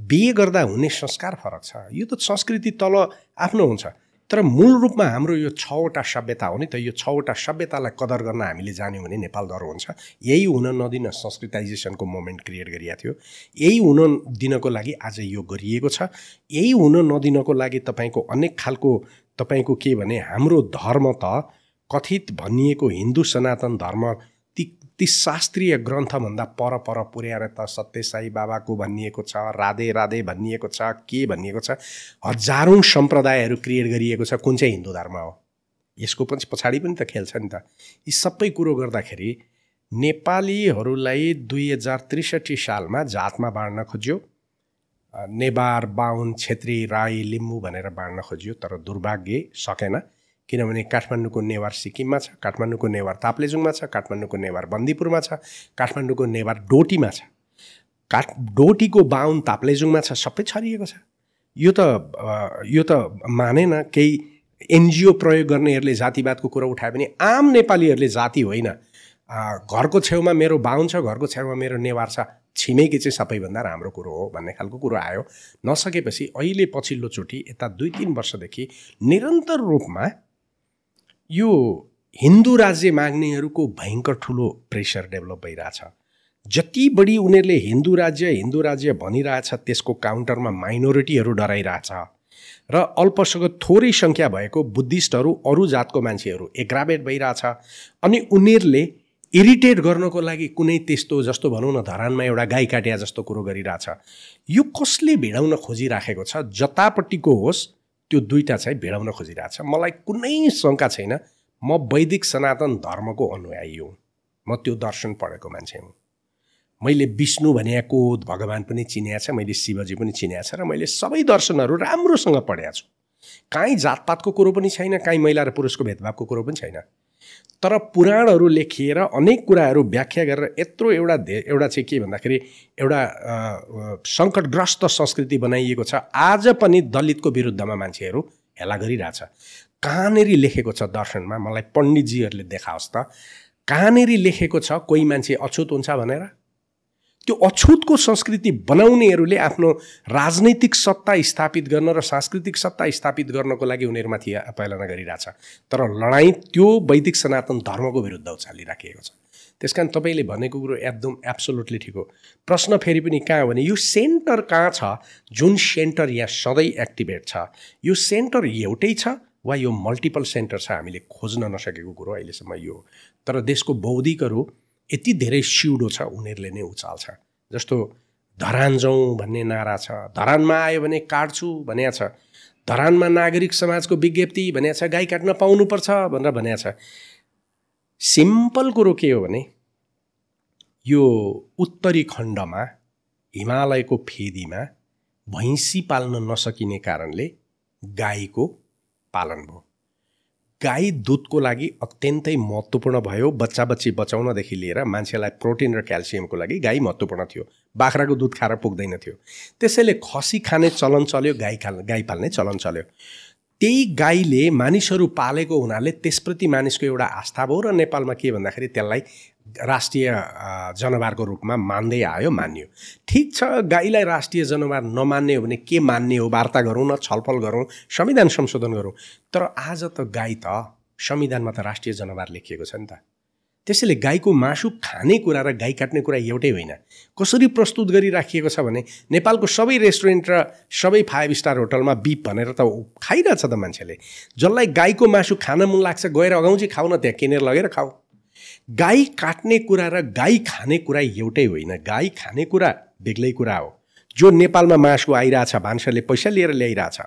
बिहे गर्दा हुने संस्कार फरक छ। यो त संस्कृति तल आफ्नो हुन्छ। तर मूल रूपमा हाम्रो यो छवटा सभ्यता हो नि त यो छवटा सभ्यतालाई कदर गर्न हामीले जान्यौँ भने नेपाल डर हुन्छ। यही हुन नदिन संस्कृताइजेसनको मोमेन्ट क्रिएट गरिएको थियो। यही हुन दिनको लागि आज यो गरिएको छ। यही हुन नदिनको लागि तपाईँको अनेक खालको तपाईँको के भने हाम्रो धर्म त कथित भनिएको हिन्दू सनातन धर्म ती शास्त्रीय ग्रन्थभन्दा पर पर पुर्याएर त सत्य साई बाबाको भनिएको छ राधे राधे भनिएको छ के भनिएको छ हजारौँ सम्प्रदायहरू क्रिएट गरिएको छ कुन चाहिँ हिन्दू धर्म हो? यसको पनि पछाडि पनि त खेल्छ नि त। यी सबै कुरो गर्दाखेरि नेपालीहरूलाई दुई हजार त्रिसठी सालमा जातमा बाँड्न खोज्यो। नेवार बाहुन छेत्री राई लिम्बू भनेर बाँड्न खोज्यो तर दुर्भाग्य सकेन। किनभने काठमाडौँको नेवार सिक्किममा छ काठमाडौँको नेवार ताप्लेजुङमा छ काठमाडौँको नेवार बन्दीपुरमा छ काठमाडौँको नेवार डोटीमा छ। काठ डोटीको बाहुन ताप्लेजुङमा छ सबै छरिएको छ। यो त यो त मानेन केही एनजिओ प्रयोग गर्नेहरूले जातिवादको कुरा उठायो भने आम नेपालीहरूले जाति होइन। घरको छेउमा मेरो बाहुन छ घरको छेउमा मेरो नेवार छ छिमेकी चाहिँ सबैभन्दा राम्रो कुरो हो भन्ने खालको कुरो आयो। नसकेपछि अहिले पछिल्लोचोटि यता दुई तिन वर्षदेखि निरन्तर रूपमा यो हिन्दू राज्य माग्नेहरूको भयङ्कर ठुलो प्रेसर डेभलप भइरहेछ। जति बढी उनीहरूले हिन्दू राज्य हिन्दू राज्य भनिरहेछ त्यसको काउन्टरमा माइनोरिटीहरू डराइरहेछ। र अल्पसङ्ख्यक थोरै सङ्ख्या भएको बुद्धिस्टहरू अरू जातको मान्छेहरू एग्राभेट भइरहेछ। अनि उनीहरूले इरिटेट गर्नको लागि कुनै त्यस्तो जस्तो भनौँ न धरानमा एउटा गाई काट्या जस्तो कुरो गरिरहेछ। यो कसले भिडाउन खोजिराखेको छ? जतापट्टिको होस् त्यो दुईवटा चाहिँ भिडाउन खोजिरहेछ मलाई कुनै शङ्का छैन। म वैदिक सनातन धर्मको अनुयायी हुँ। म त्यो दर्शन पढेको मान्छे हुँ। मैले विष्णु भनेको भगवान् पनि चिनिया छ मैले शिवजी पनि चिनिया छ र मैले सबै दर्शनहरू राम्रोसँग पढेको छु। काहीँ जातपातको कुरो पनि छैन काहीँ महिला र पुरुषको भेदभावको कुरो पनि छैन। तर पुराणहरू लेखिएर अनेक कुराहरू व्याख्या गरेर यत्रो एउटा धे एउटा चाहिँ के भन्दाखेरि एउटा सङ्कटग्रस्त संस्कृति बनाइएको छ। आज पनि दलितको विरुद्धमा मान्छेहरू हेला गरिरहेछ। कहाँनिर लेखेको छ दर्शनमा? मलाई पण्डितजीहरूले देखाओस् त। कहाँनिर लेखेको छ? कोही मान्छे अछुत हुन्छ भनेर? त्यो अछुतको संस्कृति बनाउनेहरूले आफ्नो राजनैतिक सत्ता स्थापित गर्न र सांस्कृतिक सत्ता स्थापित गर्नको लागि उनीहरूमाथि पालना गरिरहेछ। तर लडाइँ त्यो वैदिक सनातन धर्मको विरुद्ध उचालिराखिएको छ। त्यस कारण तपाईँले भनेको कुरो एकदम एब्सोलुटली ठिक हो। प्रश्न फेरि पनि कहाँ हो भने यो सेन्टर कहाँ छ? जुन सेन्टर यहाँ सधैँ एक्टिभेट छ यो सेन्टर एउटै छ वा यो मल्टिपल सेन्टर छ? हामीले खोज्न नसकेको कुरो अहिलेसम्म यो तर देशको बौद्धिकहरू यति धेरै सिउडो छ उनीहरूले नै उचाल्छ। जस्तो धरान जाउँ भन्ने नारा छ धरानमा आयो भने काट्छु भनेको छ धरानमा नागरिक समाजको विज्ञप्ति भनेको छ गाई काट्न पाउनुपर्छ भनेर भनेको छ। सिम्पल कुरो के हो भने यो उत्तरी खण्डमा हिमालयको फेदीमा भैँसी पाल्न नसकिने कारणले गाईको पालन भयो। गाई दुधको लागि अत्यन्तै महत्त्वपूर्ण भयो। बच्चा बच्ची बचाउनदेखि लिएर मान्छेलाई प्रोटिन र क्याल्सियमको लागि गाई महत्त्वपूर्ण थियो। बाख्राको दुध खाएर पुग्दैन थियो। त्यसैले खसी खाने चलन चल्यो गाई खा गाई पाल्ने चलन चल्यो। त्यही गाईले मानिसहरू पालेको हुनाले त्यसप्रति मानिसको एउटा आस्था भयो र नेपालमा के भन्दाखेरि त्यसलाई राष्ट्रिय जनावरको रूपमा मान्दै आयो मान्यो। ठिक छ गाईलाई राष्ट्रिय जनावर नमान्ने हो भने के मान्ने हो? वार्ता गरौँ न छलफल गरौँ संविधान संशोधन गरौँ। तर आज त गाई त संविधानमा त राष्ट्रिय जनावर लेखिएको छ नि त। त्यसैले गाईको मासु खाने कुरा र गाई काट्ने कुरा एउटै होइन। कसरी प्रस्तुत गरिराखिएको छ भने नेपालको सबै रेस्टुरेन्ट र सबै फाइभ स्टार होटलमा बिप भनेर त खाइरहेछ त मान्छेले। जसलाई गाईको मासु खान मन लाग्छ गएर अगाउँछ खाउ न त्यहाँ किनेर लगेर खाऊ। गाई काट्ने कुरा र गाई खाने कुरा एउटै होइन। गाई खाने कुरा बेग्लै कुरा हो। जो नेपालमा मासु आइरहेछ भान्सरले पैसा लिएर ल्याइरहेछ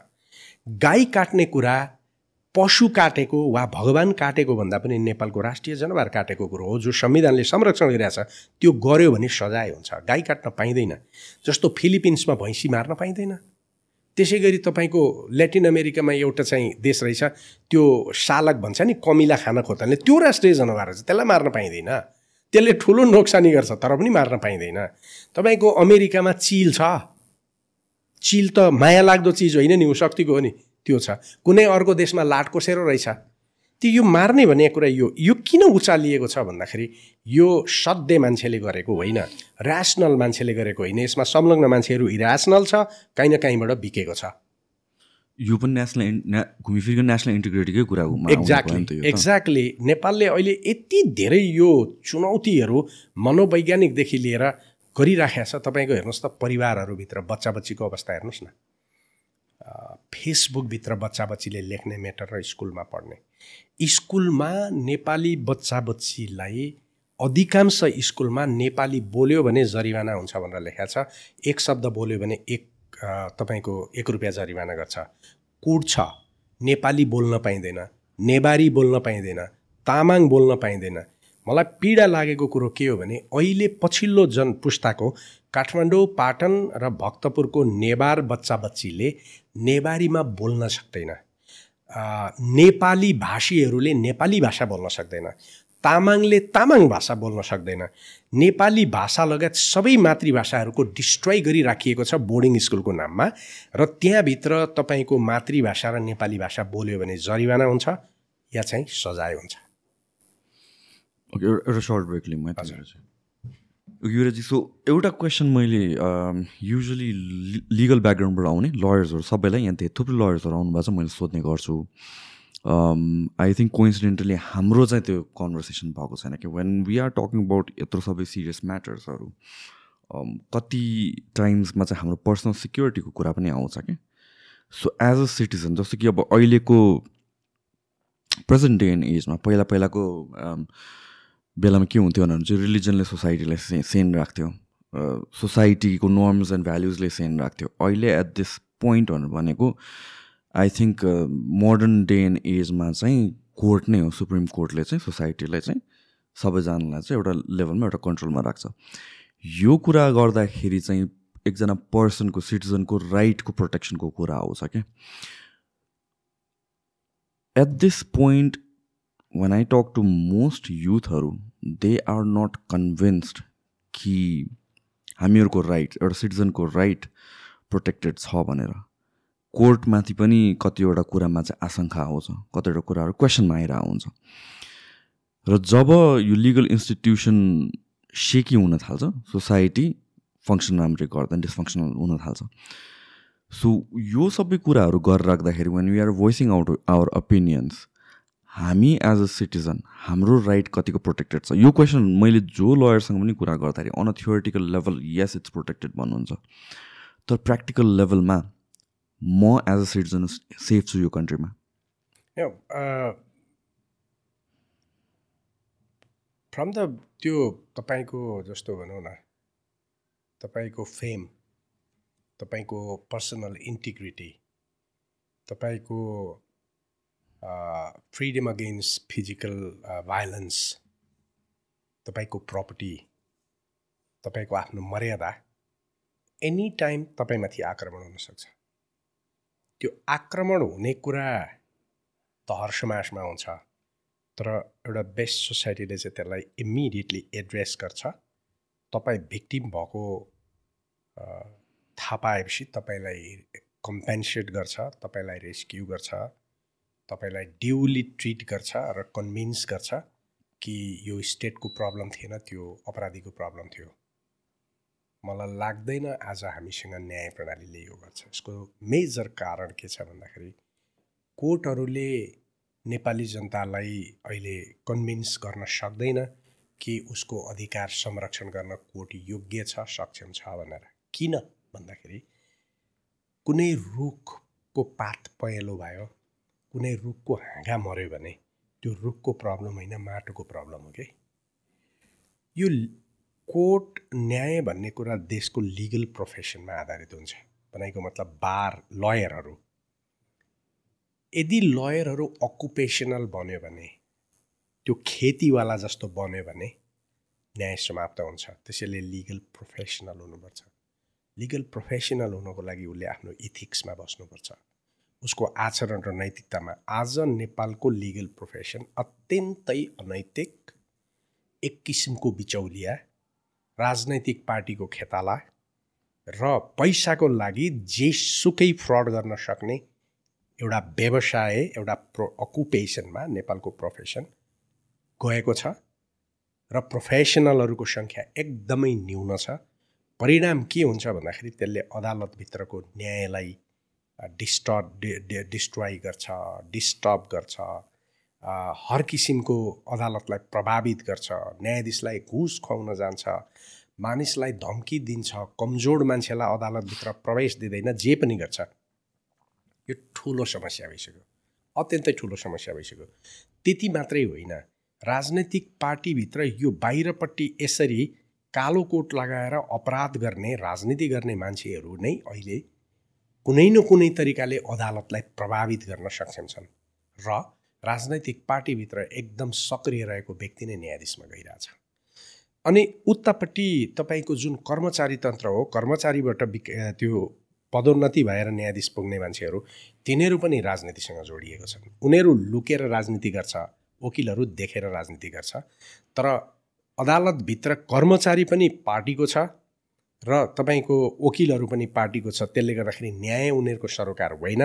गाई काट्ने कुरा पशु काटेको वा भगवान् काटेको भन्दा पनि नेपालको राष्ट्रिय जनावर काटेको कुरो हो जो संविधानले संरक्षण गरिरहेछ त्यो गर्यो भने सजाय हुन्छ। गाई काट्न पाइँदैन। जस्तो फिलिपिन्समा भैँसी मार्न पाइँदैन। त्यसै गरी तपाईँको ल्याटिन अमेरिकामा एउटा चाहिँ देश रहेछ त्यो सालक भन्छ नि कमिला खाना खोज्दाले त्यो राष्ट्रिय जनावर रहेछ। त्यसलाई मार्न पाइँदैन। त्यसले ठुलो नोक्सानी गर्छ तर पनि मार्न पाइँदैन। तपाईँको अमेरिकामा चिल छ। चिल त माया लाग्दो चिज होइन नि ऊ शक्तिको हो नि त्यो छ। कुनै अर्को देशमा लाट कोसेरो रहेछ। त्यो यो मार्ने भन्ने कुरा यो यो किन उचालिएको छ भन्दाखेरि यो सध्य मान्छेले गरेको होइन ऱ्यासनल मान्छेले गरेको होइन। यसमा संलग्न मान्छेहरू इऱ्यासनल छ काहीँ न काहीँबाट बिकेको छ। यो पनि नेसनल घुमिफिरको नेसनल इन्टिग्रिटीकै कुरा हो एक्ज्याक्टली एक्ज्याक्टली नेपालले अहिले यति धेरै यो चुनौतीहरू मनोवैज्ञानिकदेखि लिएर गरिराखेको छ। तपाईँको हेर्नुहोस् त परिवारहरूभित्र बच्चा बच्चीको अवस्था हेर्नुहोस् न। फेसबुकभित्र बच्चा बच्चीले लेख्ने मेटर र स्कुलमा पढ्ने। स्कुलमा नेपाली बच्चा बच्चीलाई अधिकांश स्कुलमा नेपाली बोल्यो भने जरिवाना हुन्छ भनेर लेखा छ। एक शब्द बोल्यो भने एक तपाईँको एक रुपियाँ जरिवाना गर्छ। कुड छ नेपाली बोल्न पाइँदैन नेवारी बोल्न पाइँदैन तामाङ बोल्न पाइँदैन। मलाई पीडा लागेको कुरो के हो भने अहिले पछिल्लो जन पुस्ताको काठमाडौँ पाटन र भक्तपुरको नेवार बच्चा बच्चीले नेवारीमा बोल्न सक्दैन। नेपाली भाषीहरूले नेपाली भाषा बोल्न सक्दैन। तामाङले तामाङ भाषा बोल्न सक्दैन। नेपाली भाषा लगायत सबै मातृभाषाहरूको डिस्ट्रोय गरिराखिएको छ बोर्डिङ स्कुलको नाममा र त्यहाँभित्र तपाईँको मातृभाषा र नेपाली भाषा बोल्यो भने जरिवाना हुन्छ या चाहिँ सजाय हुन्छ। एउटा सर्ट ब्रेक लिउँ युवराजी सो एउटा क्वेसन मैले युजली लिगल ब्याकग्राउन्डबाट आउने लयर्सहरू सबैलाई यहाँ धेरै थुप्रै लयर्सहरू आउनुभएको छ मैले सोध्ने गर्छु। आई थिङ्क कोइन्सिडेन्टली हाम्रो चाहिँ त्यो कन्भर्सेसन भएको छैन कि when we are talking about यत्रो सबै सिरियस म्याटर्सहरू कति टाइम्समा चाहिँ हाम्रो पर्सनल सिक्योरिटीको कुरा पनि आउँछ कि? सो एज अ सिटिजन जस्तो कि अब अहिलेको प्रेजेन्ट डे एन्ड एजमा पहिला पहिलाको बेलामा के हुन्थ्यो भने चाहिँ रिलिजनले सोसाइटीलाई से सेन राख्थ्यो। सोसाइटीको नर्म्स एन्ड भ्याल्युजले सेन राख्थ्यो। अहिले एट दिस पोइन्ट भनेको I think modern day and एजमा चाहिँ कोर्ट नै हो सुप्रिम कोर्टले चाहिँ सोसाइटीलाई चाहिँ सबैजनालाई चाहिँ एउटा लेभलमा एउटा कन्ट्रोलमा राख्छ। यो कुरा गर्दाखेरि चाहिँ एकजना पर्सनको सिटिजनको राइटको प्रोटेक्सनको कुरा आउँछ क्या। At this point one I talk to most युथहरू दे आर नट कन्भिन्स्ड कि हामीहरूको राइट एउटा सिटिजनको राइट प्रोटेक्टेड छ भनेर। कोर्टमाथि पनि कतिवटा कुरामा चाहिँ आशंका आउँछ कतिवटा कुराहरू क्वेसनमा आइरहेको हुन्छ र जब यो लिगल इन्स्टिट्युसन सेकी हुन थाल्छ सोसाइटी फङ्सन राम्ररी गर्दैन डिसफङ्सनल हुन थाल्छ। सो यो सबै कुराहरू गरेर राख्दाखेरि when we are voicing out our opinions हामी एज अ सिटिजन हाम्रो राइट कतिको प्रोटेक्टेड छ? यो क्वेसन मैले जो लयरसँग पनि कुरा गर्दाखेरि on theoretical level yes it's protected भन्नुहुन्छ। तर प्र्याक्टिकल लेभलमा म एज अ सिटिजन सेफ छु यो कन्ट्रीमा फ्रम द त्यो तपाईँको जस्तो भनौँ न तपाईँको फेम तपाईँको पर्सनल इन्टिग्रिटी तपाईँको फ्रिडम अगेन्स्ट फिजिकल भाइलेन्स तपाईँको प्रपर्टी तपाईँको आफ्नो मर्यादा एनी टाइम तपाईँमाथि आक्रमण हुनसक्छ त्यो आक्रमण हुने कुरा त हर समाजमा हुन्छ तर एउटा बेस्ट सोसाइटीले चाहिँ त्यसलाई इमिडिएटली एड्रेस गर्छ। तपाईँ भिक्टिम भएको थाहा पाएपछि तपाईँलाई कम्पेन्सेट गर्छ तपाईँलाई रेस्क्यु गर्छ। तपाईँलाई ड्युली ट्रिट गर्छ र कन्भिन्स गर्छ कि यो स्टेटको प्रब्लम थिएन त्यो अपराधीको प्रब्लम थियो? मलाई लाग्दैन आज हामीसँग न्याय प्रणालीले यो गर्छ। यसको मेजर कारण के छ भन्दाखेरि कोर्टहरूले नेपाली जनतालाई अहिले कन्भिन्स गर्न सक्दैन के उसको अधिकार संरक्षण गर्न कोर्ट योग्य छ सक्षम छ भनेर। किन भन्दाखेरि कुनै रुखको पात पहेँलो भयो कुनै रुखको हाँगा मऱ्यो भने त्यो रुखको प्रब्लम होइन माटोको प्रब्लम हो कि? यो कोर्ट न्याय भन्ने कुरा देशको लिगल प्रोफेसनमा आधारित हुन्छ। भनेको मतलब बार लयरहरू। यदि लयरहरू अकुपेसनल बन्यो भने त्यो खेतीवाला जस्तो बन्यो भने न्याय समाप्त हुन्छ। त्यसैले लिगल प्रोफेसनल हुनुपर्छ। लिगल प्रोफेसनल हुनको लागि उसले आफ्नो इथिक्समा बस्नुपर्छ। उसको आचरण र नैतिकतामा आज नेपालको लिगल प्रोफेसन अत्यन्तै अनैतिक एक किसिमको बिचौलिया राजनैतिक पार्टीको खेताला र पैसाको लागि जेसुकै फ्रड गर्न सक्ने एउटा व्यवसाय एउटा प्रो अकुपेसनमा नेपालको प्रोफेसन गएको छ र प्रोफेसनलहरूको सङ्ख्या एकदमै न्यून छ। परिणाम के हुन्छ भन्दाखेरि त्यसले अदालतभित्रको न्यायलाई डिस्टर्ब डिस्ट्रोय गर्छ डिस्टर्ब गर्छ हर किसिमको अदालतलाई प्रभावित गर्छ न्यायाधीशलाई घुस खुवाउन जान्छ मानिसलाई धम्की दिन्छ कमजोर मान्छेलाई अदालतभित्र प्रवेश दिँदैन जे पनि गर्छ। यो ठुलो समस्या भइसक्यो। अत्यन्तै ठुलो समस्या भइसक्यो। त्यति मात्रै होइन राजनैतिक पार्टीभित्र यो बाहिरपट्टि यसरी कालो कोट लगाएर अपराध गर्ने राजनीति गर्ने मान्छेहरू नै अहिले कुनै न कुनै तरिकाले अदालतलाई प्रभावित गर्न सक्षम छन् र राजनैतिक पार्टीभित्र एकदम सक्रिय रहेको व्यक्ति नै न्यायाधीशमा गइरहेछ। अनि उतापट्टि तपाईँको जुन कर्मचारी तन्त्र हो कर्मचारीबाट त्यो पदोन्नति भएर न्यायाधीश पुग्ने मान्छेहरू तिनीहरू पनि राजनीतिसँग जोडिएको छन्। उनीहरू लुकेर राजनीति गर्छ वकिलहरू देखेर राजनीति गर्छ तर अदालतभित्र कर्मचारी पनि पार्टीको छ र तपाईँको वकिलहरू पनि पार्टीको छ त्यसले गर्दाखेरि न्याय उनीहरूको सरोकार होइन।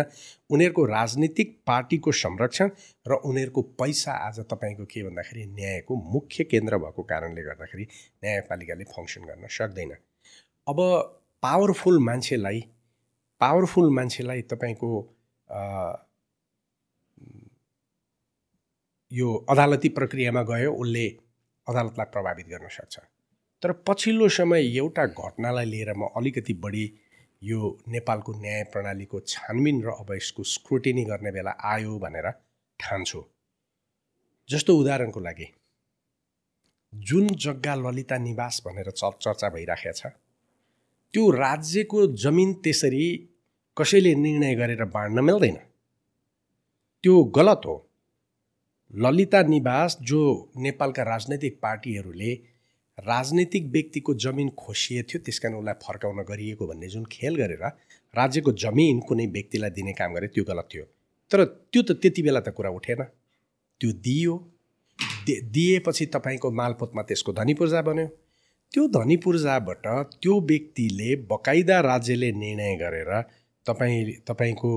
उनीहरूको राजनीतिक पार्टीको संरक्षण र उनीहरूको पैसा आज तपाईँको के भन्दाखेरि न्यायको मुख्य केन्द्र भएको कारणले गर्दाखेरि न्यायपालिकाले फङ्सन गर्न सक्दैन। अब पावरफुल मान्छेलाई पावरफुल मान्छेलाई तपाईँको यो अदालती प्रक्रियामा गयो उसले अदालतलाई प्रभावित गर्न सक्छ। तर पछिल्लो समय एउटा घटनालाई लिएर म अलिकति बढी यो नेपालको न्याय प्रणालीको छानबिन र अब यसको स्क्रुटिनी गर्ने बेला आयो भनेर ठान्छु। जस्तो उदाहरणको लागि जुन जग्गा ललिता निवास भनेर चर्चा भइराखेको छ त्यो राज्यको जमिन त्यसरी कसैले निर्णय गरेर बाँड्न मिल्दैन। त्यो गलत हो। ललिता निवास जो नेपालका राजनैतिक पार्टीहरूले राजनैतिक व्यक्तिको जमिन खोसिए थियो त्यस कारण उसलाई फर्काउन गरिएको भन्ने जुन खेल गरेर राज्यको जमिन कुनै व्यक्तिलाई दिने काम गरे त्यो गलत थियो। तर त्यो त त्यति बेला त कुरा उठेन। त्यो दियो। दिएपछि तपाईँको मालपोतमा त्यसको धनी पूर्जा बन्यो। त्यो धनी पूर्जाबाट त्यो व्यक्तिले बकाइदा राज्यले निर्णय गरेर तपाईँ तपाईँको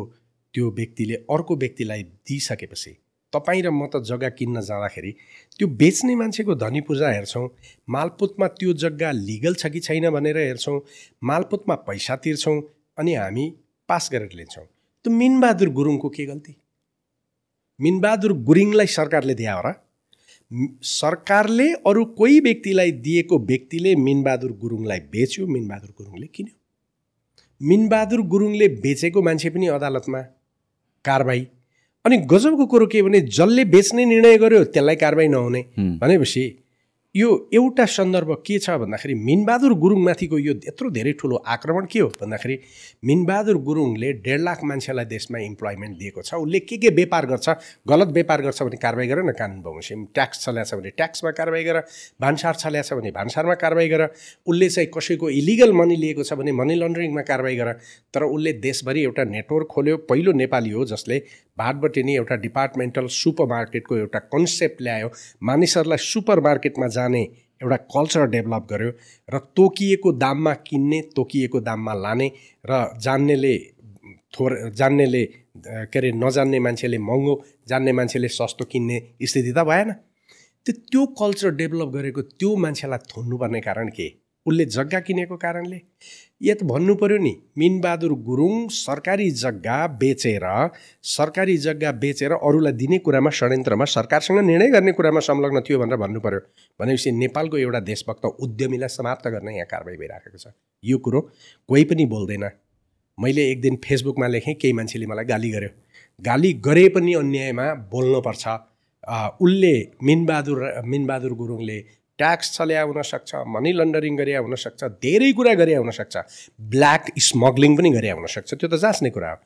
त्यो व्यक्तिले अर्को व्यक्तिलाई दिइसकेपछि तपाईँ र म त जग्गा किन्न जाँदाखेरि त्यो बेच्ने मान्छेको धनी पूर्जा हेर्छौँ मालपुतमा त्यो जग्गा लिगल छ कि छैन भनेर हेर्छौँ मालपुतमा पैसा तिर्छौँ अनि हामी पास गरेर लिन्छौँ। त्यो मिनबहादुर गुरुङको के गल्ती? मिनबहादुर गुरुङलाई सरकारले दिए हो र सरकारले अरू कोही व्यक्तिलाई दिएको व्यक्तिले मिनबहादुर गुरुङलाई बेच्यो मिनबहादुर गुरुङले किन्यो? मिनबहादुर गुरुङले बेचेको मान्छे पनि अदालतमा? कारवाही अनि गजबको कुरो के भने जसले बेच्ने निर्णय गर्यो त्यसलाई कारवाही नहुने भनेपछि यो एउटा सन्दर्भ के छ भन्दाखेरि मिनबहादुर गुरुङमाथिको यो यत्रो धेरै ठुलो आक्रमण के हो भन्दाखेरि मिनबहादुर गुरुङले डेढ लाख मान्छेलाई देशमा इम्प्लोइमेन्ट दिएको छ। उसले के के व्यापार गर्छ गलत व्यापार गर्छ भने कारवाही गर न कानुन बमोजिम ट्याक्स चल्याछ भने ट्याक्समा कारवाही गर भान्सार चल्याछ भने भान्सारमा कारवाही गर। उसले चाहिँ कसैको इलिगल मनी लिएको छ भने मनी लन्ड्रिङमा कारवाही गर। तर उसले देशभरि एउटा नेटवर्क खोल्यो पहिलो नेपाली हो जसले भाटबटेनी एउटा डिपार्टमेन्टल सुपर मार्केटको एउटा कन्सेप्ट ल्यायो। मानिसहरूलाई सुपर मार्केटमा जाने एउटा कल्चर डेभलप गर्यो र तोकिएको दाममा किन्ने तोकिएको दाममा लाने र जान्नेले थोर जान्नेले के अरे नजान्ने मान्छेले महँगो जान्ने मान्छेले सस्तो किन्ने स्थिति त भएन। त्यो त्यो कल्चर डेभलप गरेको त्यो मान्छेलाई थुन्नुपर्ने कारण के? उसले जग्गा किनेको कारणले। या त भन्नु पऱ्यो नि मिनबहादुर गुरुङ सरकारी जग्गा बेचेर सरकारी जग्गा बेचेर अरूलाई दिने कुरामा षड्यन्त्रमा सरकारसँग निर्णय गर्ने कुरामा संलग्न थियो भनेर भन्नु पऱ्यो भनेपछि नेपालको एउटा देशभक्त उद्यमीलाई समाप्त गर्न यहाँ कारवाही भइराखेको छ। यो कुरो कोही पनि बोल्दैन। मैले एक दिन फेसबुकमा लेखेँ केही मान्छेले मलाई गाली गर्यो। गाली गरे पनि अन्यायमा बोल्नुपर्छ। उसले मिनबहादुर मिनबहादुर गुरुङले ट्याक्स चल्या हुनसक्छ मनी लन्डरिङ गरे हुनसक्छ धेरै कुरा गरे हुनसक्छ ब्ल्याक स्मग्लिङ पनि गरे हुनसक्छ त्यो त जाँच्ने कुरा हो।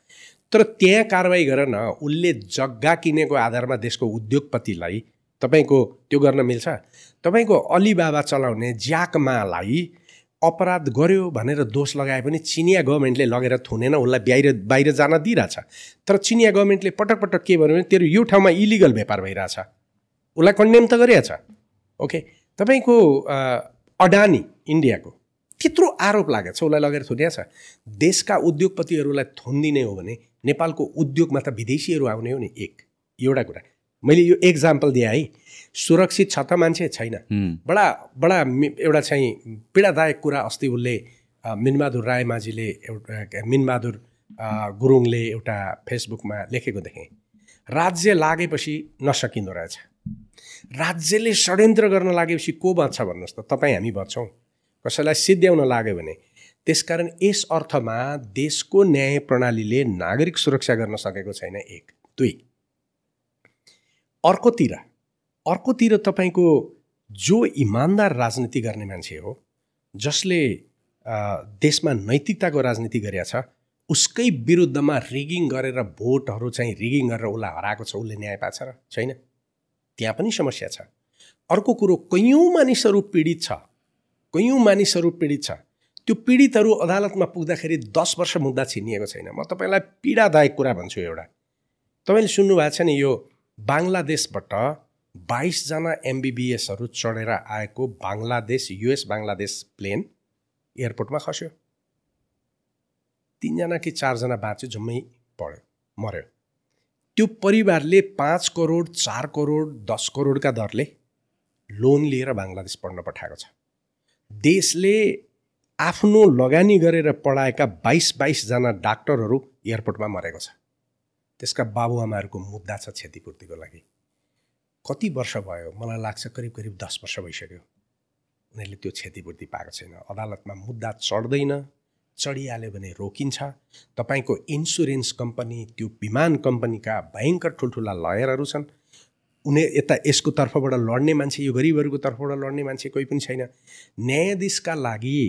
तर त्यहाँ कारवाही गर न उसले जग्गा किनेको आधारमा देशको उद्योगपतिलाई तपाईँको त्यो गर्न मिल्छ? तपाईँको अलिबाबा चलाउने ज्याकमालाई अपराध गर्यो भनेर दोष लगाए पनि चिनिया गभर्मेन्टले लगेर थुनेन उसलाई बाहिर बाहिर जान दिइरहेछ। तर चिनिया गभर्मेन्टले पटक पटक के भन्यो भने तेरो यो ठाउँमा इलिगल व्यापार भइरहेछ। उसलाई कन्डेम त गरिरहेछ ओके? तपाईँको अडानी इन्डियाको त्यत्रो आरोप लागेको छ। उसलाई लगेर थुनिया छ। देशका उद्योगपतिहरूलाई थुनिदिने हो भने नेपालको उद्योगमा त विदेशीहरू आउने हो नि एक। एउटा कुरा। मैले यो एक्जाम्पल दिएँ है। सुरक्षित छ त मान्छे छैन। बडा बडा एउटा चाहिँ पीडादायक कुरा अस्ति उसले मिनबहादुर राय माझीले एउटा मिनबहादुर गुरुङले एउटा फेसबुकमा लेखेको देखेँ। राज्य लागेपछि नसकिँदो रहेछ। राज्यले षड्यन्त्र गर्न लागेपछि को बच्छ भन्नुहोस् त? तपाईँ हामी बच्छौँ। कसैलाई सिद्ध्याउन लाग्यो भने। त्यसकारण यस अर्थमा देशको न्याय प्रणालीले नागरिक सुरक्षा गर्न सकेको छैन एक दुई। अर्कोतिर अर्कोतिर तपाईँको जो इमान्दार राजनीति गर्ने मान्छे हो जसले देशमा नैतिकताको राजनीति गरेका छ उसकै विरुद्धमा रिगिङ गरेर भोटहरू चाहिँ रिगिङ गरेर उसलाई हराएको छ उसले न्याय पाएको छ र छैन? त्यहाँ पनि समस्या छ। अर्को कुरो कैयौँ मानिसहरू पीडित छ। कैयौँ मानिसहरू पीडित छ। त्यो पीडितहरू अदालतमा पुग्दाखेरि दस वर्ष मुद्दा छिनिएको छैन। म तपाईँलाई पीडादायक कुरा भन्छु एउटा। तपाईँले सुन्नुभएको छ नि यो बाङ्लादेशबाट बाइसजना एमबिबिएसहरू चढेर आएको बाङ्लादेश युएस बाङ्लादेश प्लेन एयरपोर्टमा खस्यो। तिनजना कि चारजना बाँच्यो जम्मै पढ्यो मऱ्यो। त्यो परिवारले पाँच करोड चार करोड दस करोडका दरले लोन लिएर बङ्गलादेश पढ्न पठाएको छ। देशले आफ्नो लगानी गरेर पढाएका बाइस बाइसजना डाक्टरहरू एयरपोर्टमा मरेको छ। त्यसका बाबुआमाहरूको मुद्दा छ क्षतिपूर्तिको लागि। कति वर्ष भयो? मलाई लाग्छ करिब करिब दस वर्ष भइसक्यो। उनीहरूले त्यो क्षतिपूर्ति पाएको छैन। अदालतमा मुद्दा चढ्दैन। चढिहाल्यो भने रोकिन्छ। तपाईँको इन्सुरेन्स कम्पनी त्यो विमान कम्पनीका भयङ्कर ठुल्ठुला लयरहरू छन्। उनी यता यसको तर्फबाट लड्ने मान्छे यो गरिबहरूको तर्फबाट लड्ने मान्छे कोही पनि छैन। न्यायाधीशका लागि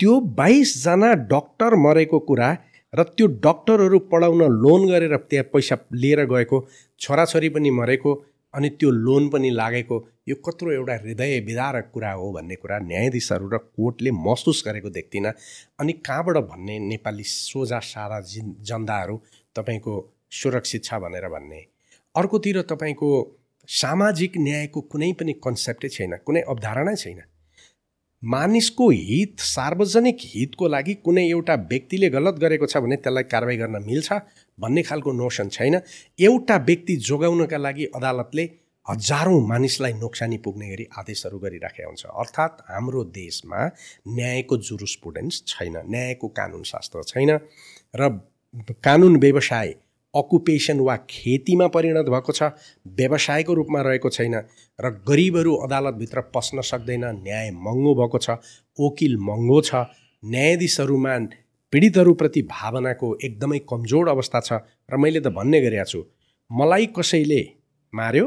त्यो बाइसजना डक्टर मरेको कुरा र त्यो डक्टरहरू पढाउन लोन गरेर त्यहाँ पैसा लिएर गएको छोराछोरी पनि मरेको अनि त्यो लोन पनि लागेको यो कत्रो एउटा हृदय विदारक कुरा हो भन्ने कुरा न्यायाधीशहरू र कोर्टले महसुस गरेको देख्दिनँ। अनि कहाँबाट भन्ने नेपाली सोझा सारा जिन जनताहरू तपाईँको सुरक्षित छ भनेर भन्ने। अर्कोतिर तपाईँको सामाजिक न्यायको कुनै पनि कन्सेप्टै छैन कुनै अवधारणा छैन। मानिसको हित सार्वजनिक हितको लागि कुनै एउटा व्यक्तिले गलत गरेको छ भने त्यसलाई कारवाही गर्न मिल्छ भन्ने खालको नोसन छैन। एउटा व्यक्ति जोगाउनका लागि अदालतले हजारौँ मानिसलाई नोक्सानी पुग्ने गरी आदेशहरू गरिराखेका हुन्छ। अर्थात् हाम्रो देशमा न्यायको जुरुसपुडेन्स छैन न्यायको कानुन शास्त्र छैन र कानुन व्यवसाय अकुपेसन वा खेतीमा परिणत भएको छ व्यवसायको रूपमा रहेको छैन र गरिबहरू अदालतभित्र पस्न सक्दैन न्याय महँगो भएको छ वकिल महँगो छ न्यायाधीशहरूमा पीडितहरूप्रति भावनाको एकदमै कमजोर अवस्था छ र मैले त भन्ने गरेका छु मलाई कसैले मार्यो?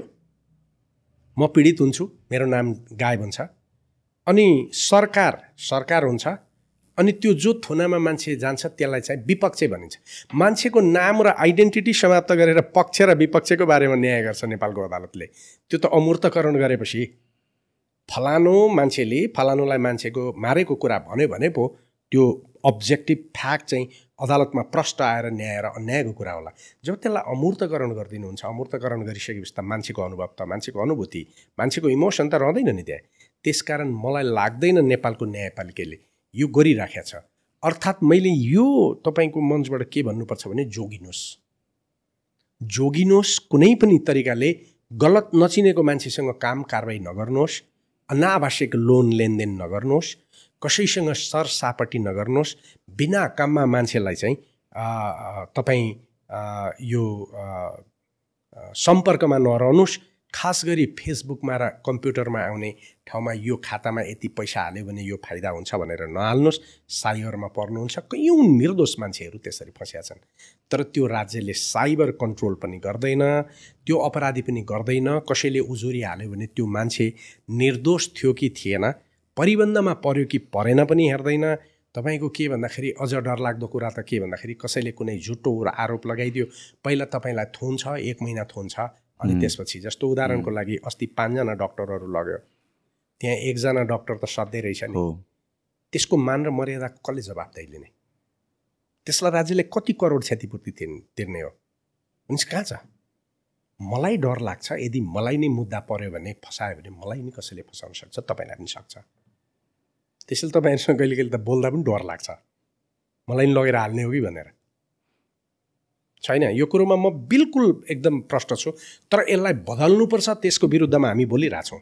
म पीडित हुन्छु मेरो नाम गायब हुन्छ। अनि सरकार सरकार हुन्छ अनि त्यो जो थुनामा मान्छे जान्छ त्यसलाई चाहिँ विपक्ष भनिन्छ। मान्छेको नाम र आइडेन्टिटी समाप्त गरेर पक्ष र विपक्षको बारेमा न्याय गर्छ नेपालको अदालतले। त्यो त अमूर्तकरण गरेपछि फलानु मान्छेले फलानुलाई मान्छेको मारेको कुरा भन्यो भने पो त्यो अब्जेक्टिभ फ्याक्ट चाहिँ अदालतमा प्रष्ट आएर न्याय र अन्यायको कुरा होला। जब त्यसलाई अमूर्तकरण गरिदिनुहुन्छ अमूर्तकरण गरिसकेपछि त मान्छेको अनुभव त मान्छेको अनुभूति मान्छेको इमोसन त रहँदैन नि त्यहाँ। त्यसकारण मलाई लाग्दैन नेपालको न्यायपालिकाले यो गरिराखेको छ। अर्थात् मैले यो तपाईँको मञ्चबाट के भन्नुपर्छ भने जोगिनुहोस्। जोगिनुहोस् कुनै पनि तरिकाले गलत नचिनेको मान्छेसँग काम कारवाही नगर्नुहोस् अनावश्यक लोन लेनदेन नगर्नुहोस् कसैसँग सरसापट्टि नगर्नुहोस् बिना काममा मान्छेलाई चाहिँ तपाईँ यो सम्पर्कमा नरहनुहोस् खास गरी फेसबुकमा र कम्प्युटरमा आउने ठाउँमा यो खातामा यति पैसा हाल्यो भने यो फाइदा हुन्छ भनेर नहाल्नुहोस्। साइबरमा पर्नुहुन्छ कैयौँ निर्दोष मान्छेहरू त्यसरी फँसिया छन्। तर त्यो राज्यले साइबर कन्ट्रोल पनि गर्दैन त्यो अपराधी पनि गर्दैन। कसैले उजुरी हाल्यो भने त्यो मान्छे निर्दोष थियो कि थिएन परिबन्धमा पर्यो कि परेन पनि हेर्दैन। तपाईँको के भन्दाखेरि अझ डरलाग्दो कुरा त के भन्दाखेरि कसैले कुनै झुटो आरोप लगाइदियो। पहिला तपाईँलाई थुन्छ एक महिना थुन्छ अनि त्यसपछि जस्तो उदाहरणको लागि अस्ति पाँचजना डक्टरहरू लग्यो। त्यहाँ एकजना डक्टर त सधैँ रहेछ नि। त्यसको मान र मर्यादा कसले जवाबदेही लिने त्यसलाई राज्यले कति करोड क्षतिपूर्ति तिर्ने हो? भनेपछि कहाँ छ? मलाई डर लाग्छ यदि मलाई नै मुद्दा पऱ्यो भने फसायो भने मलाई नि कसैले फसाउन सक्छ तपाईँलाई पनि सक्छ। त्यसैले तपाईँहरूसँग कहिले कहिले त बोल्दा पनि डर लाग्छ। मलाई नि लगेर हाल्ने हो कि भनेर। छैन। यो कुरोमा म बिल्कुल एकदम प्रष्ट छु तर यसलाई बदल्नुपर्छ त्यसको विरुद्धमा हामी बोलिरहेछौँ।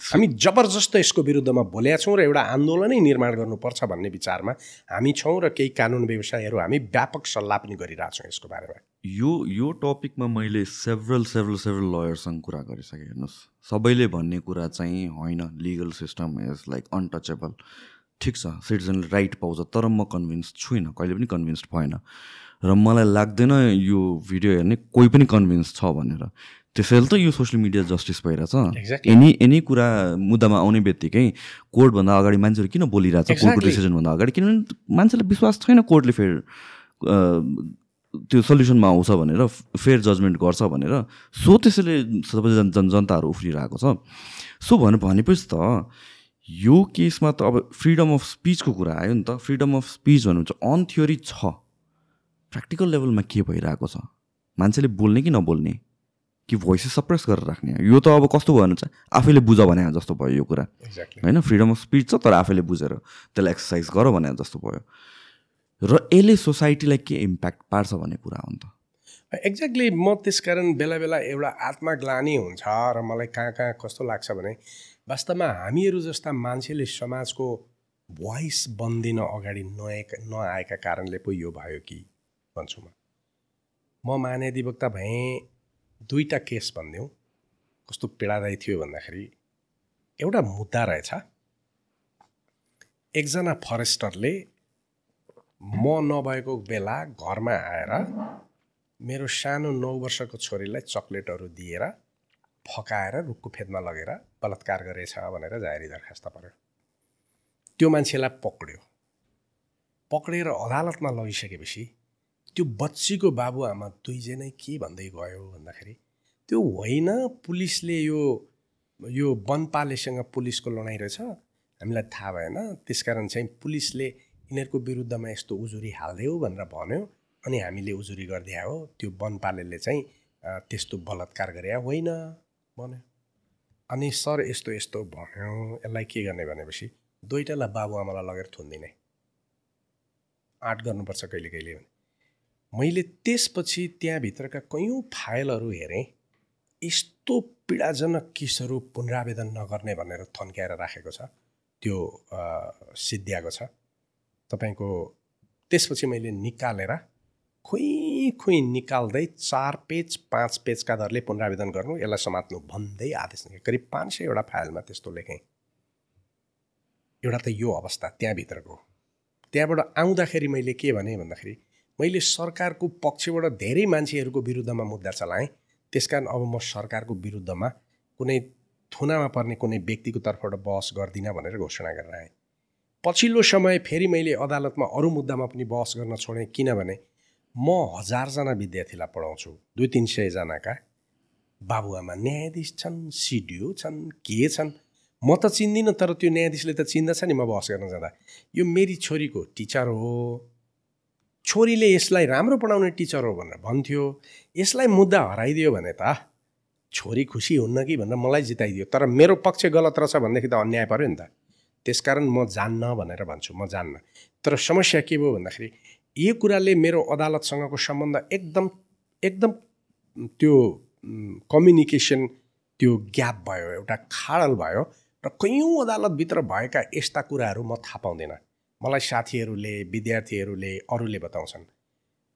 हामी जबरजस्त यसको विरुद्धमा बोलेका छौँ र एउटा आन्दोलनै निर्माण गर्नुपर्छ भन्ने विचारमा हामी छौँ र केही कानुन व्यवसायहरू हामी व्यापक सल्लाह पनि गरिरहेछौँ यसको बारेमा। यो यो टपिकमा मैले सेभरल सेभरल सेभरल लयरसँग कुरा गरिसकेँ। हेर्नुहोस् सबैले भन्ने कुरा चाहिँ होइन। Legal system is like untouchable ठिक छ सिटिजनले राइट पाउँछ तर म कन्भिन्स छुइनँ कहिले पनि कन्भिन्स भएन। र मलाई लाग्दैन यो भिडियो हेर्ने कोही पनि कन्भिन्स छ भनेर। त्यसैले त यो सोसियल मिडिया जस्टिस भइरहेछ। एनी एनी कुरा मुद्दामा आउने बित्तिकै कोर्टभन्दा अगाडि मान्छेहरू किन बोलिरहेछ? कोर्टको डिसिजनभन्दा अगाडि। किनभने मान्छेलाई विश्वास छैन कोर्टले फेरि त्यो सल्युसनमा आउँछ भनेर फेयर जजमेन्ट गर्छ भनेर। सो त्यसैले सबै जन जनताहरू उफ्रिरहेको छ। सो भने भनेपछि त यो केसमा त अब फ्रिडम अफ स्पिचको कुरा आयो नि त। फ्रिडम अफ स्पिच भन्नुहुन्छ अन थ्योरी छ। प्र्याक्टिकल लेभलमा के भइरहेको छ? मान्छेले बोल्ने कि नबोल्ने? कि भोइस सप्रेस गरेर राख्ने? यो त अब कस्तो भयो भने चाहिँ आफैले बुझ भने जस्तो भयो यो कुरा। होइन? फ्रिडम अफ स्पिच छ तर आफैले बुझेर त्यसलाई एक्सर्साइज गर भने जस्तो भयो। र यसले सोसाइटीलाई के इम्प्याक्ट पार्छ भन्ने कुरा हो नि त? एक्ज्याक्टली म त्यस कारण बेला बेला एउटा आत्मग्लानी हुन्छ र मलाई कहाँ कहाँ कस्तो लाग्छ भने वास्तवमा हामीहरू जस्ता मान्छेले समाजको भोइस बन्दिन अगाडि नआएका नआएका कारणले पो यो भयो कि भन्छु म। म महाधिवक्ता भएँ दुईवटा केस भनिदिउँ। कस्तो पीडादायी थियो भन्दाखेरि एउटा मुद्दा रहेछ। एकजना फरेस्टरले म नभएको बेला घरमा आएर मेरो सानो नौ वर्षको छोरीलाई चक्लेटहरू दिएर फकाएर रुखको फेदमा लगेर बलात्कार गरेछ भनेर जाहेरी दरखास्त पऱ्यो त्यो मान्छेलाई पक्रियो पक्रेर अदालतमा लगिसकेपछि त्यो बच्चीको बाबुआमा दुईजनै के भन्दै गयो भन्दाखेरि त्यो होइन पुलिसले यो यो वनपालेसँग पुलिसको लडाइँ रहेछ हामीलाई थाहा भएन। त्यसकारण चाहिँ पुलिसले यिनीहरूको विरुद्धमा यस्तो उजुरी हालिदियो भनेर भन्यो अनि हामीले उजुरी गरिदिए हो। त्यो वनपालेले चाहिँ त्यस्तो बलात्कार गरे होइन भन्यो। अनि सर यस्तो यस्तो भन्यो। यसलाई के गर्ने भनेपछि दुइटालाई बाबुआमालाई लगेर थुनिदिने। आँट गर्नुपर्छ कहिले कहिले भने। मैले त्यसपछि त्यहाँभित्रका कैयौँ फाइलहरू हेरेँ। यस्तो पीडाजनक केसहरू पुनरावेदन नगर्ने भनेर थन्क्याएर राखेको छ। त्यो सिद्ध्याएको छ। तपाईँको त्यसपछि मैले निकालेर खुइ खुइ निकाल्दै चार पेज पाँच पेजका दरले पुनरावेदन गर्नु यसलाई समात्नु भन्दै आदेश करिब पाँच सयवटा फाइलमा त्यस्तो लेखेँ। एउटा त यो अवस्था त्यहाँभित्रको त्यहाँबाट आउँदाखेरि मैले के भने भन्दाखेरि मैले सरकारको पक्षबाट धेरै मान्छेहरूको विरुद्धमा मुद्दा चलाएँ। त्यस कारण अब म सरकारको विरुद्धमा कुनै थुनामा पर्ने कुनै व्यक्तिको तर्फबाट बहस गर्दिनँ भनेर घोषणा गरेर आएँ। पछिल्लो समय फेरि मैले अदालतमा अरू मुद्दामा पनि बहस गर्न छोडेँ किनभने म हजारजना विद्यार्थीलाई पढाउँछु दुई तिन सयजनाका बाबुआमा न्यायाधीश छन् सिडिओ छन् के छन्? म त चिन्दिनँ तर त्यो न्यायाधीशले त चिन्दछ नि म बहस गर्न जाँदा। यो मेरी छोरीको टिचर हो। छोरीले यसलाई राम्रो पढाउने टिचर हो भनेर भन्थ्यो। यसलाई मुद्दा हराइदियो भने त छोरी खुसी हुन्न कि भनेर मलाई जिताइदियो। तर मेरो पक्ष गलत रहेछ भनेदेखि त अन्याय पऱ्यो नि त। त्यसकारण म जान्न भनेर भन्छु म जान्न। तर समस्या के भयो भन्दाखेरि यो कुराले मेरो अदालतसँगको सम्बन्ध एकदम एकदम त्यो कम्युनिकेसन त्यो ग्याप भयो एउटा खाडल भयो र कैयौँ अदालतभित्र भएका यस्ता कुराहरू म थाहा पाउँदिनँ। मलाई साथीहरूले विद्यार्थीहरूले अरूले बताउँछन्।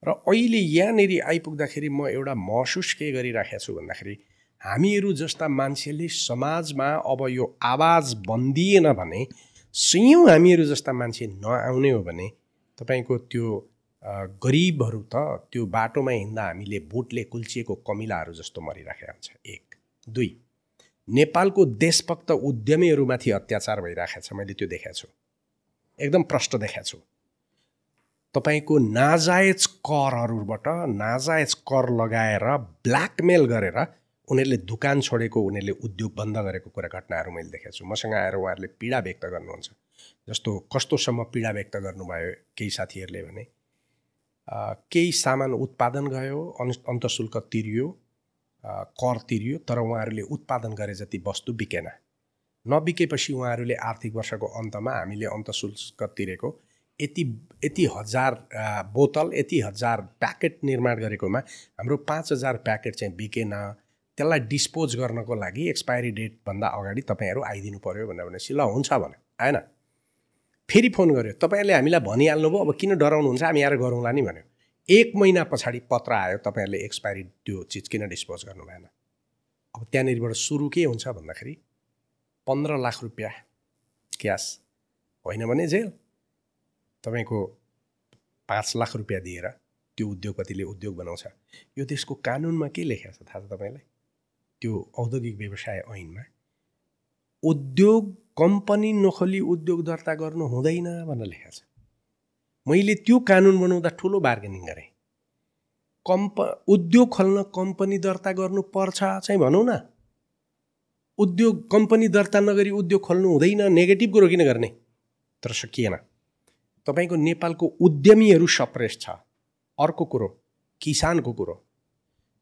र अहिले यहाँनिर आइपुग्दाखेरि म एउटा महसुस के गरिराखेको छु भन्दाखेरि हामीहरू जस्ता मान्छेले समाजमा अब यो आवाज बन्दिएन भने सयौँ हामीहरू जस्ता मान्छे नआउने हो भने तपाईँको त्यो गरिबहरू त त्यो बाटोमा हिँड्दा हामीले बोटले कुल्चिएको कमिलाहरू जस्तो मरिराखेको हुन्छ एक दुई नेपालको देशभक्त उद्यमीहरूमाथि अत्याचार भइरहेको छ मैले त्यो देखाएको छु। एकदम प्रष्ट देखाएको छु। तपाईँको नाजायज करहरूबाट नाजायज कर लगाएर ब्ल्याकमेल गरेर उनीहरूले दोकान छोडेको उनीहरूले उद्योग बन्द गरेको कुरा घटनाहरू मैले देखाएको छु। मसँग आएर उहाँहरूले पीडा व्यक्त गर्नुहुन्छ। जस्तो कस्तोसम्म पीडा व्यक्त गर्नुभयो केही साथीहरूले भने केही सामान उत्पादन गयो अन् अन्तशुल्क तिरियो कर तिरियो तर उहाँहरूले उत्पादन गरे जति वस्तु बिकेन। नबिकेपछि उहाँहरूले आर्थिक वर्षको अन्तमा हामीले अन्तशुल्क तिरेको। यति यति हजार बोतल यति हजार प्याकेट निर्माण गरेकोमा हाम्रो पाँच हजार प्याकेट चाहिँ बिकेन। त्यसलाई डिस्पोज गर्नको लागि एक्सपायरी डेटभन्दा अगाडि तपाईँहरू आइदिनु पऱ्यो भनेर भनेपछि ल हुन्छ भने आएन फेरि फोन गऱ्यो तपाईँहरूले हामीलाई भनिहाल्नुभयो अब किन डराउनुहुन्छ? हामी आएर गरौँला नि भन्यो। एक महिना पछाडि पत्र आयो तपाईँहरूले एक्सपायरी त्यो चिज किन डिस्पोज गर्नु भएन अब त्यहाँनिरबाट सुरु के हुन्छ भन्दाखेरि पन्ध्र लाख रुपियाँ क्यास होइन भने जेल। तपाईँको पाँच लाख रुपियाँ दिएर त्यो उद्योगपतिले उद्योग बनाउँछ। यो देशको कानुनमा के लेखेको छ थाहा छ तपाईँलाई? त्यो औद्योगिक व्यवसाय ऐनमा उद्योग कम्पनी नखोली उद्योग दर्ता गर्नु हुँदैन भनेर लेखेको छ। मैले त्यो कानुन बनाउँदा ठुलो बार्गेनिङ गरेँ। कम्प उद्योग खोल्न कम्पनी दर्ता गर्नुपर्छ चाहिँ भनौँ न। उद्योग कम्पनी दर्ता नगरी उद्योग खोल्नु हुँदैन नेगेटिभ कुरो किन गर्ने? तर सकिएन। तपाईँको नेपालको उद्यमीहरू सप्रेस छ। अर्को कुरो किसानको कुरो।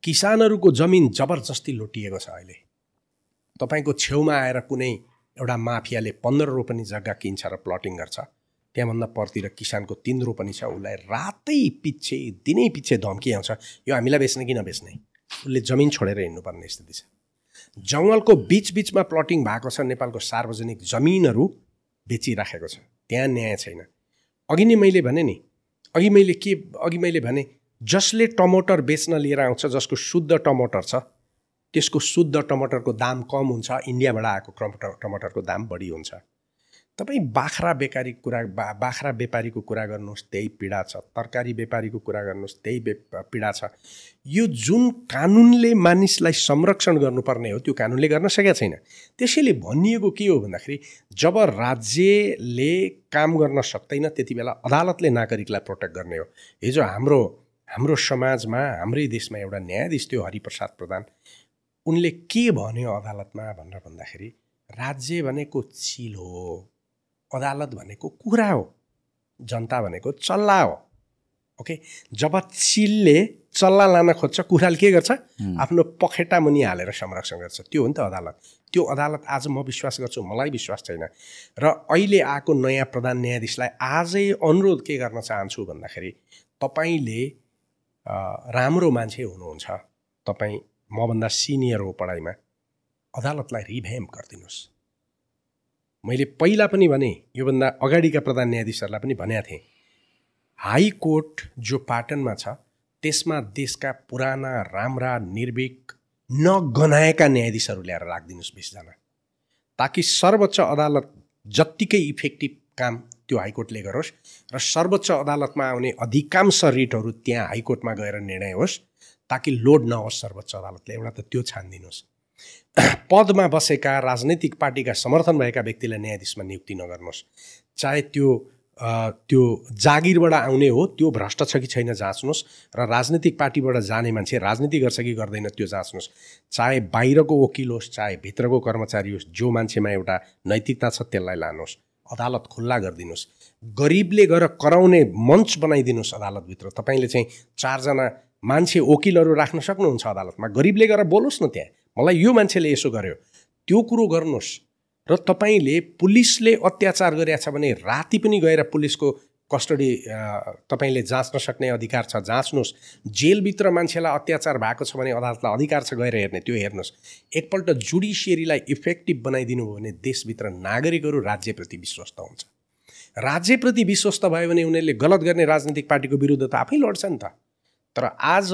किसानहरूको जमिन जबरजस्ती लुटिएको छ अहिले। तपाईँको छेउमा आएर कुनै एउटा माफियाले पन्ध्र रोपनी जग्गा किन्छ र प्लटिङ गर्छ त्यहाँभन्दा परतिर किसानको तिन रोपनी छ उसलाई रातै पछि दिनै पछि धम्की आउँछ। यो हामीलाई बेच्ने कि नबेच्ने? उसले जमिन छोडेर हिँड्नुपर्ने स्थिति छ। जङ्गलको बिच बिचमा प्लटिङ भएको छ नेपालको सार्वजनिक जमिनहरू बेचिराखेको छ। त्यहाँ न्याय छैन। अघि नै मैले भने नि अघि मैले के अघि मैले भने जसले टमाटर बेच्न लिएर आउँछ जसको शुद्ध टमाटर छ त्यसको शुद्ध टमाटरको दाम कम हुन्छ इन्डियाबाट आएको टमाटरको दाम बढी हुन्छ। तपाईँ बाख्रा बेकारी कुरा बा बाख्रा व्यापारीको कुरा गर्नुहोस् त्यही पीडा छ। तरकारी व्यापारीको कुरा गर्नुहोस् त्यही पीडा छ। यो जुन कानुनले मानिसलाई संरक्षण गर्नुपर्ने हो त्यो कानुनले गर्न सकेका छैन। त्यसैले भनिएको के हो भन्दाखेरि जब राज्यले काम गर्न सक्दैन त्यति बेला अदालतले नागरिकलाई प्रोटेक्ट गर्ने हो। हिजो हाम्रो हाम्रो समाजमा हाम्रै देशमा एउटा न्यायाधीश थियो हरिप्रसाद प्रधान। उनले के भन्यो अदालतमा भनेर भन्दाखेरि राज्य भनेको चिल हो। अदालत भनेको कुरा हो जनता भनेको चल्ला हो। ओके? जब चिलले चल्ला लान खोज्छ कुराले के गर्छ? आफ्नो पखेटा मुनि हालेर संरक्षण गर्छ। त्यो हो नि त अदालत। त्यो अदालत आज म विश्वास गर्छु मलाई विश्वास छैन। र अहिले आएको नयाँ प्रधान न्यायाधीशलाई आजै अनुरोध के गर्न चाहन्छु भन्दाखेरि तपाईँले राम्रो मान्छे हुनुहुन्छ। तपाईँ मभन्दा सिनियर हो पढाइमा। अदालतलाई रिभ्याम गरिदिनुहोस्। मैले पहिला पनि भने योभन्दा अगाडिका प्रधान न्यायाधीशहरूलाई पनि भनेका थिएँ हाई कोर्ट जो पाटनमा छ त्यसमा देशका पुराना राम्रा निर्भीक नगनाएका न्यायाधीशहरू ल्याएर राखिदिनुहोस् बिसजना। ताकि सर्वोच्च अदालत जत्तिकै इफेक्टिभ काम त्यो हाइकोर्टले गरोस् र सर्वोच्च अदालतमा आउने अधिकांश रिटहरू त्यहाँ हाइकोर्टमा गएर निर्णय होस् ताकि लोड नहोस् सर्वोच्च अदालतले एउटा त त्यो छानिदिनुहोस् पदमा बसेका राजनैतिक पार्टीका समर्थन भएका व्यक्तिलाई न्यायाधीशमा नियुक्ति नगर्नुहोस्। चाहे त्यो त्यो जागिरबाट आउने हो त्यो भ्रष्ट छ कि छैन जाँच्नुहोस् र राजनीतिक पार्टीबाट जाने मान्छे राजनीति गर्छ कि गर्दैन त्यो जाँच्नुहोस्। चाहे बाहिरको वकिल होस् चाहे भित्रको कर्मचारी होस् जो मान्छेमा एउटा नैतिकता छ त्यसलाई लानुहोस्। अदालत खुल्ला गरिदिनुहोस्। गरिबले गएर कराउने मञ्च बनाइदिनुहोस् अदालतभित्र। तपाईँले चाहिँ चारजना मान्छे वकिलहरू राख्न सक्नुहुन्छ अदालतमा। गरिबले गएर बोलोस् न त्यहाँ। मलाई यो मान्छेले यसो गर्यो। त्यो कुरो गर्नुहोस्। र तपाईँले पुलिसले अत्याचार गरिरहेछ भने राति पनि गएर पुलिसको कस्टडी तपाईँले जाँच्न सक्ने अधिकार छ जाँच्नुहोस्। जेलभित्र मान्छेलाई अत्याचार भएको छ भने अदालतलाई अधिकार छ गएर हेर्ने त्यो हेर्नुहोस्। एकपल्ट जुडिसियरीलाई इफेक्टिभ बनाइदिनु भयो भने देशभित्र नागरिकहरू राज्यप्रति विश्वस्त हुन्छ। राज्यप्रति विश्वस्त भयो भने उनीहरूले गलत गर्ने राजनीतिक पार्टीको विरुद्ध त आफै लड्छ नि त। तर आज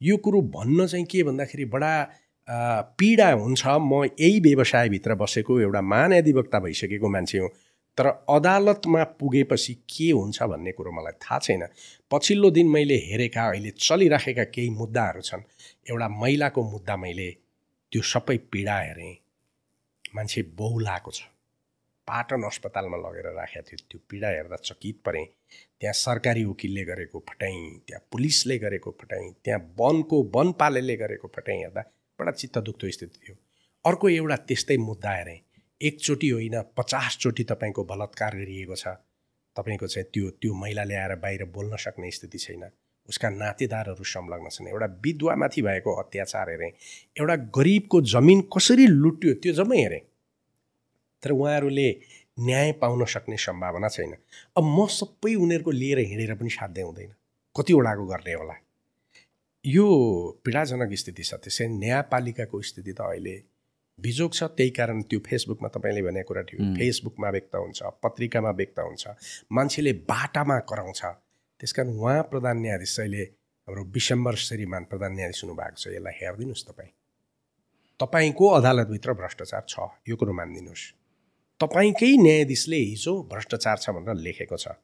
यो कुरो भन्न चाहिँ के भन्दाखेरि बडा पीडा हुन्छ। म यही व्यवसायभित्र बसेको एउटा महान्याधिवक्ता भइसकेको मान्छे हो। तर अदालतमा पुगेपछि के हुन्छ भन्ने कुरो मलाई थाहा छैन। पछिल्लो दिन मैले हेरेका अहिले चलिराखेका केही मुद्दाहरू छन्। एउटा महिलाको मुद्दा मैले त्यो सबै पीडा हेरेँ। मान्छे बहुलाएको छ। पाटन अस्पतालमा लगेर राखेको थियो। त्यो पीडा हेर्दा चकित परेँ। त्यहाँ सरकारी वकिलले गरेको फटाइ त्यहाँ पुलिसले गरेको फटाइ त्यहाँ वनको वनपालेले गरेको फटाइ हेर्दा बडा चित्त दुख्दो स्थिति थियो। अर्को एउटा त्यस्तै मुद्दा हेरेँ। एकचोटि होइन पचासचोटि तपाईँको बलात्कार गरिएको छ। तपाईँको चाहिँ त्यो त्यो महिला ल्याएर बाहिर बोल्न सक्ने स्थिति छैन। उसका नातेदारहरू संलग्न छन्। एउटा विधवामाथि भएको अत्याचार हेरेँ। एउटा गरिबको जमिन कसरी लुट्यो त्यो जम्मै हेरेँ। तर उहाँहरूले न्याय पाउन सक्ने सम्भावना छैन। अब म सबै उनीहरूको लिएर हिँडेर पनि साध्य हुँदैन कतिवटाको गर्ने होला? यो पीडाजनक स्थिति छ त्यसै न्यायपालिकाको स्थिति त अहिले बिजोग छ। त्यही कारण त्यो फेसबुकमा तपाईँले भनेको कुरा थियो. फेसबुकमा व्यक्त हुन्छ पत्रिकामा व्यक्त हुन्छ मान्छेले बाटामा कराउँछ। त्यस कारण उहाँ प्रधान न्यायाधीश अहिले हाम्रो विशम्बर श्रीमान प्रधान न्यायाधीश हुनुभएको छ। यसलाई हेरिदिनुहोस् तपाईँ। तपाईँको अदालतभित्र भ्रष्टाचार छ यो कुरो मानिदिनुहोस्। तपाईँकै न्यायाधीशले हिजो भ्रष्टाचार छ भनेर लेखेको छ।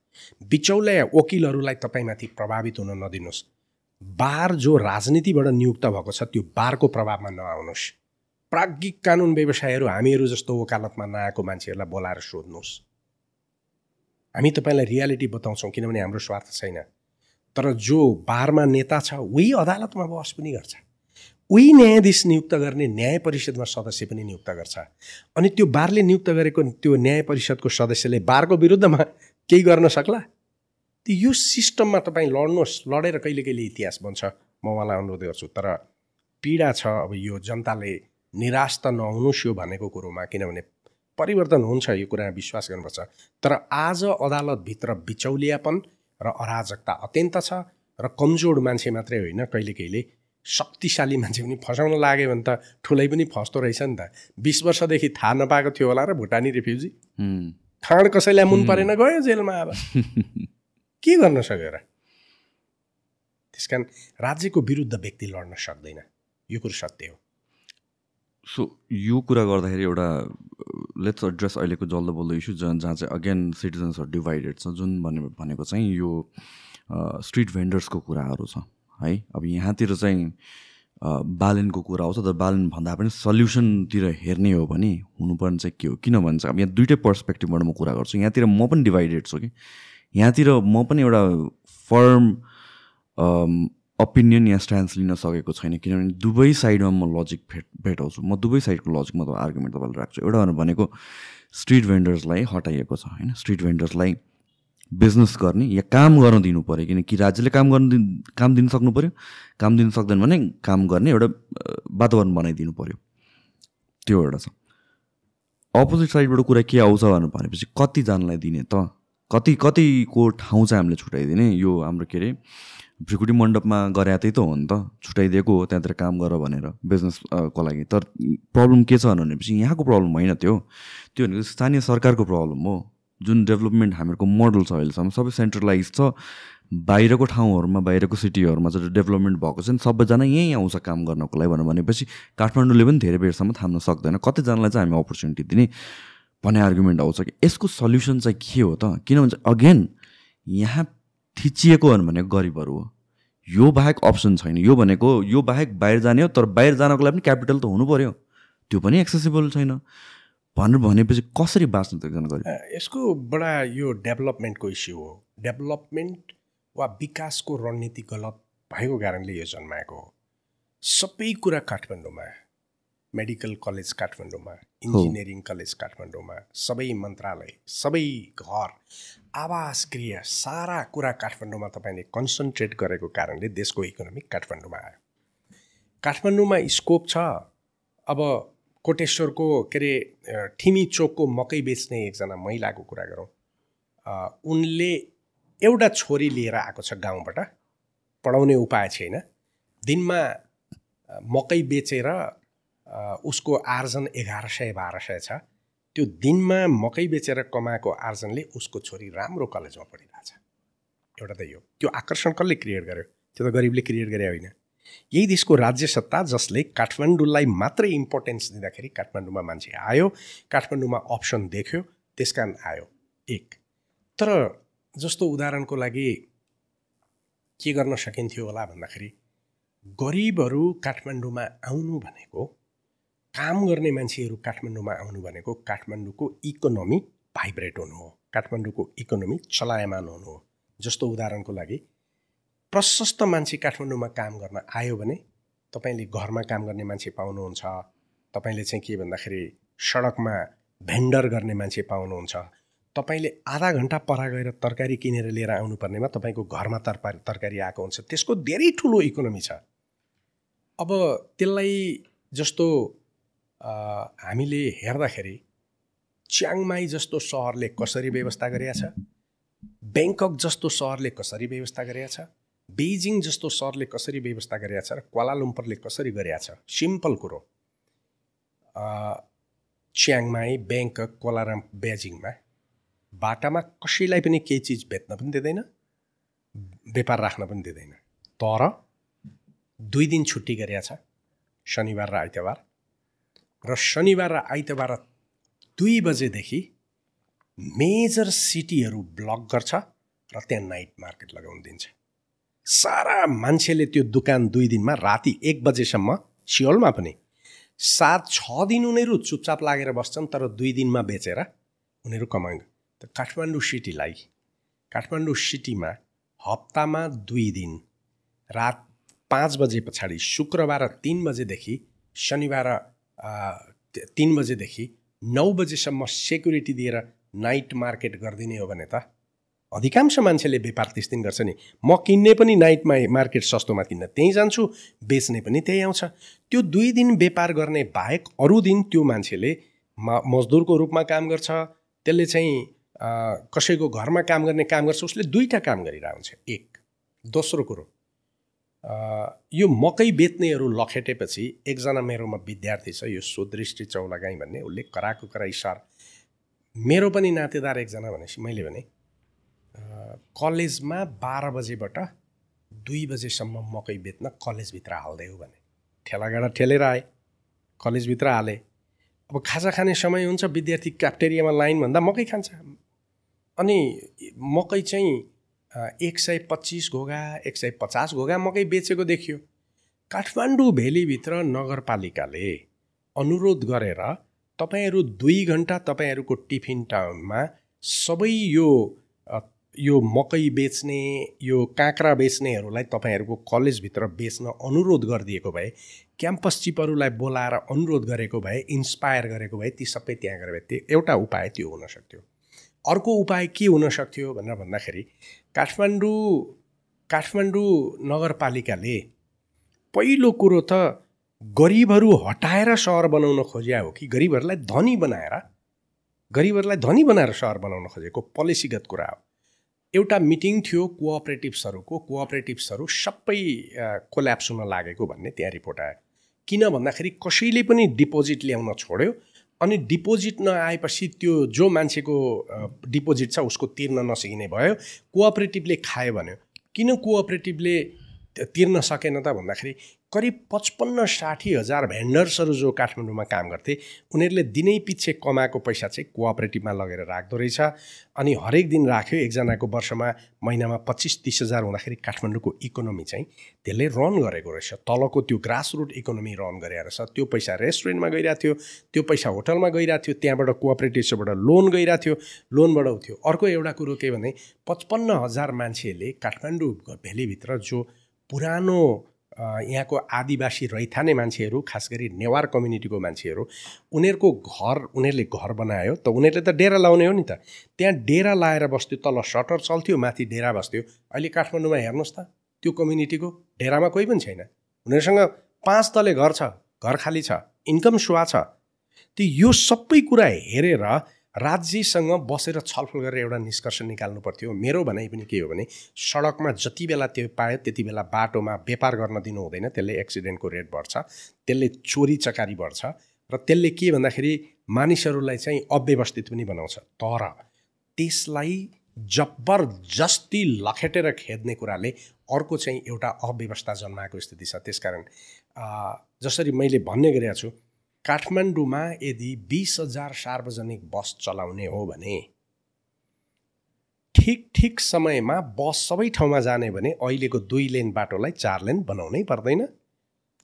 बिचौलिया वकिलहरूलाई तपाईँमाथि प्रभावित हुन नदिनुहोस्। बार जो राजनीतिबाट नियुक्त भएको छ त्यो बारको प्रभावमा नआउनुहोस्। प्राज्ञिक कानुन व्यवसायहरू हामीहरू जस्तो वकालतमा नआएको मान्छेहरूलाई बोलाएर सोध्नुहोस्। हामी तपाईँलाई रियालिटी बताउँछौँ किनभने हाम्रो स्वार्थ छैन। तर जो बारमा नेता छ उही अदालतमा बहस पनि गर्छ। उही न्यायाधीश नियुक्त गर्ने न्याय परिषदमा सदस्य पनि नियुक्त गर्छ। अनि त्यो बारले नियुक्त गरेको त्यो न्याय परिषदको सदस्यले बारको विरुद्धमा केही गर्न सक्ला? त्यो यो सिस्टममा तपाईँ लड्नुहोस्। लडेर कहिले कहिले इतिहास बन्छ? म उहाँलाई अनुरोध गर्छु। तर पीडा छ अब यो जनताले निराश त नहुनुहोस् यो भनेको कुरोमा किनभने परिवर्तन हुन्छ यो कुरामा विश्वास गर्नुपर्छ। तर आज अदालतभित्र बिचौलियापन र अराजकता अत्यन्त छ र कमजोर मान्छे मात्रै होइन कहिले कहिले शक्तिशाली मान्छे पनि फसाउन लाग्यो भने त ठुलै पनि फस्दो रहेछ नि त। बिस वर्षदेखि थाहा नपाएको थियो होला र भुटानी रिफ्युजी. खाँड कसैलाई मुन परेन गयो जेलमा अब। के गर्न सक्यो र त्यस कारण राज्यको विरुद्ध व्यक्ति लड्न सक्दैन। यो कुरो सत्य हो। सो यो कुरा गर्दाखेरि एउटा लेट्स एड्रेस अहिलेको जल्दो बल्दो इस्यु जहाँ जहाँ चाहिँ अगेन सिटिजन्सहरू डिभाइडेड छ। जुन भने भनेको चाहिँ यो स्ट्रिट भेन्डर्सको कुराहरू छ है? अब यहाँतिर चाहिँ बालनको कुरा आउँछ तर बालन भन्दा पनि सल्युसनतिर हेर्ने हो भने हुनुपर्ने चाहिँ के हो? किनभने चाहिँ अब यहाँ दुइटै पर्सपेक्टिभबाट म कुरा गर्छु। यहाँतिर म पनि डिभाइडेड छु कि? यहाँतिर म पनि एउटा फर्म ओपिनियन या स्ट्यान्स लिन सकेको छैन किनभने दुवै साइडमा म लजिक भेट भेटाउँछु। म दुवै साइडको लजिकमा त आर्गुमेन्ट तपाईँलाई राख्छु। एउटा भनेको स्ट्रिट भेन्डर्सलाई हटाइएको छ होइन? स्ट्रिट भेन्डर्सलाई बिजनेस गर्ने या काम गर्न दिनु पऱ्यो किनकि राज्यले काम गर्न दिन काम दिन सक्नु पऱ्यो काम दिन सक्दैन भने काम गर्ने एउटा वातावरण बनाइदिनु पऱ्यो त्यो एउटा छ। अपोजिट साइडबाट कुरा के आउँछ भनेर भनेपछि कतिजनालाई दिने त कति कतिको ठाउँ चाहिँ हामीले छुट्याइदिने? यो हाम्रो के अरे भ्रिकुटी मण्डपमा गरे त हो नि त। छुट्याइदिएको हो त्यहाँतिर काम गर भनेर बिजनेसको लागि। तर प्रब्लम के छ भनेपछि यहाँको प्रब्लम होइन त्यो। त्यो भनेको स्थानीय सरकारको प्रब्लम हो। जुन डेभलपमेन्ट हामीहरूको मोडल छ अहिलेसम्म सबै सेन्ट्रलाइज छ। बाहिरको ठाउँहरूमा बाहिरको सिटीहरूमा चाहिँ डेभलपमेन्ट भएको छ नि सबैजना यहीँ आउँछ काम गर्नको लागि भनेर भनेपछि काठमाडौँले पनि धेरै बेरसम्म थाम्न सक्दैन। कतिजनालाई चाहिँ हामी अपर्च्युनिटी दिने। भन्ने आर्गुमेन्ट आउँछ कि। यसको सल्युसन चाहिँ के हो त? किनभने चाहिँ अगेन यहाँ थिचिएको भनेको गरिबहरू हो। यो बाहेक अप्सन छैन। यो भनेको यो बाहेक बाहिर जाने हो तर बाहिर जानको लागि पनि क्यापिटल त हुनु पऱ्यो त्यो पनि एक्सेसिबल छैन। भनेर भनेपछि कसरी बाँच्नु त एकजना यसको बडा यो डेभलपमेन्टको इस्यु हो। डेभलपमेन्ट वा विकासको रणनीति गलत भएको कारणले यो जन्माएको हो। सबै कुरा काठमाडौँमा मेडिकल कलेज काठमाडौँमा इन्जिनियरिङ कलेज काठमाडौँमा सबै मन्त्रालय सबै घर आवास गृह सारा कुरा काठमाडौँमा तपाईँले कन्सन्ट्रेट गरेको कारणले देशको इकोनोमी काठमाडौँमा आयो। काठमाडौँमा स्कोप छ अब कोटेश्वरको के अरे ठिमी चोकको मकै बेच्ने एकजना महिलाको कुरा गरौँ। उनले एउटा छोरी लिएर आएको छ गाउँबाट पढाउने उपाय छैन। दिनमा मकै बेचेर उसको आर्जन एघार सय बाह्र सय छ। त्यो दिनमा मकै बेचेर कमाएको आर्जनले उसको छोरी राम्रो कलेजमा पढिरहेछ। एउटा त यो। त्यो आकर्षण कसले क्रिएट गर्यो? त्यो त गरिबले क्रिएट गरे होइन। यही देशको राज्य सत्ता जसले काठमाडौँलाई मात्रै इम्पोर्टेन्स दिँदाखेरि काठमाडौँमा मान्छे आयो काठमाडौँमा अप्सन देख्यो त्यस कारण आयो। एक। तर जस्तो उदाहरणको लागि के गर्न सकिन्थ्यो होला भन्दाखेरि गरिबहरू काठमाडौँमा आउनु भनेको काम गर्ने मान्छेहरू काठमाडौँमा आउनु भनेको काठमाडौँको इकोनोमी भाइब्रेट हुनु हो। काठमाडौँको इकोनोमी चलायमान हुनु हो। जस्तो उदाहरणको लागि प्रशस्त मान्छे काठमाडौँमा काम गर्न आयो भने तपाईँले घरमा काम गर्ने मान्छे पाउनुहुन्छ तपाईँले चाहिँ के भन्दाखेरि सडकमा भेन्डर गर्ने मान्छे पाउनुहुन्छ तपाईँले आधा घन्टा परा गएर तरकारी किनेर लिएर आउनुपर्नेमा तपाईँको घरमा तरकारी तरकारी आएको हुन्छ। त्यसको धेरै ठुलो इकोनोमी छ। अब त्यसलाई जस्तो हामीले हेर्दाखेरि च्याङमाई जस्तो सहरले कसरी व्यवस्था गरेका छ? ब्याङ्कक जस्तो सहरले कसरी व्यवस्था गरेका छ? बेजिङ जस्तो सहरले कसरी व्यवस्था गरेका छ? र क्वालालुम्परले कसरी गरेका छ? सिम्पल कुरो। च्याङमाई ब्याङ्कक कोलाराम बेजिङमा बाटामा कसैलाई पनि केही चिज बेच्न पनि दिँदैन व्यापार राख्न पनि दिँदैन। तर दुई दिन छुट्टी गरेका छ शनिबार र आइतबार। र शनिबार र आइतबार दुई बजेदेखि मेजर सिटीहरू ब्लक गर्छ र त्यहाँ नाइट मार्केट लगाउन दिन्छ। सारा मान्छेले त्यो दोकान दुई दिनमा राति एक बजेसम्म सियोलमा पनि सात छ दिन उनीहरू चुपचाप लागेर बस्छन् तर दुई दिनमा बेचेर उनीहरू कमाउँदैन त काठमाडौँ सिटीलाई काठमाडौँ सिटीमा हप्तामा दुई दिन रात पाँच बजे पछाडि शुक्रबार तिन बजेदेखि शनिबार तिन बजेदेखि नौ बजेसम्म सेक्युरिटी दिएर नाइट मार्केट गरिदिने हो भने त अधिकांश मान्छेले व्यापार त्यस दिन गर्छ नि। म किन्ने पनि नाइटमा मार्केट सस्तोमा किन्न त्यहीँ जान्छु बेच्ने पनि त्यहीँ आउँछ। त्यो दुई दिन व्यापार गर्ने बाहेक अरू दिन त्यो मान्छेले म मजदुरको रूपमा काम गर्छ त्यसले चाहिँ कसैको घरमा काम गर्ने काम गर्छ उसले दुईवटा काम गरिरहेको हुन्छ एक। दोस्रो कुरो यो मकै बेच्नेहरू लखेटेपछि एकजना मेरोमा विद्यार्थी छ यो सुदृष्टि चौलागाई भन्ने उसले कराएको कराई सर। मेरो पनि नातेदार एकजना भनेपछि मैले भने कलेजमा बाह्र बजेबाट दुई बजेसम्म मकै बेच्न कलेजभित्र हाल्दै हो भने। ठेलागाडा ठेलेर आएँ कलेजभित्र हालेँ। अब खाजा खाने समय हुन्छ विद्यार्थी क्याप्टेरियामा लाइनभन्दा मकै खान्छ। अनि मकै चाहिँ एक सय पच्चिस घोगा एक सय पचास घोगा मकै बेचेको देखियो। काठमाडौँ भेलीभित्र नगरपालिकाले अनुरोध गरेर तपाईँहरू दुई घन्टा तपाईँहरूको टिफिन टाउनमा सबै यो यो मकै बेच्ने यो काँक्रा बेच्नेहरूलाई तपाईँहरूको कलेजभित्र बेच्न अनुरोध गरिदिएको भए क्याम्पस चिपहरूलाई बोलाएर अनुरोध गरेको भए इन्सपायर गरेको भए ती सबै त्यहाँ गएर त्यो एउटा उपाय त्यो हुनसक्थ्यो अर्को उपाय के हुन सक्थ्यो भनेर भन्दाखेरि काठमाडौँ काठमाडौँ नगरपालिकाले पहिलो कुरो त गरिबहरू हटाएर सहर बनाउन खोज्या हो कि गरिबहरूलाई धनी बनाएर गरिबहरूलाई धनी बनाएर सहर बनाउन खोजेको पोलिसीगत कुरा हो। एउटा मिटिङ थियो कोअपरेटिभ्सहरूको कोअपरेटिभ्सहरू सबै कोल्याप्स हुन लागेको भन्ने त्यहाँ रिपोर्ट आयो। किन भन्दाखेरि कसैले पनि डिपोजिट ल्याउन छोड्यो अनि डिपोजिट नआएपछि त्यो जो मान्छेको डिपोजिट छ उसको तिर्न नसकिने भयो कोअपरेटिभले खायो भन्यो। किन कोअपरेटिभले तिर्न सकेन त भन्दाखेरि करिब पचपन्न साठी हजार भेन्डर्सहरू जो काठमाडौँमा काम गर्थे उनीहरूले दिनै पछि कमाएको पैसा चाहिँ कोअपरेटिभमा लगेर राख्दो रहेछ। अनि हरेक दिन राख्यो एकजनाको वर्षमा महिनामा पच्चिस तिस हजार हुँदाखेरि काठमाडौँको इकोनोमी चाहिँ त्यसले रन गरेको रहेछ। तलको त्यो ग्रास रुट इकोनोमी रन गरेर रहेछ। त्यो पैसा रेस्टुरेन्टमा गइरहेको थियो त्यो पैसा होटलमा गइरहेको थियो त्यहाँबाट कोअपरेटिभ्सबाट लोन गइरहेको थियो लोनबाट थियो अर्को एउटा कुरो के भने पचपन्न हजार मान्छेले काठमाडौँ भेलीभित्र जो पुरानो यहाँको आदिवासी रैथाने मान्छेहरू खास गरी नेवार कम्युनिटीको मान्छेहरू उनीहरूको घर उनीहरूले घर बनायो त उनीहरूले त डेरा लाउने हो नि त। त्यहाँ डेरा लाएर बस्थ्यो तल सटर चल्थ्यो माथि डेरा बस्थ्यो। अहिले काठमाडौँमा हेर्नुहोस् त त्यो कम्युनिटीको डेरामा कोही पनि छैन। उनीहरूसँग पाँच तले घर छ घर खाली छ इन्कम सुवा छ। त्यो यो सबै कुरा हेरेर राज्यसँग बसेर छलफल गरेर एउटा निष्कर्ष निकाल्नु पर्थ्यो मेरो भनाइ पनि के हो भने सडकमा जति बेला त्यो पायो त्यति बेला बाटोमा व्यापार गर्न दिनु हुँदैन त्यसले एक्सिडेन्टको रेट बढ्छ त्यसले चोरी चकारी बढ्छ र त्यसले के भन्दाखेरि मानिसहरूलाई चाहिँ अव्यवस्थित पनि बनाउँछ। तर त्यसलाई जबरजस्ती लखेटेर खेद्ने कुराले अर्को चाहिँ एउटा अव्यवस्था जन्माएको स्थिति छ। त्यसकारण जसरी मैले भन्ने गरेको छु काठमाडौँमा यदि बिस हजार सार्वजनिक बस चलाउने हो भने ठिक ठिक समयमा बस सबै ठाउँमा जाने भने अहिलेको दुई लेन बाटोलाई चार लेन बनाउनै पर्दैन।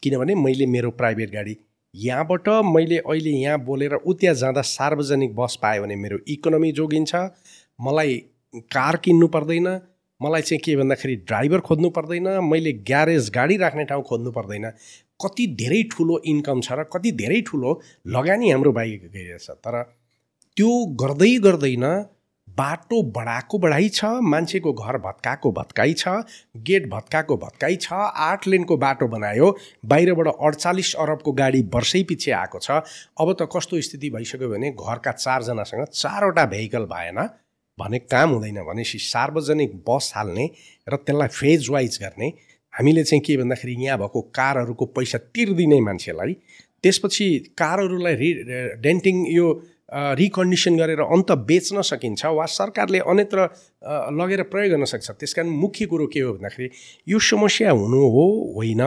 किनभने मैले मेरो प्राइभेट गाडी यहाँबाट मैले अहिले यहाँ बोलेर उ जाँदा सार्वजनिक बस पायो भने मेरो इकोनोमी जोगिन्छ मलाई कार किन्नु पर्दैन मलाई चाहिँ के भन्दाखेरि ड्राइभर खोज्नु पर्दैन मैले ग्यारेज गाडी राख्ने ठाउँ खोज्नु पर्दैन। कति धेरै ठुलो इन्कम छ र कति धेरै ठुलो लगानी हाम्रो बाहिर गइरहेछ तर त्यो गर्दै गर्दैन बाटो बढाएको बढाइ छ मान्छेको घर भत्काएको भत्काइ छ गेट भत्काएको भत्काइ छ आठ लेनको बाटो बनायो बाहिरबाट अडचालिस अरबको गाडी वर्षै पछि आएको छ। अब त कस्तो स्थिति भइसक्यो भने घरका चारजनासँग चारवटा भेहिकल भएन भने काम हुँदैन भनेपछि सार्वजनिक बस हाल्ने र त्यसलाई फेज वाइज गर्ने हामीले चाहिँ के भन्दाखेरि यहाँ भएको कारहरूको पैसा तिर्दिने मान्छेलाई त्यसपछि कारहरूलाई रि डेन्टिङ यो रिकन्डिसन गरेर अन्त बेच्न सकिन्छ वा सरकारले अन्यत्र लगेर प्रयोग गर्न सक्छ त्यस कारण मुख्य कुरो के हो भन्दाखेरि यो समस्या हुनु हो होइन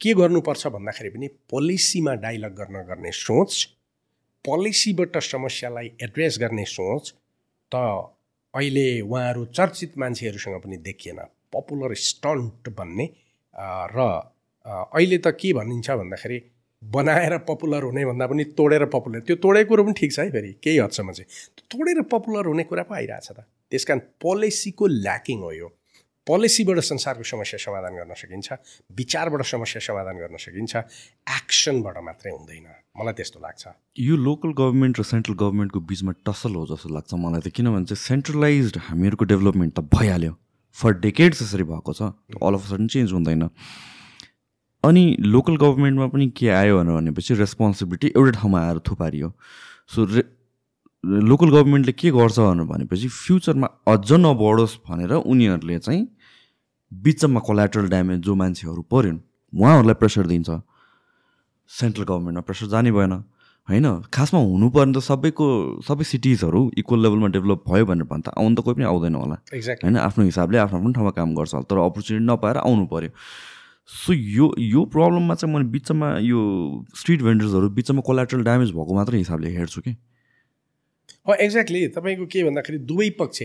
के गर्नुपर्छ भन्दाखेरि पनि पोलिसीमा डाइलग गर्न गर्ने सोच पोलिसीबाट समस्यालाई एड्रेस गर्ने सोच त अहिले उहाँहरू चर्चित मान्छेहरूसँग पनि देखिएन। पपुलर स्टन्ट भन्ने र अहिले त के भनिन्छ भन्दाखेरि बनाएर पपुलर हुने भन्दा पनि तोडेर पपुलर त्यो तोडेको कुरो पनि ठिक छ है फेरि केही हदसम्म चाहिँ। तोडेर पपुलर हुने कुरा पो आइरहेछ त। त्यस कारण पोलिसीको ल्याकिङ हो यो। पोलिसीबाट संसारको समस्या समाधान गर्न सकिन्छ विचारबाट समस्या समाधान गर्न सकिन्छ एक्सनबाट मात्रै हुँदैन। मलाई त्यस्तो लाग्छ। यो लोकल गभर्मेन्ट र सेन्ट्रल गभर्मेन्टको बिचमा टसल हो जस्तो लाग्छ मलाई त। किनभने चाहिँ सेन्ट्रलाइज हामीहरूको डेभलपमेन्ट त भइहाल्यो। फर डेकेड्स यसरी भएको छ अल अफ सडन चेन्ज हुँदैन। अनि लोकल गभर्मेन्टमा पनि के आयो भनेपछि रेस्पोन्सिबिलिटी एउटै ठाउँमा आएर थुपारियो। सो रे लोकल गभर्मेन्टले के गर्छ भनेर भनेपछि फ्युचरमा अझ नबढोस् भनेर उनीहरूले चाहिँ बिचमा कोलाट्रल ड्यामेज जो मान्छेहरू पऱ्यो उहाँहरूलाई प्रेसर दिन्छ। सेन्ट्रल गभर्मेन्टमा प्रेसर जाने भएन। होइन खासमा हुनुपर्ने त सबैको सबै सिटिजहरू इक्वल लेभलमा डेभलप भयो भनेर भन्छ त आउनु त कोही पनि आउँदैन होला। होइन आफ्नो हिसाबले आफ्नो आफ्नो ठाउँमा काम गर्छ तर अपर्च्युनिटी नपाएर आउनु पऱ्यो सो यो यो प्रब्लममा चाहिँ मैले बिचमा यो स्ट्रिट भेन्डर्सहरू बिचमा कोलाट्रल ड्यामेज भएको मात्रै हिसाबले हेर्छु कि। एक्ज्याक्टली तपाईँको के भन्दाखेरि दुवै पक्ष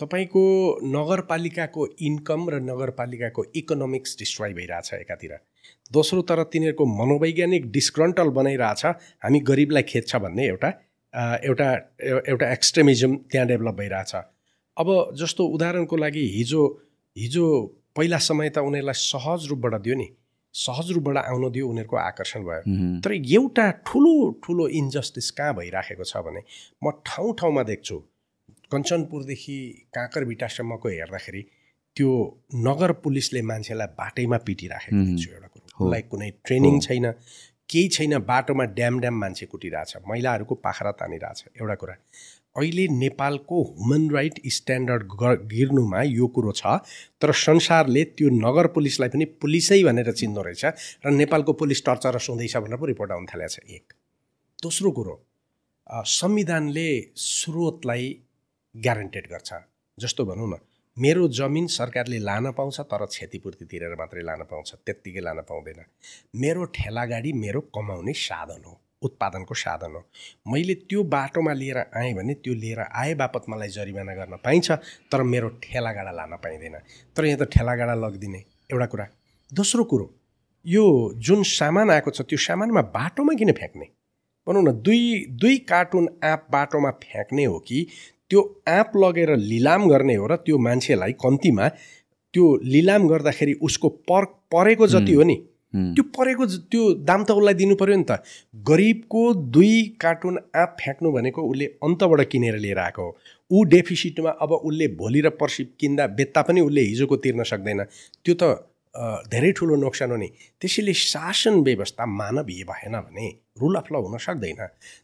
तपाईँको नगरपालिकाको इन्कम र नगरपालिकाको इकोनोमिक्स डिस्ट्रोय भइरहेछ एकातिर। दोस्रो तर तिनीहरूको मनोवैज्ञानिक डिस्क्रन्टल बनाइरहेछ। हामी गरिबलाई खेद्छ भन्ने एउटा एउटा एउटा एक्सट्रिमिजम त्यहाँ डेभलप भइरहेछ। अब जस्तो उदाहरणको लागि हिजो हिजो पहिला समय त उनीहरूलाई सहज रूपबाट दियो नि। सहज रूपबाट आउन दियो उनीहरूको आकर्षण भयो। तर एउटा ठुलो ठुलो इन्जस्टिस कहाँ भइराखेको छ भने म ठाउँ ठाउँमा देख्छु। कञ्चनपुरदेखि काँकर भिटासम्मको हेर्दाखेरि त्यो नगर पुलिसले मान्छेलाई बाटैमा पिटिराखेको देख्छु एउटा। उसलाई कुनै ट्रेनिङ छैन केही छैन बाटोमा ड्याम ड्याम मान्छे कुटिरहेछ महिलाहरूको पाखरा तानिरहेछ एउटा कुरा। अहिले नेपालको ह्युमन राइट स्ट्यान्डर्ड गिर्नुमा यो कुरो छ तर संसारले त्यो नगर पुलिसलाई पनि पुलिसै भनेर चिन्दो रहेछ र नेपालको पुलिस टर्चर सुन्दैछ भनेर पो रिपोर्ट आउनु थालेको छ एक। दोस्रो कुरो संविधानले स्रोतलाई ग्यारेन्टेड गर्छ। जस्तो भनौँ न मेरो जमिन सरकारले लान पाउँछ तर क्षतिपूर्ति तिरेर मात्रै लान पाउँछ त्यत्तिकै लान पाउँदैन। मेरो ठेला गाडी मेरो कमाउने साधन हो उत्पादनको साधन हो। मैले त्यो बाटोमा लिएर आएँ भने त्यो लिएर आए बापत मलाई जरिमाना गर्न पाइन्छ तर मेरो ठेलागाडा लान पाइँदैन। तर यहाँ त ठेलागाडा लगिदिने एउटा कुरा। दोस्रो कुरो यो जुन सामान आएको छ त्यो सामानमा बाटोमा किन फ्याँक्ने? भनौँ न दुई दुई कार्टुन आँप बाटोमा फ्याँक्ने हो कि त्यो आँप लगेर लिलाम गर्ने हो र त्यो मान्छेलाई कम्तीमा त्यो लिलाम गर्दाखेरि उसको पर परेको जति हो नि त्यो परेको त्यो दाम त उसलाई दिनु पऱ्यो नि त। गरिबको दुई कार्टुन आँप फ्याँक्नु भनेको उसले अन्तबाट किनेर लिएर आएको हो। ऊ डेफिसिटमा अब उसले भोलि र पर्सि किन्दा बेच्दा पनि उसले हिजोको तिर्न सक्दैन। त्यो त धेरै ठुलो नोक्सान हुने त्यसैले शासन व्यवस्था मानवीय भएन भने रुल अफ ल हुन सक्दैन।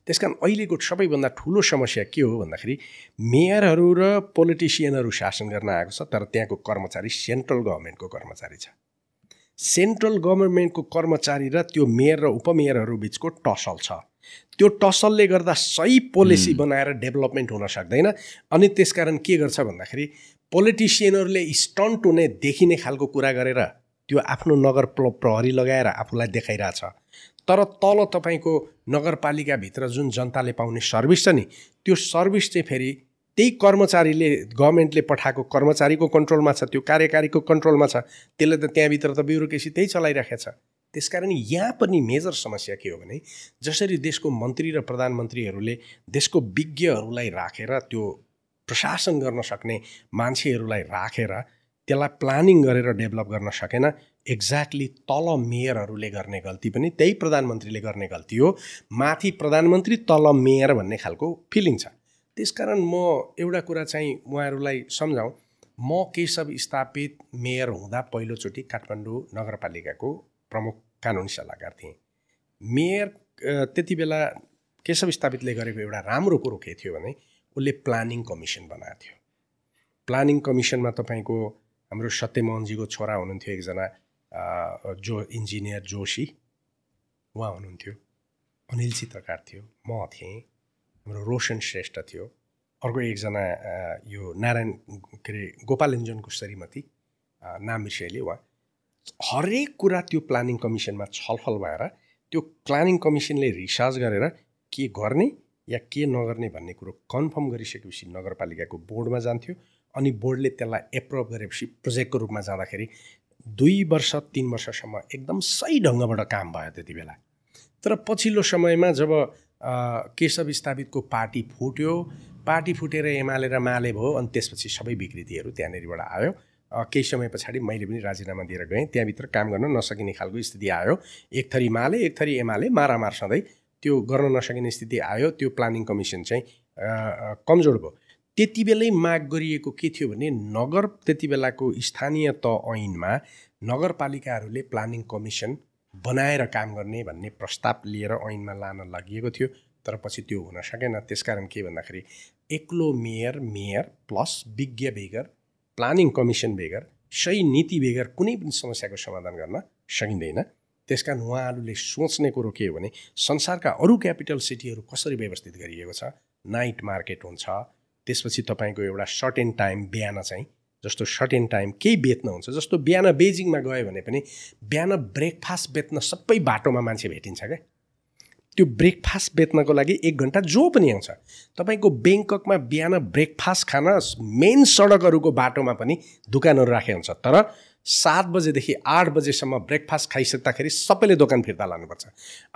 त्यस कारण अहिलेको सबैभन्दा ठुलो समस्या के हो भन्दाखेरि मेयरहरू र पोलिटिसियनहरू शासन गर्न आएको छ तर त्यहाँको कर्मचारी सेन्ट्रल गभर्मेन्टको कर्मचारी छ। सेन्ट्रल गभर्मेन्टको कर्मचारी र त्यो मेयर र उपमेयरहरू बिचको टसल छ। त्यो टसलले गर्दा सही पोलिसी बनाएर डेभलपमेन्ट हुन सक्दैन। अनि त्यसकारण के गर्छ भन्दाखेरि पोलिटिसियनहरूले स्टन्ट हुने देखिने खालको कुरा गरेर त्यो आफ्नो नगर प्र प्रहरी लगाएर आफूलाई देखाइरहेछ। तर तल तपाईँको नगरपालिकाभित्र जुन जनताले पाउने सर्भिस छ नि त्यो सर्भिस चाहिँ फेरि त्यही कर्मचारीले गभर्मेन्टले पठाएको कर्मचारीको कन्ट्रोलमा छ त्यो कार्यकारीको कन्ट्रोलमा छ त्यसले त त्यहाँभित्र त ब्युरोक्रेसी त्यही चलाइराखेको छ। त्यसकारण यहाँ पनि मेजर समस्या के हो भने जसरी देशको मन्त्री र प्रधानमन्त्रीहरूले देशको विज्ञहरूलाई राखेर त्यो प्रशासन गर्न सक्ने मान्छेहरूलाई राखेर त्यसलाई प्लानिङ गरेर डेभलप गर्न सकेन एक्ज्याक्टली तल मेयरहरूले गर्ने गल्ती पनि त्यही प्रधानमन्त्रीले गर्ने गल्ती हो। माथि प्रधानमन्त्री तल मेयर भन्ने खालको फिलिङ छ। त्यसकारण म एउटा कुरा चाहिँ उहाँहरूलाई सम्झाउँ। म केशव स्थापित मेयर हुँदा पहिलोचोटि काठमाडौँ नगरपालिकाको प्रमुख कानुनी सल्लाहकार थिएँ। मेयर त्यति बेला केशव स्थापितले गरेको एउटा राम्रो कुरो के थियो भने उसले प्लानिङ कमिसन बनाएको थियो। प्लानिङ कमिसनमा तपाईँको हाम्रो सत्यमोहनजीको छोरा हुनुहुन्थ्यो एकजना। जो इन्जिनियर जोशी उहाँ हुनुहुन्थ्यो। अनिल चित्रकार थियो। म थिएँ। हाम्रो रोशन श्रेष्ठ थियो। अर्को एकजना यो नारायण के अरे गोपालञ्जनको श्रीमती नाम विषयले उहाँ। हरेक कुरा त्यो प्लानिङ कमिसनमा छलफल भएर त्यो प्लानिङ कमिसनले रिसर्च गरेर के गर्ने या के नगर्ने भन्ने कुरो कन्फर्म गरिसकेपछि नगरपालिकाको बोर्डमा जान्थ्यो। अनि बोर्डले त्यसलाई एप्रुभ गरेपछि प्रोजेक्टको रूपमा जाँदाखेरि दुई वर्ष तिन वर्षसम्म एकदम सही ढङ्गबाट काम भयो त्यति बेला। तर पछिल्लो समयमा जब केशव स्थापितको पार्टी फुट्यो पार्टी फुटेर एमाले र माले भयो अनि त्यसपछि सबै विकृतिहरू त्यहाँनिरबाट आयो। केही समय पछाडि मैले पनि राजीनामा दिएर गएँ। त्यहाँभित्र काम गर्न नसकिने खालको स्थिति आयो। एक थरी माले एक थरी एमाले मारामार सधैँ त्यो गर्न नसकिने स्थिति आयो। त्यो प्लानिङ कमिसन चाहिँ कमजोर भयो। त्यति बेलै माग गरिएको के थियो भने नगर त्यति बेलाको स्थानीय त ऐनमा नगरपालिकाहरूले प्लानिङ कमिसन बनाएर काम गर्ने भन्ने प्रस्ताव लिएर ऐनमा लान लागि थियो तर पछि त्यो हुन सकेन। त्यसकारण के भन्दाखेरि एक्लो मेयर मेयर प्लस विज्ञ बेगर प्लानिङ कमिसन बेगर सही नीति बेगर कुनै पनि समस्याको समाधान गर्न सकिँदैन। त्यसकारण उहाँहरूले सोच्ने कुरो के हो भने संसारका अरू क्यापिटल सिटीहरू कसरी व्यवस्थित गरिएको छ नाइट मार्केट हुन्छ त्यसपछि तपाईँको एउटा सर्ट एन्ड टाइम बिहान चाहिँ जस्तो सर्ट एन्ड टाइम केही बेच्न हुन्छ जस्तो बिहान बेजिङमा गयो भने पनि बिहान ब्रेकफास्ट बेच्न सबै बाटोमा मान्छे भेटिन्छ क्या। त्यो ब्रेकफास्ट बेच्नको लागि एक घन्टा जो पनि आउँछ। तपाईँको ब्याङ्ककमा बिहान ब्रेकफास्ट खान मेन सडकहरूको बाटोमा पनि दोकानहरू राखेको हुन्छ तर सात बजेदेखि आठ बजेसम्म ब्रेकफास्ट खाइसक्दाखेरि सबैले दोकान फिर्ता लानुपर्छ।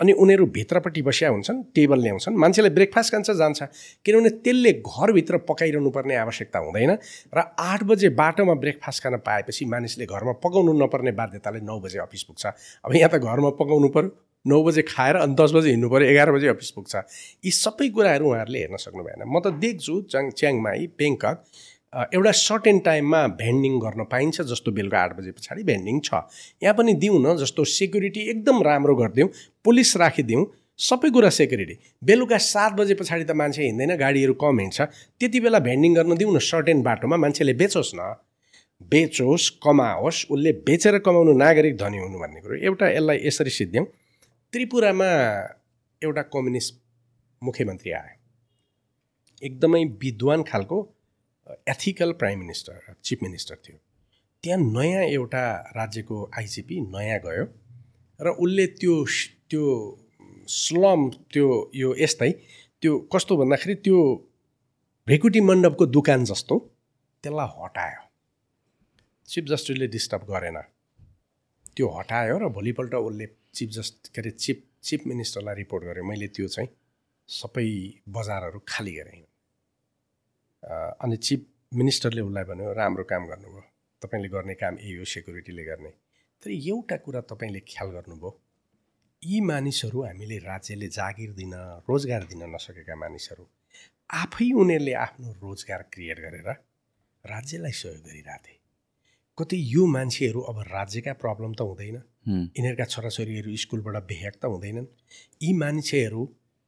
अनि उनीहरू भित्रपट्टि बसिया हुन्छन् टेबल ल्याउँछन् मान्छेले ब्रेकफास्ट खान्छ जान्छ। किनभने त्यसले घरभित्र पकाइरहनु पर्ने आवश्यकता हुँदैन र आठ बजे बाटोमा ब्रेकफास्ट खान पाएपछि मानिसले घरमा पकाउनु नपर्ने बाध्यताले नौ बजे अफिस पुग्छ। अब यहाँ त घरमा पकाउनु पऱ्यो नौ बजे खाएर अनि दस बजे हिँड्नु पऱ्यो एघार बजे अफिस पुग्छ। यी सबै कुराहरू उहाँहरूले हेर्न सक्नु भएन। म त देख्छु चाङ च्याङमाई बेङ्कक अ, एउटा सर्ट एन्ड टाइममा भेन्डिङ गर्न पाइन्छ जस्तो बेलुका आठ बजे पछाडि भेन्डिङ छ। यहाँ पनि दिउँ न जस्तो सेक्युरिटी एकदम राम्रो गरिदिउँ पुलिस राखिदिउँ सबै कुरा सेक्युरिटी बेलुका सात बजे पछाडि त मान्छे हिँड्दैन गाडीहरू कम हिँड्छ। त्यति बेला भेन्डिङ गर्न दिउँ न सर्ट एन्ड बाटोमा मान्छेले बेचोस् न। बेचोस् कमाओस् उसले बेचेर कमाउनु नागरिक धनी हुनु भन्ने कुरो। एउटा यसलाई यसरी सिद्ध्याउँ त्रिपुरामा एउटा कम्युनिस्ट मुख्यमन्त्री आयो एकदमै विद्वान खालको ethical prime minister chief minister थियो। त्यहाँ नयाँ एउटा राज्यको आइजिपी नयाँ गयो र उसले त्यो त्यो स्लम त्यो यो यस्तै त्यो कस्तो भन्दाखेरि त्यो भेकुटी मण्डपको दोकान जस्तो त्यसलाई हटायो। चिफ जस्टिसले डिस्टर्ब गरेन। त्यो हटायो र भोलिपल्ट उसले चिफ जस्ट के अरे चिफ चिफ मिनिस्टरलाई रिपोर्ट गर्यो। मैले त्यो चाहिँ सबै बजारहरू खाली गरेँ। अनि चिफ मिनिस्टरले उसलाई भन्यो राम्रो काम गर्नुभयो। तपाईँले गर्ने काम यही हो सेक्युरिटीले गर्ने। तर एउटा कुरा तपाईँले ख्याल गर्नुभयो यी मानिसहरू हामीले राज्यले जागिर दिन रोजगार दिन नसकेका मानिसहरू आफै उनीहरूले आफ्नो रोजगार क्रिएट गरेर राज्यलाई सहयोग गरिरहेथे। कतै यो मान्छेहरू अब राज्यका प्रब्लम त हुँदैन। यिनीहरूका छोराछोरीहरू स्कुलबाट बेह्याक त हुँदैनन्। यी मान्छेहरू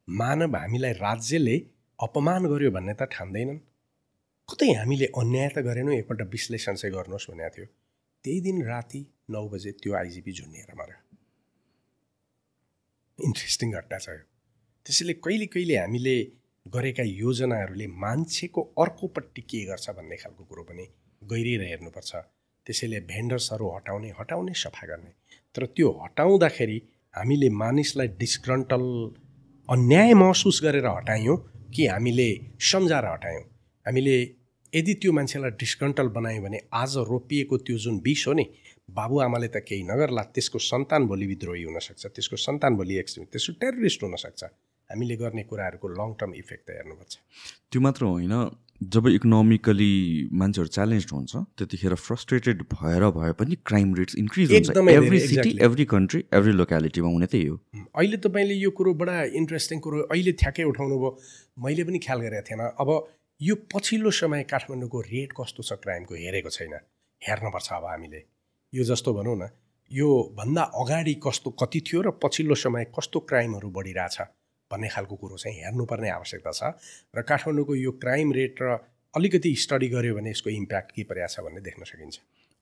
मानव हामीलाई राज्यले अपमान गर्यो भन्ने त ठान्दैनन्। कतै हामीले अन्याय त गरेनौँ एकपल्ट विश्लेषण चाहिँ गर्नुहोस् भनेको थियो। त्यही दिन राति नौ बजे त्यो आइजिपी झुन्डिएर मऱ्यो इन्ट्रेस्टिङ घटना छ यो। त्यसैले कहिले कहिले हामीले गरेका योजनाहरूले मान्छेको अर्कोपट्टि के गर्छ भन्ने खालको कुरो पनि गहिरिएर हेर्नुपर्छ। त्यसैले भेन्डर्सहरू हटाउने हटाउने सफा गर्ने। तर त्यो हटाउँदाखेरि हामीले मानिसलाई डिस्ग्रन्टल अन्याय महसुस गरेर हटायौँ कि हामीले सम्झाएर हटायौँ? हामीले यदि त्यो मान्छेलाई डिस्कन्टल बनायौँ भने आज रोपिएको त्यो जुन विष हो नि बाबुआमाले त केही नगर्ला त्यसको सन्तान भोलि विद्रोही हुनसक्छ त्यसको सन्तान भोलि एक्सट्रिम त्यसको टेररिस्ट हुनसक्छ। हामीले गर्ने कुराहरूको लङ टर्म इफेक्ट त हेर्नुपर्छ। त्यो मात्र होइन जब इकोनोमिकली मान्छेहरू च्यालेन्ज हुन्छ त्यतिखेर फ्रस्ट्रेटेड भएर भए पनि क्राइम रेट्स इन्क्रिज हुन्छ। Every city. Every country every लोकालिटीमा हुने त्यही हो। अहिले तपाईँले यो कुरो बडा इन्ट्रेस्टिङ कुरो अहिले ठ्याक्कै उठाउनु भयो मैले पनि ख्याल गरेको थिएन। अब यो पछिल्लो समय काठमाडौँको रेट कस्तो छ क्राइमको हेरेको छैन। हेर्नुपर्छ अब हामीले। यो जस्तो भनौँ न यो भन्दा अगाडि कस्तो कति थियो र पछिल्लो समय कस्तो क्राइमहरू बढिरहेछ भन्ने खालको कुरो चाहिँ हेर्नुपर्ने आवश्यकता छ र काठमाडौँको यो क्राइम रेट र अलिकति स्टडी गऱ्यो भने यसको इम्प्याक्ट के परेको छ भन्ने देख्न सकिन्छ।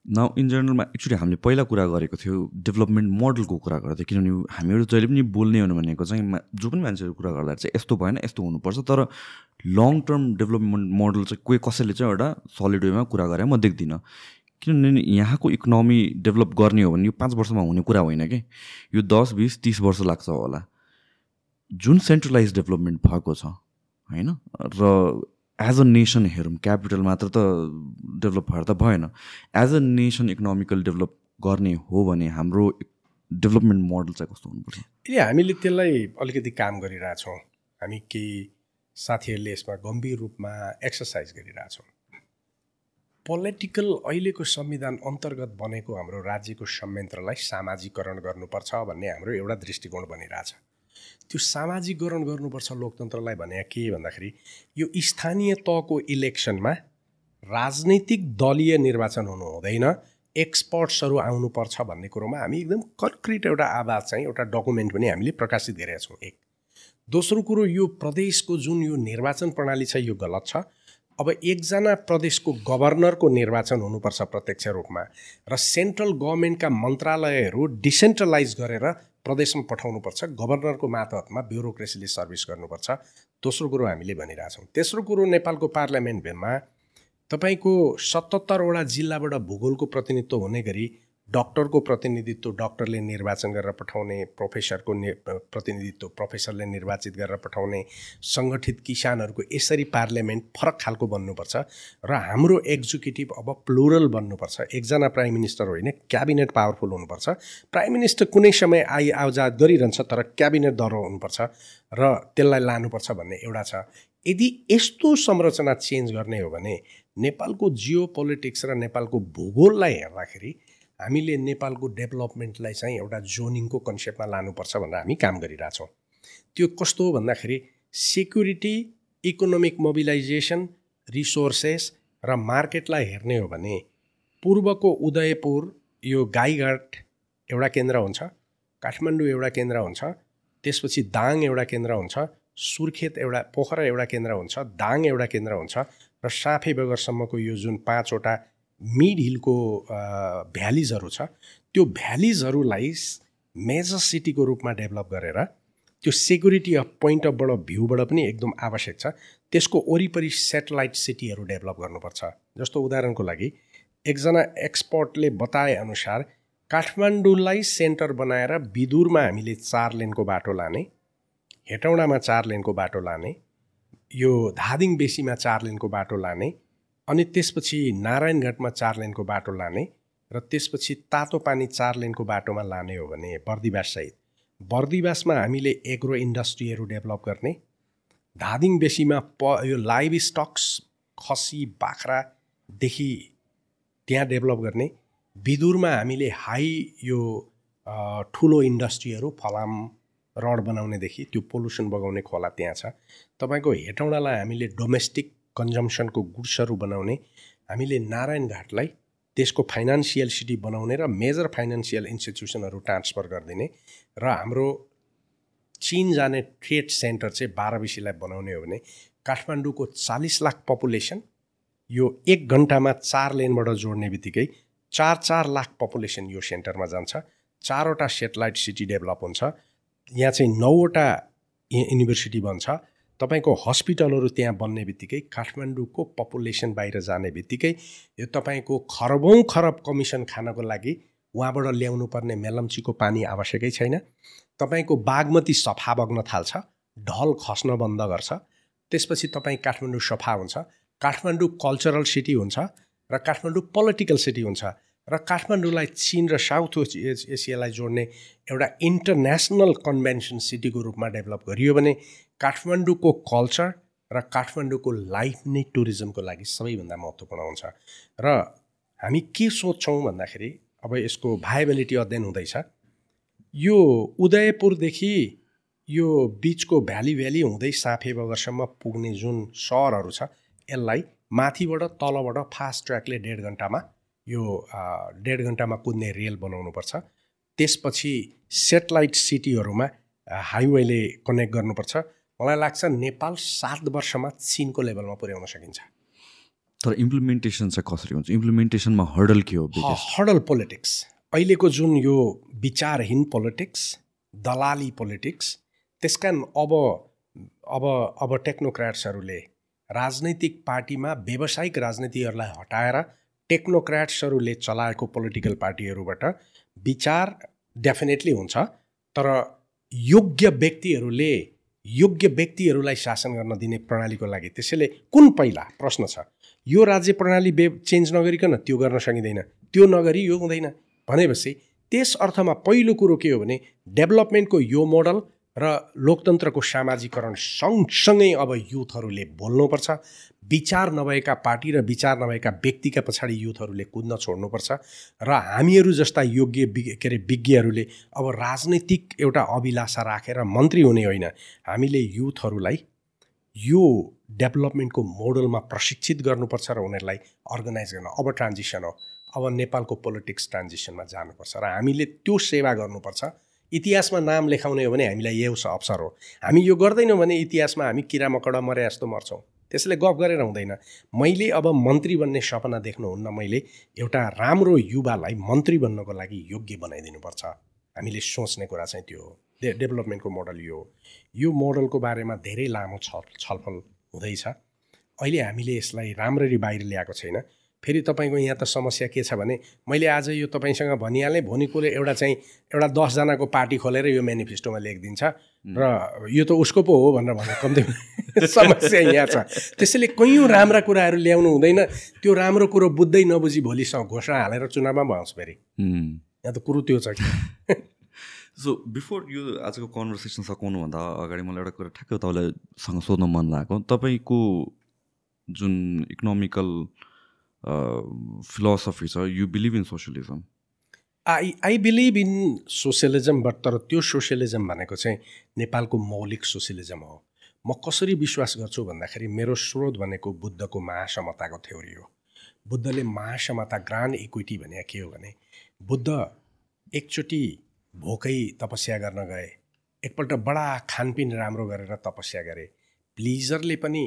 नाउ इन जेनरलमा एक्चुली हामीले पहिला कुरा गरेको थियो डेभलपमेन्ट मोडलको कुरा गर्थ्यो किनभने हामीहरू जहिले पनि बोल्ने हो भनेको चाहिँ जो पनि मान्छेहरू कुरा गर्दा चाहिँ यस्तो भएन यस्तो हुनुपर्छ। तर लङ टर्म डेभलपमेन्ट मोडल चाहिँ कोही कसैले चाहिँ एउटा सलिड वेमा कुरा गरे म देख्दिनँ। किनभने यहाँको इकोनोमी डेभलप गर्ने हो भने यो पाँच वर्षमा हुने कुरा होइन कि? यो दस बिस तिस वर्ष लाग्छ होला। जुन सेन्ट्रलाइज डेभलपमेन्ट भएको छ होइन? र एज अ नेसन हेरौँ क्यापिटल मात्र त डेभलप भएर त भएन। As a nation economical develop गर्ने हो भने हाम्रो डेभलपमेन्ट मोडल चाहिँ कस्तो हुनुपर्छ? ए हामीले त्यसलाई अलिकति काम गरिरहेछौँ। हामी केही साथीहरूले यसमा गम्भीर रूपमा एक्सर्साइज गरिरहेछौँ। पोलिटिकल अहिलेको संविधान अन्तर्गत बनेको हाम्रो राज्यको संयन्त्रलाई सामाजिकरण गर्नुपर्छ भन्ने हाम्रो एउटा दृष्टिकोण बनिरहेछ। त्यो सामाजिकरण गर्नुपर्छ लोकतन्त्रलाई भने के भन्दाखेरि यो स्थानीय तहको इलेक्सनमा राजनैतिक दलीय निर्वाचन हुनु हुँदैन एक्सपर्ट्सहरू आउनुपर्छ भन्ने कुरोमा हामी एकदम कन्क्रिट एउटा आवाज चाहिँ एउटा डकुमेन्ट पनि हामीले प्रकाशित गरेका छौँ। एक। दोस्रो कुरो यो प्रदेशको जुन यो निर्वाचन प्रणाली छ यो गलत छ। अब एकजना प्रदेशको गभर्नरको निर्वाचन हुनुपर्छ प्रत्यक्ष रूपमा र सेन्ट्रल गभर्मेन्टका मन्त्रालयहरू डिसेन्ट्रलाइज गरेर प्रदेशमा पठाउनुपर्छ गभर्नरको मातहतमा ब्युरोक्रेसीले सर्भिस गर्नुपर्छ। दोस्रो कुरो हामीले भनिरहेछौँ तेस्रो कुरो नेपालको पार्लियामेन्टमा तपाईँको सतहत्तरवटा जिल्लाबाट भूगोलको प्रतिनिधित्व हुने गरी डक्टरको प्रतिनिधित्व डक्टरले निर्वाचन गरेर पठाउने प्रोफेसरको नि प्रतिनिधित्व प्रोफेसरले निर्वाचित गरेर पठाउने सङ्गठित किसानहरूको यसरी पार्लियामेन्ट फरक खालको बन्नुपर्छ र हाम्रो एक्जिक्युटिभ अब प्लुरल बन्नुपर्छ। एकजना प्राइम मिनिस्टर होइन क्याबिनेट पावरफुल हुनुपर्छ। प्राइम मिनिस्टर कुनै समय आइ आउजात गरिरहन्छ तर क्याबिनेट दह्रो हुनुपर्छ र त्यसलाई लानुपर्छ भन्ने एउटा छ। यदि यस्तो संरचना चेन्ज गर्ने हो भने नेपालको जियो पोलिटिक्स र नेपालको भूगोललाई हेर्दाखेरि हामीले नेपालको डेभलपमेन्टलाई चाहिँ एउटा जोनिङको कन्सेप्टमा लानुपर्छ भनेर हामी काम गरिरहेछौँ। त्यो कस्तो हो भन्दाखेरि सेक्युरिटी इकोनोमिक मोबिलाइजेसन रिसोर्सेस र मार्केटलाई हेर्ने हो भने पूर्वको उदयपुर यो गाईघाट एउटा केन्द्र हुन्छ काठमाडौँ एउटा केन्द्र हुन्छ त्यसपछि दाङ एउटा केन्द्र हुन्छ सुर्खेत एउटा पोखरा एउटा केन्द्र हुन्छ दाङ एउटा केन्द्र हुन्छ र साफे बगरसम्मको यो जुन पाँचवटा मिड हिलको भ्यालिजहरू छ त्यो भ्यालिजहरूलाई मेजर सिटीको रूपमा डेभलप गरेर त्यो सेक्युरिटी अफ पोइन्ट अफबाट भ्यूबाट पनि एकदम आवश्यक छ। त्यसको वरिपरि सेटेलाइट सिटीहरू डेभलप गर्नुपर्छ। जस्तो उदाहरणको लागि एकजना एक्सपर्टले बताए अनुसार काठमाडौँलाई सेन्टर बनाएर बिदुरमा हामीले चार लेनको बाटो लाने हेटौँडामा चार लेनको बाटो लाने यो धादिङ बेसीमा चार लेनको बाटो लाने अनि त्यसपछि नारायणघाटमा चार लेनको बाटो लाने र त्यसपछि तातो पानी चार लेनको बाटोमा लाने हो भने बर्दिवाससहित बर्दिवासमा हामीले एग्रो इन्डस्ट्रीहरू डेभलप गर्ने धादिङ बेसीमा प यो लाइभ स्टक्स खसी बाख्रादेखि त्यहाँ डेभलप गर्ने बिदुरमा हामीले हाई यो ठुलो इन्डस्ट्रीहरू फलाम रड बनाउनेदेखि त्यो पोल्युसन बगाउने खोला त्यहाँ छ। तपाईँको हेटौँडालाई हामीले डोमेस्टिक कन्जम्सनको गुड्सहरू बनाउने। हामीले नारायण घाटलाई देशको फाइनेन्सियल सिटी बनाउने र मेजर फाइनेन्सियल इन्स्टिट्युसनहरू ट्रान्सफर गरिदिने र हाम्रो चिन जाने ट्रेड सेन्टर चाहिँ बाह्र बिसीलाई बनाउने हो भने काठमाडौँको चालिस लाख पपुलेसन यो एक घन्टामा चार लेनबाट जोड्ने बित्तिकै चार चार लाख पपुलेसन यो सेन्टरमा जान्छ। चारवटा सेटेलाइट सिटी डेभलप हुन्छ। यहाँ चाहिँ नौवटा युनिभर्सिटी बन्छ। तपाईँको हस्पिटलहरू त्यहाँ बन्ने बित्तिकै काठमाडौँको पपुलेसन बाहिर जाने बित्तिकै यो तपाईँको खरबौँ खरब कमिसन खानको लागि उहाँबाट ल्याउनु पर्ने मेलम्चीको पानी आवश्यकै छैन। तपाईँको बागमती सफा बग्न थाल्छ ढल खस्न बन्द गर्छ। त्यसपछि तपाईँ काठमाडौँ सफा हुन्छ। काठमाडौँ कल्चरल सिटी हुन्छ र काठमाडौँ पोलिटिकल सिटी हुन्छ र काठमाडौँलाई चिन र साउथ एसियालाई जोड्ने एउटा इन्टरनेसनल कन्भेन्सन सिटीको रूपमा डेभलप गरियो भने काठमाडौँको कल्चर र काठमाडौँको लाइफ नै टुरिज्मको लागि सबैभन्दा महत्त्वपूर्ण हुन्छ। र हामी के सोध्छौँ भन्दाखेरि अब यसको भाइबिलिटी अध्ययन हुँदैछ। यो उदयपुरदेखि यो बिचको भ्याली भ्याली हुँदै साफे बगरसम्म पुग्ने जुन सहरहरू छ यसलाई माथिबाट तलबाट फास्ट ट्र्याकले डेढ घन्टामा यो डेढ घन्टामा कुद्ने रेल बनाउनुपर्छ। त्यसपछि सेटेलाइट सिटीहरूमा हाइवेले कनेक्ट गर्नुपर्छ। मलाई लाग्छ नेपाल सात वर्षमा चिनको लेभलमा पुर्याउन सकिन्छ। तर इम्प्लिमेन्टेसन चाहिँ कसरी हुन्छ? इम्प्लिमेन्टेसनमा हर्डल के हो हर्डल पोलिटिक्स अहिलेको जुन यो विचारहीन पोलिटिक्स दलाली पोलिटिक्स त्यस कारण अब अब अब टेक्नोक्राट्सहरूले राजनैतिक पार्टीमा व्यावसायिक राजनीतिहरूलाई हटाएर टेक्नोक्राट्सहरूले चलाएको पोलिटिकल पार्टीहरूबाट विचार डेफिनेटली हुन्छ तर योग्य व्यक्तिहरूले योग्य व्यक्तिहरूलाई शासन गर्न दिने प्रणालीको लागि। त्यसैले कुन पहिला? प्रश्न छ। यो राज्य प्रणाली बे चेन्ज नगरिकन त्यो गर्न सकिँदैन। त्यो नगरी यो हुँदैन। भनेपछि त्यस अर्थमा पहिलो कुरो के हो भने डेभलपमेन्टको यो मोडल र लोकतन्त्रको सामाजिकरण सँगसँगै अब युथहरूले बोल्नुपर्छ विचार नभएका पार्टी र विचार नभएका व्यक्तिका पछाडि युथहरूले कुद्न छोड्नुपर्छ र हामीहरू जस्ता योग्य के अरे विज्ञहरूले अब राजनैतिक एउटा अभिलाषा राखेर मन्त्री हुने होइन। हामीले युथहरूलाई यो डेभलपमेन्टको मोडलमा प्रशिक्षित गर्नुपर्छ र उनीहरूलाई अर्गनाइज गर्न अब ट्रान्जिसन हो। अब नेपालको पोलिटिक्स ट्रान्जिसनमा जानुपर्छ र हामीले त्यो सेवा गर्नुपर्छ। इतिहासमा नाम लेखाउने हो भने हामीलाई यो अवसर हो। हामी यो गर्दैनौँ भने इतिहासमा हामी किरा मकडा मरे जस्तो मर्छौँ। त्यसले गफ गरेर हुँदैन। मैले अब मन्त्री बन्ने सपना देख्नुहुन्न मैले एउटा राम्रो युवालाई मन्त्री बन्नको लागि योग्य बनाइदिनुपर्छ। हामीले सोच्ने कुरा चाहिँ त्यो हो। डे डेभलपमेन्टको मोडल यो हो। यो मोडलको बारेमा धेरै लामो छल छलफल हुँदैछ। अहिले हामीले यसलाई राम्ररी बाहिर ल्याएको छैन। फेरि तपाईँको यहाँ त समस्या के छ भने मैले आज यो तपाईँसँग भनिहालेँ भोलि कुरो एउटा चाहिँ एउटा दसजनाको पार्टी खोलेर यो मेनिफेस्टोमा लेखिदिन्छ र यो त उसको पो हो भनेर भनेर कम्ती समस्या यहाँ छ। त्यसैले कैयौँ राम्रा कुराहरू ल्याउनु हुँदैन। त्यो राम्रो कुरो बुझ्दै नबुझी भोलिसँग घोषणा हालेर चुनावमा भन्छ फेरि। यहाँ त कुरो त्यो छ कि। सो बिफोर यो आजको कन्भर्सेसन सकाउनुभन्दा अगाडि मलाई एउटा कुरा ठ्याक्कै तपाईँलाईसँग सोध्न मन लागेको तपाईँको जुन इकोनोमिकल फिलोसफी छ you believe in socialism I I believe in socialism but तर त्यो सोसियलिजम भनेको चाहिँ नेपालको मौलिक सोसियलिजम हो। म कसरी विश्वास गर्छु भन्दाखेरि मेरो स्रोत भनेको बुद्धको महासमताको थ्योरी हो। बुद्धले महासमता ग्रान्ड इक्विटी भने के हो भने बुद्ध एकचोटि भोकै तपस्या गर्न गए एकपल्ट बडा खानपिन राम्रो गरेर तपस्या गरे। प्लिजरले पनि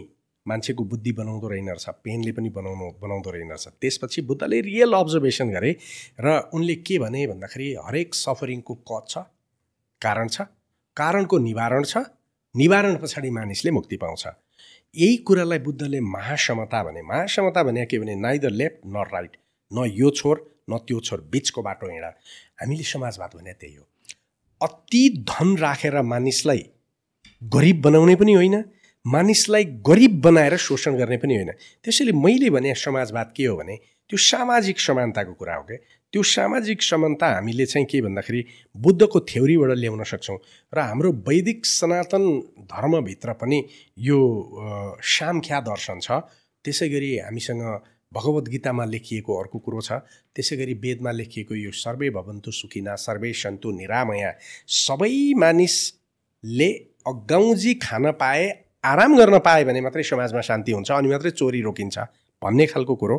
मान्छेको बुद्धि बनाउँदो रहेन रहेछ पेनले पनि बनाउनु बनाउँदो रहेन रहेछ त्यसपछि बुद्धले रियल अब्जर्भेसन गरे र उनले के भने भन्दाखेरि हरेक सफरिङको कज छ? कारण छ? कारणको निवारण छ? निवारण पछाडि मानिसले मुक्ति पाउँछ। यही कुरालाई बुद्धले महासमता भने महासमता भने के भने नाइदर लेफ्ट न राइट न यो छोर न त्यो छोर बिचको बाटो हिँड। हामीले समाजवाद भने त्यही हो। अति धन राखेर मानिसलाई गरिब बनाउने पनि होइन मानिसलाई गरिब बनाएर शोषण गर्ने पनि होइन। त्यसैले मैले भने समाजवाद के हो भने त्यो सामाजिक समानताको कुरा हो क्या। त्यो सामाजिक समानता हामीले चाहिँ के भन्दाखेरि बुद्धको थ्योरीबाट ल्याउन सक्छौँ र हाम्रो वैदिक सनातन धर्मभित्र पनि यो सामख्या दर्शन छ। त्यसै गरी हामीसँग भगवद् गीतामा लेखिएको अर्को कुरो छ। त्यसै गरी वेदमा लेखिएको यो सर्वे भवन्तु सुखिना सर्वे सन्तु निरामया। सबै मानिसले अगाउजी खान पाए आराम गर्न पाए भने मात्रै समाजमा शान्ति हुन्छ अनि मात्रै चोरी रोकिन्छ भन्ने खालको कुरो।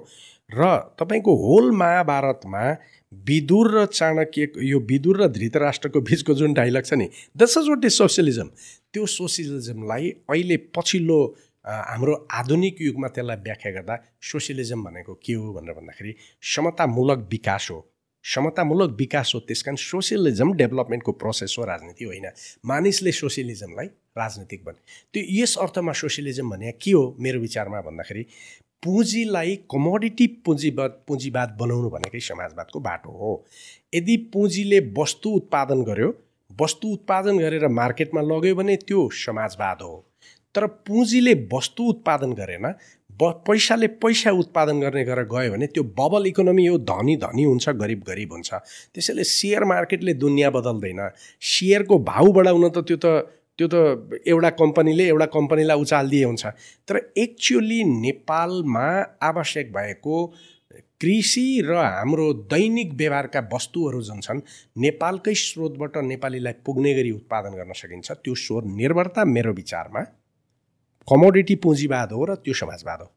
र तपाईँको होल महाभारतमा विदुर र चाणक्य यो विदुर र धृतराष्ट्रको बिचको जुन डाइलग छ नि दस इज वाट इज सोसियलिजम त्यो सोसियलिजमलाई अहिले पछिल्लो हाम्रो आधुनिक युगमा त्यसलाई व्याख्या गर्दा सोसियलिजम भनेको के हो भनेर भन्दाखेरि समतामूलक विकास हो। समतामूलक विकास हो त्यस कारण सोसियलिजम डेभलपमेन्टको प्रोसेस हो राजनीति होइन। मानिसले सोसियलिजमलाई राजनीतिक बने। त्यो यस अर्थमा सोसियलिजम भने के हो मेरो विचारमा भन्दाखेरि पुँजीलाई कमोडिटी पुँजीवाद पुँजीवाद बनाउनु भनेकै समाजवादको बाटो हो। यदि पुँजीले वस्तु उत्पादन गर्यो वस्तु उत्पादन गरेर मार्केटमा लग्यो भने त्यो समाजवाद हो। तर पुँजीले वस्तु उत्पादन गरेन ब पैसाले पैसा उत्पादन गर्ने गरेर गयो भने त्यो बबल इकोनोमी हो धनी धनी हुन्छ गरिब गरिब हुन्छ। त्यसैले सेयर मार्केटले दुनियाँ बदल्दैन। सेयरको भाउ बढाउन त त्यो त त्यो त एउटा कम्पनीले एउटा कम्पनीलाई उचालिदिए हुन्छ। तर एक्चुअली नेपालमा आवश्यक भएको कृषि र हाम्रो दैनिक व्यवहारका वस्तुहरू जुन छन् नेपालकै स्रोतबाट नेपालीलाई पुग्ने गरी उत्पादन गर्न सकिन्छ। त्यो स्रोत निर्भरता मेरो विचारमा कमोडिटी पुँजीवाद हो र त्यो समाजवाद हो।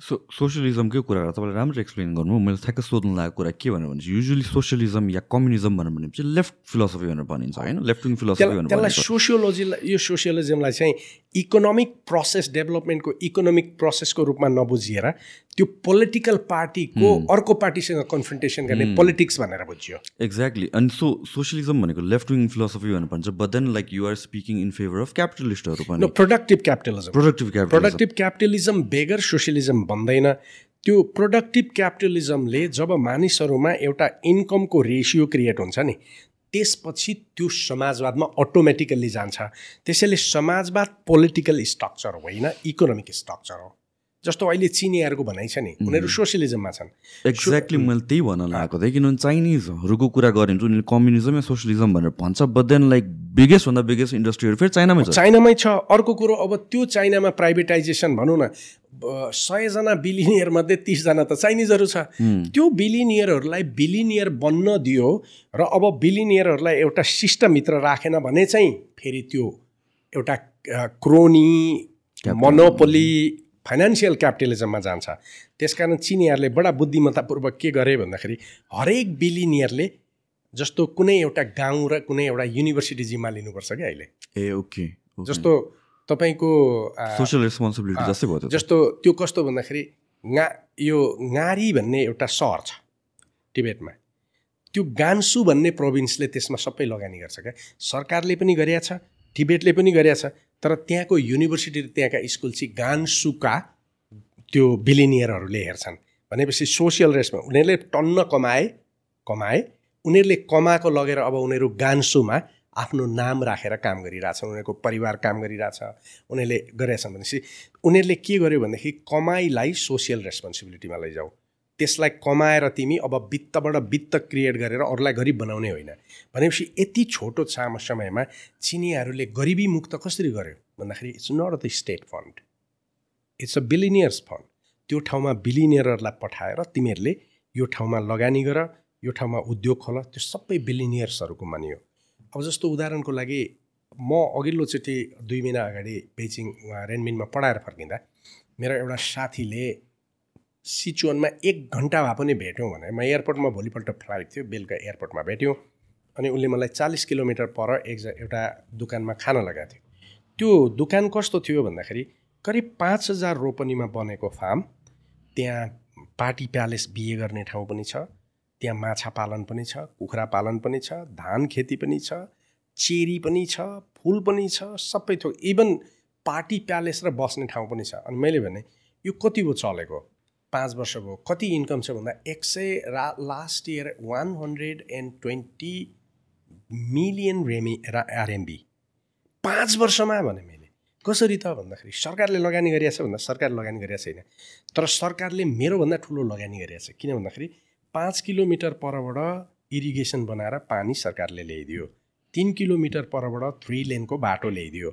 सो सोसियलिजमकै कुरा तपाईँले राम्रो एक्सप्लेन गर्नु मैले ठ्याक्क सोध्नु लागेको कुरा के भनेर भने युजली सोसियलिजम या कम्युनिजम भनेर भनेपछि लेफ्ट फिलोसफी भनेर भनिन्छ होइन? लेफ्ट विङ फिलोसफी भनेर त्यसलाई सोसियोलोजीलाई यो सोसियलिजमलाई चाहिँ इकोनोमिक प्रोसेस डेभलपमेन्टको इकोनोमिक प्रोसेसको रूपमा नबुझिएर त्यो पोलिटिकल पार्टीको अर्को पार्टीसँग कन्फ्रन्टेसन गर्ने पोलिटिक्स भनेर बुझ्यो। एक्ज्याक्टली अनि सो सोसियलिजम भनेको लेफ्ट विङ फिलोसफी भनेर भन्छ but then like you're speaking in favour of क्यापिटलिस्टहरू पनि productive capitalism productive capital productive capitalism बेगर सोसियलिजम भन्दैन त्यो प्रोडक्टिभ क्यापिटलिजमले जब मानिसहरूमा एउटा इन्कमको रेसियो क्रिएट हुन्छ नि त्यसपछि त्यो समाजवादमा अटोमेटिकल्ली जान्छ। त्यसैले समाजवाद पोलिटिकल स्ट्रक्चर होइन इकोनोमिक स्ट्रक्चर हो। जस्तो अहिले चिनियाहरूको भनाइ छ नि उनीहरू सोसियलिजममा छन्। एक्ज्याक्टली मैले त्यही भन्न लागेको थिएँ किनभने चाइनिजहरूको कुरा गऱ्यो भने उनीहरूले कम्युनिजम या सोसियलिजम भनेर भन्छ बट देन लाइक बिगेस्ट भन्दा बिगेस्ट इन्डस्ट्रीहरू फेरि चाइनामै छ। चाइनामै छ। अर्को कुरो अब त्यो चाइनामा प्राइभेटाइजेसन भनौँ न सयजना बिलिनियरमध्ये तिसजना त चाइनिजहरू छ। त्यो बिलिनियरहरूलाई बिलिनियर बन्न दियो र अब बिलिनियरहरूलाई एउटा सिस्टमभित्र राखेन भने चाहिँ फेरि त्यो एउटा क्रोनी मनोपोली फाइनेन्सियल क्यापिटलिजममा जान्छ। त्यस कारण चिनिहरूले बडा बुद्धिमत्तापूर्वक के गरे भन्दाखेरि हरेक बिलिनियरले जस्तो कुनै एउटा गाउँ र कुनै एउटा युनिभर्सिटी जिम्मा लिनुपर्छ क्या अहिले। Ah okay. जस्तो तपाईँको सोसियल रेस्पोन्सिबिलिटी जस्तै भयो जस्तो त्यो कस्तो भन्दाखेरि गा यो गारी भन्ने एउटा सहर छ टिबेटमा त्यो गान्सु भन्ने प्रोभिन्सले त्यसमा सबै लगानी गर्छ क्या सरकारले पनि गरेका छ टिबेटले पनि गरेका छ तर त्यहाँको युनिभर्सिटी त्यहाँका स्कुल चाहिँ गान्सुका त्यो बिलिनियरहरूले हेर्छन् भनेपछि सोसियल रेस्पमा उनीहरूले टन्न कमाए कमाए उनीहरूले कमाएको लगेर अब उनीहरू गान्सुमा आफ्नो नाम राखेर काम गरिरहेछ उनीहरूको परिवार काम गरिरहेछ उनीहरूले गरेछन् भनेपछि उनीहरूले के गर्यो भनेदेखि कमाइलाई सोसियल रेस्पोन्सिबिलिटीमा लैजाऊ। त्यसलाई कमाएर तिमी अब वित्तबाट वित्त क्रिएट गरेर अरूलाई गरिब बनाउने होइन। भनेपछि यति छोटो साम समयमा चिनियाहरूले गरिबी मुक्त कसरी गर्यो भन्दाखेरि it's not the state fund it's a billionaires fund त्यो ठाउँमा बिलिनियरहरूलाई पठाएर तिमीहरूले यो ठाउँमा लगानी गर यो ठाउँमा उद्योग खोल त्यो सबै बिलिनियर्सहरूको मानियो। अब जस्तो उदाहरणको लागि म अघिल्लोचोटि दुई महिना अगाडि बेजिङ रेनमिनमा पढाएर फर्किँदा मेरो एउटा साथीले सिचुवनमा एक घन्टा भए पनि भेट्यौँ भने म एयरपोर्टमा भोलिपल्ट फ्लाइट थियो बेलुका एयरपोर्टमा भेट्यौँ अनि उसले मलाई चालिस किलोमिटर पर एक एउटा दोकानमा खाना लगाएको थियो। त्यो दोकान कस्तो थियो भन्दाखेरि करिब पाँच हजार रोपनीमा बनेको फार्म त्यहाँ पार्टी प्यालेस बिहे गर्ने ठाउँ पनि छ त्यहाँ माछा पालन पनि छ कुखुरा पालन पनि छ धान खेती पनि छ चेरी पनि छ फुल पनि छ सबै थोक इभन पार्टी प्यालेस र बस्ने ठाउँ पनि छ। अनि मैले भने यो कति भयो चलेको? पाँच वर्ष भयो। कति इन्कम छ भन्दा एक सय रा last year one hundred and twenty million ramie RMB पाँच वर्षमा भने मैले। कसरी त भन्दाखेरि सरकारले लगानी गरिरहेछ भन्दा सरकारले लगानी गरिरहेको छैन। तर सरकारले मेरोभन्दा ठुलो लगानी गरिरहेछ। किन भन्दाखेरि पाँच किलोमिटर परबाट इरिगेसन बनाएर पानी सरकारले ल्याइदियो। तिन किलोमिटर परबाट थ्री लेनको बाटो ल्याइदियो।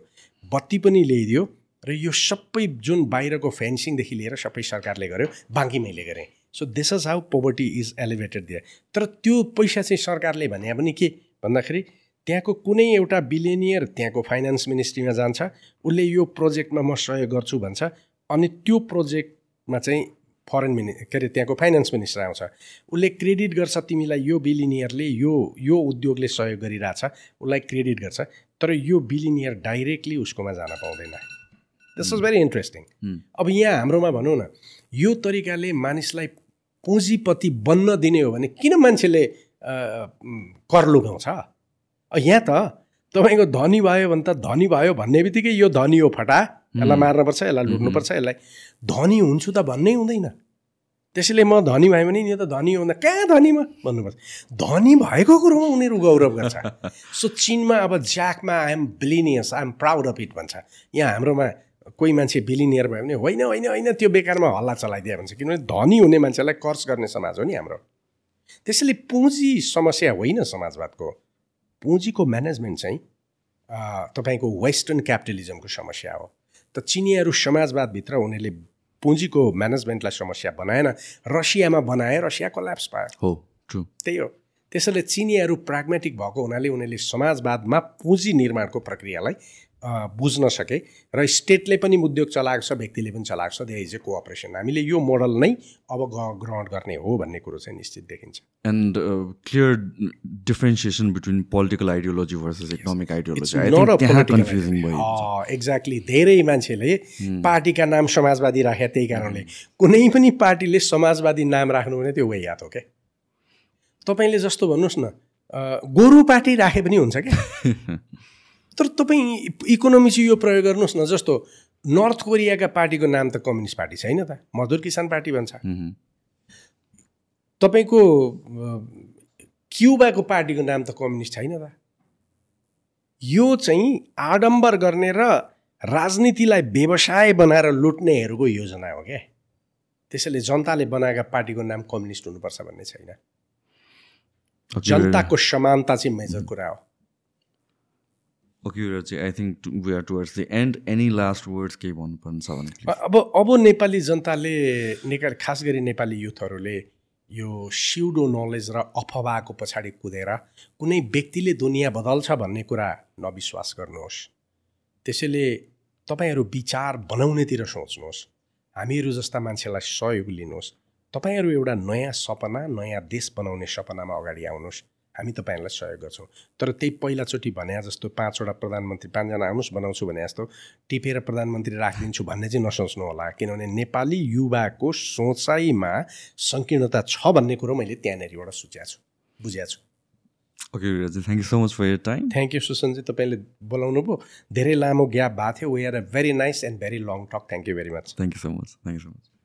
बत्ती पनि ल्याइदियो र यो सबै जुन बाहिरको फेन्सिङदेखि लिएर सबै सरकारले गर्यो बाँकी मैले गरेँ। So this is how poverty is elevated दिए तर त्यो पैसा चाहिँ सरकारले भने पनि के? भन्दाखेरि त्यहाँको कुनै एउटा बिलिनियर त्यहाँको फाइनेन्स मिनिस्ट्रीमा जान्छ उसले यो प्रोजेक्टमा म सहयोग गर्छु भन्छ अनि त्यो प्रोजेक्टमा चाहिँ फरेन मिनि के अरे त्यहाँको फाइनेन्स मिनिस्टर आउँछ। उसले क्रेडिट गर्छ तिमीलाई यो बिलिनियरले यो यो उद्योगले सहयोग गरिरहेछ उसलाई क्रेडिट गर्छ तर यो बिलिनियर डाइरेक्टली उसकोमा जान पाउँदैन। दिस वाज भेरी इन्ट्रेस्टिङ अब यहाँ हाम्रोमा भनौँ न यो तरिकाले मानिसलाई पुँजीपति बन्न दिने हो भने किन मान्छेले कर लुगाउँछ? यहाँ त तपाईँको धनी भयो भने त धनी भयो भन्ने बित्तिकै यो धनी हो फटा। यसलाई मार्नुपर्छ यसलाई लुट्नुपर्छ यसलाई धनी हुन्छु त भन्नै हुँदैन। त्यसैले म धनी भयो भने यो त धनी हो भन्दा कहाँ धनीमा भन्नुपर्छ। धनी भएको कुरोमा उनीहरू गौरव गर्छ। सो चिनमा अब Jack Ma I'm billionaires I'm proud of it भन्छ। यहाँ हाम्रोमा कोही मान्छे बिलिनियर भयो भने होइन होइन होइन त्यो बेकारमा हल्ला चलाइदियो भन्छ किनभने धनी हुने मान्छेलाई कर्स गर्ने समाज हो नि हाम्रो। त्यसैले पुँजी समस्या होइन समाजवादको। पुँजीको म्यानेजमेन्ट चाहिँ तपाईँको वेस्टर्न क्यापिटलिजमको समस्या हो। त चिनियाहरू समाजवादभित्र उनीहरूले पुँजीको म्यानेजमेन्टलाई समस्या बनाएन। रसियामा बनाए रसिया कोल्याप्स पायो। हो ट्रु त्यही हो। त्यसैले चिनियाहरू प्राग्मेटिक भएको हुनाले उनीहरूले समाजवादमा पुँजी निर्माणको प्रक्रियालाई बुझ्न सके र स्टेटले पनि उद्योग चलाएको छ व्यक्तिले पनि चलाएको छ दे इज ए कोअपरेसन हामीले यो मोडल नै अब ग्रहण गर्ने हो भन्ने कुरो चाहिँ निश्चित देखिन्छ। And clear differentiation between political ideology versus economic ideology exactly धेरै मान्छेले पार्टीका नाम समाजवादी राखे त्यही कारणले। कुनै पनि पार्टीले समाजवादी नाम राख्नु भने त्यो याद हो क्या तपाईँले जस्तो भन्नुहोस् न गोरु पार्टी राखे पनि हुन्छ क्या? तर तपाईँ इकोनोमी चाहिँ यो प्रयोग गर्नुहोस् न जस्तो नर्थ कोरियाका पार्टीको नाम त कम्युनिस्ट पार्टी छैन त? मजदुर किसान पार्टी भन्छ। तपाईँको क्युबाको पार्टीको नाम त कम्युनिस्ट छैन त? यो चाहिँ आडम्बर गर्ने र राजनीतिलाई व्यवसाय बनाएर लुट्नेहरूको योजना हो क्या? त्यसैले जनताले बनाएका पार्टीको नाम कम्युनिस्ट हुनुपर्छ भन्ने छैन। जनताको समानता चाहिँ मेजर कुरा हो। ओके चाहिँ I think we are towards the end any last words केही भन्नुपर्ने छ भने अब अब नेपाली जनताले नेपाली खास गरी नेपाली युथहरूले यो सिउडो नलेज र अफवाको पछाडि कुदेर कुनै व्यक्तिले दुनियाँ बदल्छ भन्ने कुरा नविश्वास गर्नुहोस्। त्यसैले तपाईँहरू विचार बनाउनेतिर सोच्नुहोस्। हामीहरू जस्ता मान्छेलाई सहयोग लिनुहोस्। तपाईँहरू एउटा नयाँ सपना नयाँ देश बनाउने सपनामा अगाडि आउनुहोस्। हामी तपाईँहरूलाई सहयोग गर्छौँ। तर त्यही पहिलाचोटि भने जस्तो पाँचवटा प्रधानमन्त्री पाँचजना आउनुहोस् बनाउँछु भने जस्तो टिपेर प्रधानमन्त्री राखिदिन्छु भन्ने चाहिँ नसोच्नु होला। किनभने नेपाली युवाको सोचाइमा सङ्कीर्णता छ भन्ने कुरो मैले त्यहाँनिरबाट सोचेको छु बुझेको छु। Okay thank you so much for your time thank you सुसनजी तपाईँले बोलाउनु भयो। धेरै लामो ग्याप भएको थियो। We are a very nice and very long talk thank you very much thank you so much thank you so much